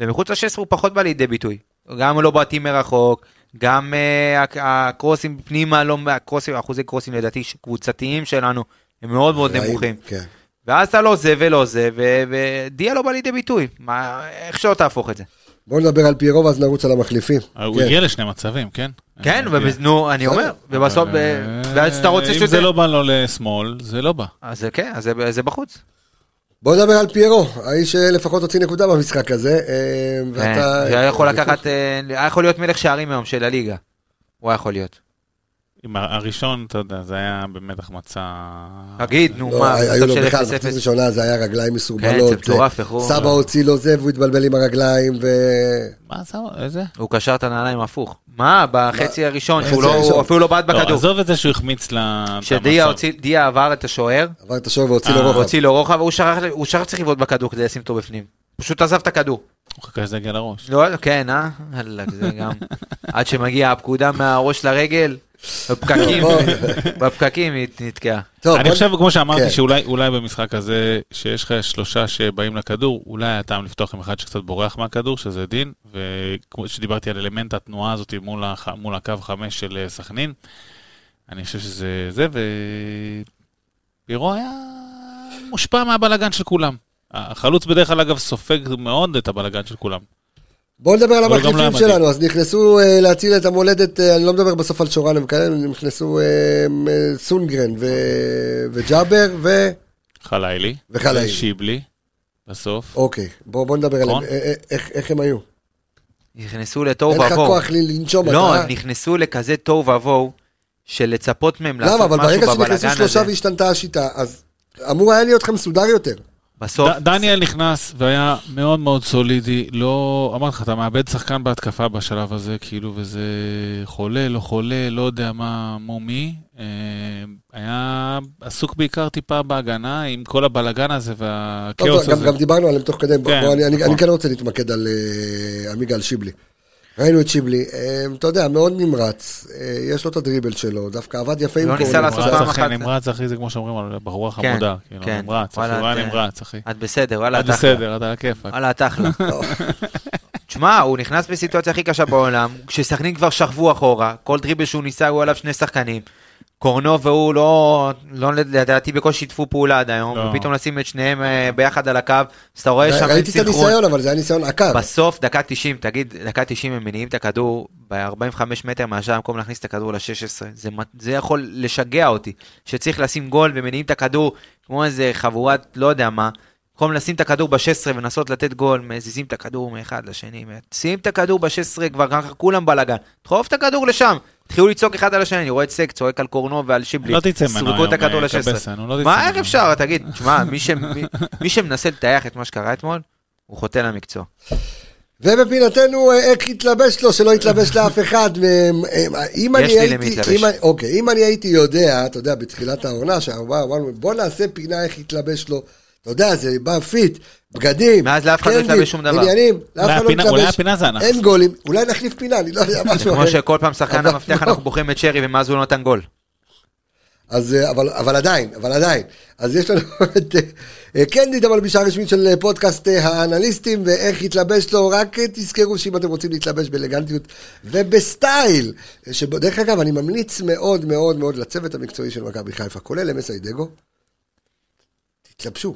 ומחוץ ל-16 הוא פחות בא לידי ביטוי. גם לא בעטים מרחוק, גם uh, הקרוסים פנימה, לא, הקרוסים, אחוזי קרוסים לדעתי קבוצתיים שלנו, הם מאוד מאוד רעים, נמוכים. כן. ואז אתה לא זה ולא זה, ודיה לא בא לידי ביטוי. מה, איך שלא תהפוך את זה. בואו נדבר על פיירו ואז נרוץ על המחליפים. הוא כן. הגיע לשני מצבים, כן? כן, אה, נו, אני אומר, ובסוף, אה, ואז אתה רוצה אם שזה... זה לא בא לו לשמאל, זה לא בא. אז כן, אז זה- בחוץ. בואו נדבר על פיירו, האיש שלפחות הוציא נקודה במשחק הזה. אה, ואתה... זה היה יכול לקחת, אה, היה יכול להיות מלך שערים היום של הליגה. הוא היה יכול להיות. עם הראשון, אתה יודע, זה היה באמת החמצה... תגיד, נו, לא, מה, היו לו בכלל, 0-0. מחצית ראשונה זה היה רגליים כן, מסורבלות. זה מטורף, איך הוא... סבא הוציא לו זה והוא התבלבל עם הרגליים, ו... מה זה? איזה? הוא קשר את הנעליים הפוך. מה, בחצי הראשון, שהוא בחצי לא- אפילו לא בעט לא, בכדור. עזוב את זה שהוא החמיץ ל... שדיה עבר את השוער, עבר את השוער והוציא אה, לו רוחב. הוציא לו רוחב, והוא שכח הוא שכח צריך לבעוט בכדור כדי לשים אותו בפנים. פשוט עזב את הכדור. הוא חכה שזה יגיע לראש. לא, כן, אה? זה גם... עד שמגיעה הפקודה מהראש לרגל, בפקקים, בפקקים היא נתקעה. אני חושב, כמו שאמרתי, כן. שאולי אולי במשחק הזה, שיש לך שלושה שבאים לכדור, אולי היה טעם לפתוח עם אחד שקצת בורח מהכדור, שזה דין, וכמו שדיברתי על אלמנט התנועה הזאת. מול הקו חמש של אה, סכנין, אני חושב שזה זה, ופירו היה מושפע מהבלגן של כולם. החלוץ בדרך כלל, אגב, סופג מאוד את הבלגן של כולם. בואו נדבר על לא המחליפים מדהים. שלנו, אז נכנסו אה, להציל את המולדת, אה, אני לא מדבר בסוף על שורן וכאלה, נכנסו אה, סונגרן ו- וג'אבר ו... חלילי, וחלילי. שיבלי, בסוף. אוקיי, בואו בוא נדבר עליהם, נכון. איך- איך הם היו. נכנסו לתוהו אין לך ובוהו. כוח לנשום, לא, אתה... הם נכנסו לכזה תוהו ובוהו, של לצפות מהם לעשות למה? אבל משהו ברגע שנכנסו בבלאגן שלושה הזה. והשתנתה השיטה, אז אמור היה להיות לך מסודר יותר. בסוף, ד- דניאל נכנס והיה מאוד מאוד סולידי, לא, אמרתי לך, אתה מאבד שחקן בהתקפה בשלב הזה, כאילו, וזה חולה, לא חולה, לא יודע מה, מו מי. אה, היה עסוק בעיקר טיפה בהגנה, עם כל הבלגן הזה והכאוס גם, הזה. גם דיברנו עליהם תוך כדי, בוא, כן, בוא, אני, אני, נכון. אני כן רוצה להתמקד על אה, עמיגה, על שיבלי. ראינו את שיבלי, אה, אתה יודע, מאוד נמרץ, אה, יש לו את הדריבל שלו, דווקא עבד יפה עם לא קורנר. ניסה לעשות. פעם אחת. נמרץ, אחי, זה כמו שאומרים על בחורה כן, חמודה. כאילו, כן. נמרץ, אחי, הוא היה את- נמרץ, אחי. את בסדר, וואלה, את. בסדר, אתה על הכיפאק. וואלה, את אחלה. תשמע, הוא נכנס בסיטואציה הכי קשה בעולם, כשסכנין כבר שכבו אחורה, כל דריבל שהוא ניסה היו עליו שני שחקנים. קורנו והוא לא, לא לדעתי בקושי שיתפו פעולה עד היום, לא. ופתאום לשים את שניהם אה, ביחד על הקו, אז אתה רואה שם אין ראיתי את סינכרון. הניסיון, אבל זה היה ניסיון עקר. בסוף, דקה 90, תגיד, דקה 90 הם מניעים את הכדור ב-45 מטר מהשאר, במקום להכניס את הכדור ל-16. זה, זה יכול לשגע אותי, שצריך לשים גול ומניעים את הכדור כמו איזה חבורת, לא יודע מה, במקום לשים את הכדור ב-16 ולנסות לתת גול, מזיזים את הכדור מאחד לשני, שים את הכדור ב-16, כבר ככה כולם בלאגן, דחוף את הכדור לשם, התחילו לצעוק אחד על השני, אני רואה את סק צועק על קורנו ועל שיבלי, לא תצא ממנו היום, הכדור אה, ל-16. קבסה, נו, לא תצא מה, איך. אפשר, תגיד, תשמע, מי ש- מי- מי שמנסה לטייח את מה שקרה אתמול, הוא חוטא למקצוע. ובפינתנו, אה, איך יתלבש לו, שלא יתלבש לאף אחד. אה, אם אני הייתי. אם אוקיי, אם אני הייתי יודע, אתה יודע, בתחילת העונה, שאמרנו, בוא נעשה פינה איך יתלבש לו. אתה יודע, זה בא fit, בגדים, מאז לאף אחד לא התלבש שום דבר. עניינים, לאף אחד לא הפינה- אולי מתלבש. הפינה זה אנחנו. אין גולים, אולי נחליף פינה, אני לא יודע, משהו כמו אחר. שכל פעם שחקן המפתח לא. אנחנו בוחרים את שרי ומאז הוא לא נתן גול. אז, אה, אבל, אבל עדיין, אבל עדיין. אז יש לנו את אה, קנדיד, אבל בשעה רשמית של אה, פודקאסט האנליסטים, ואיך להתלבש לו, רק תזכרו שאם אתם רוצים להתלבש באלגנטיות ובסטייל, שדרך אגב, אני ממליץ מאוד מאוד מאוד לצוות המקצועי של מכבי חיפה, כולל אמס איידגו, תתלבשו.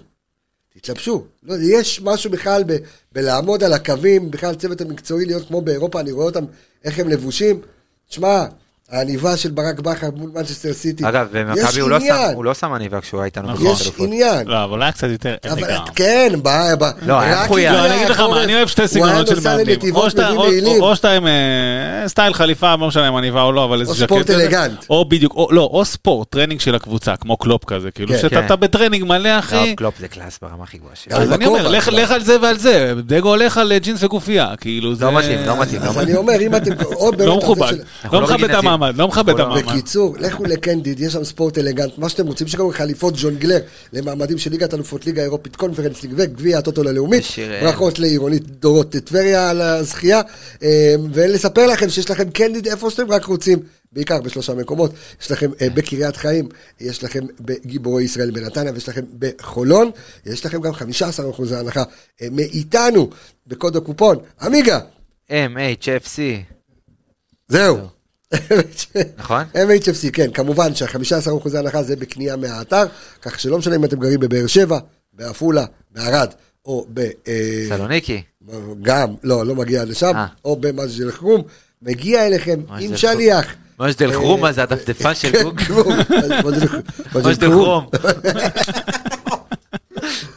תתלבשו. לא, יש משהו בכלל ב, בלעמוד על הקווים, בכלל הצוות המקצועי להיות כמו באירופה, אני רואה אותם, איך הם לבושים. תשמע, העניבה של ברק בכר מול מנצ'סטר סיטי. אגב, במכבי הוא לא הוא לא שם עניבה כשהוא היה איתנו נכון. יש. עניין. לא, אבל היה קצת יותר אבל. כן, ב... ב- לא, היה מחויב. לא, אני אגיד לך מה, אני אוהב שתי סגנונות של הוא היה מאמנים. נוסע לנתיבות, או שאתה- או-. או עם אה, סטייל חליפה, לא משנה אם עניבה או לא, אבל איזה או ז'קט. ספורט כזה. אלגנט. או בדיוק, או- לא, או ספורט, טרנינג של הקבוצה, כמו קלופ כזה, כאילו כן. שאתה כן. בטרנינג מלא, לא, אחי. קלופ זה קלאס ברמה הכי גבוהה שלו. אבל אז אני אומר, בכובע, לך- אבל- לך על זה ועל זה, דגו הולך על ג'ינס וגופייה, כאילו זה... לא מתאים, לא מתאים, לא אז מתאים. אני אומר, אם אתם... או באמת, לא על זה מכובד, של- אנחנו לא לא מכבד את בגינזים. המעמד, לא מכבד את לא- המעמד. בקיצור, לכו לקנדיד, יש שם ספורט אלגנט, מה שאתם רוצים, יש גם חליפות ג'ונגלר למעמדים של ליגת אלופות, ליגה אירופית, קונפרנס ליג וגביע הטוטו ללאומית. ברכות לעירונית דורות טבריה על הזכייה, אה, ולספר לכם שיש לכם קנדיד איפה שאתם רק רוצים, בעיקר בשלושה מקומות. יש לכם אה, בקריית חיים, יש לכם בגיבורי ישראל בנתניה, ויש לכם בחולון, יש לכם גם 15% הנחה אה, מאיתנו בקוד הקופון, עמיגה. MHFC. זהו. נכון? MHFC, כן, כמובן שה-15% הנחה זה בקנייה מהאתר, כך שלא משנה אם אתם גרים בבאר שבע, בעפולה, בערד, או ב... אה, סלוניקי. גם, לא, לא מגיע לשם, אה. או במג'דל חרום, מגיע אליכם עם חרום. שליח. מג'דל אה, חרומה זה הדפדפן של כן, גוג. חרום, מג'דל חרום.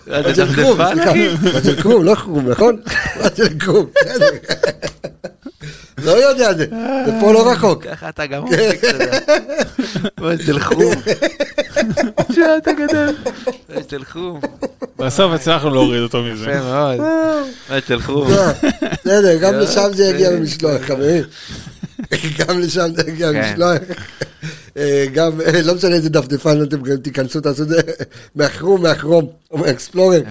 מג'דל חרום, סליחה. מג'דל חרום, לא חרום, נכון? מג'דל חרום, בסדר. לא יודע, זה פה לא רחוק. ככה אתה גם אומר, מג'דל חרום. שאתה גדול. מג'דל חרום. בסוף הצלחנו להוריד אותו מזה. יפה מאוד. מג'דל חרום. לא, בסדר, גם לשם זה יגיע במשלוח, חברים. גם לשם זה יגיע כן. במשלוח. אה, גם, אה, לא משנה איזה דפדפן אתם תיכנסו, תעשו את זה מהחרום, מהכרום, או מהאקספלורר.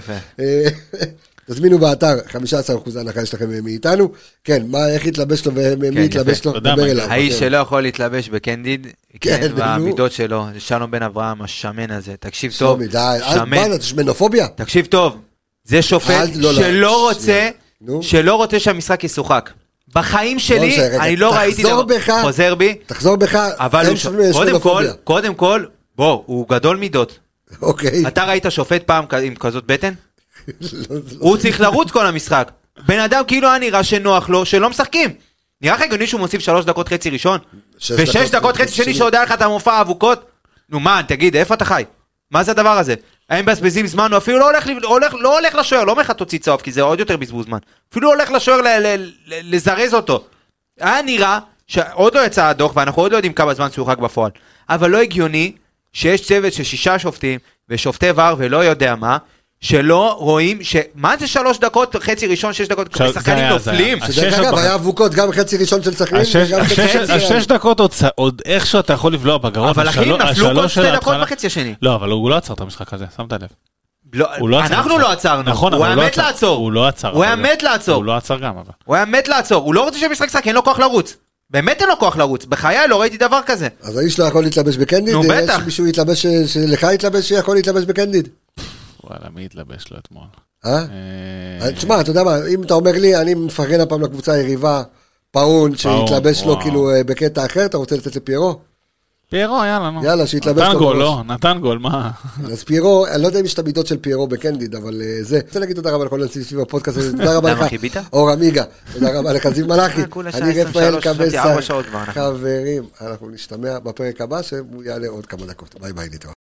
אה, תזמינו באתר, 15% הנחה יש לכם מאיתנו. כן, מה, איך יתלבש לו ומי כן, יתלבש. לו, דבר מנכ"ל. אליו. האיש כן. שלא יכול להתלבש בקנדיד, כן, כן. והמידות שלו, שלום בן אברהם, השמן הזה, תקשיב טוב, שמן, מה זה, אתה שמנופוביה? תקשיב טוב, זה שופט לא, לא, שלא רוצה. שלא רוצה שהמשחק ישוחק. בחיים שלי, משנה, רגע, אני לא ראיתי תחזור דבר, בך. חוזר בי, תחזור בך, אבל קודם כל, שמנופוביה. קודם כל, בוא, הוא גדול מידות. אוקיי. אתה ראית שופט פעם עם כזאת בטן? לא, לא. הוא צריך לרוץ כל המשחק. בן אדם כאילו היה נראה שנוח לו, שלא משחקים. נראה לך הגיוני שהוא מוסיף שלוש דקות חצי ראשון? שש ושש דקות חצי שני שני. שהודע לך את המופע האבוקות? נו מה, תגיד, איפה אתה חי? מה זה הדבר הזה? הם מבזבזים זמן, הוא אפילו לא הולך, הולך, לא הולך לשוער, לא אומר לך תוציא צהוב, כי זה עוד יותר בזבוז זמן. אפילו הולך לשוער לזרז אותו. היה נראה שעוד לא יצא הדוח, ואנחנו עוד לא יודעים כמה זמן שוחק בפועל. אבל לא הגיוני שיש צוות של שישה שופטים, ושופטי ור ולא יודע מה, שלא רואים, ש... מה זה שלוש דקות, חצי ראשון, שש דקות, זה שחקנים היה, זה היה. נופלים. שדרך אגב. היה אבוקות גם חצי ראשון של סכנין, השש- וגם חצי השש- חצי השש דקות עוד עוד איכשהו אתה יכול לבלוע בגרון. אבל אחי, נפלו כל שתי של דקות ההתחלה- בחצי השני. לא, אבל הוא לא עצר את המשחק הזה, שמת לב. לא, לא עצר אנחנו את לא. עצרנו, נכון, הוא היה לא מת עצר. לעצור. הוא לא עצר. הוא היה מת לעצור. הוא לא עצר גם, אבל. הוא היה מת לעצור, הוא לא רוצה שהמשחק ישחק, אין לו כוח לרוץ. באמת אין לו כוח לרוץ, בחיי לא ראיתי דבר כזה. אז האיש לא יכול להתלבש בקנדיד? נו, יש בטח. מישהו יתלבש, ש- שלך יתלבש שיכול להתלבש בקנדיד? וואלה, מי התלבש לו אתמול? אה? אה, תשמע, אתה יודע מה, אם אתה אומר לי, אני מפרגן הפעם לקבוצה היריבה, פאון, שיתלבש לו. כאילו אה, בקטע אחר, אתה רוצה לתת לפיירו? פיירו, יאללה, נו. יאללה, שיתלבש נתן גול. לא, נתן גול, מה? אז פיירו, אני לא יודע אם יש את המידות של פיירו בקנדיד, אבל אה, זה. רוצה להגיד תודה רבה לכל הנושאים סביב הפודקאסט הזה, תודה רבה למה, לך, חיבית? אור עמיגה, תודה רבה לך, זיו מלאכי, אה, אני רפאל 23, חשבתי קבסה. חברים, אנחנו נשתמע בפרק הבא, שהוא יעלה עוד כמה דקות, ביי ביי, נתראה.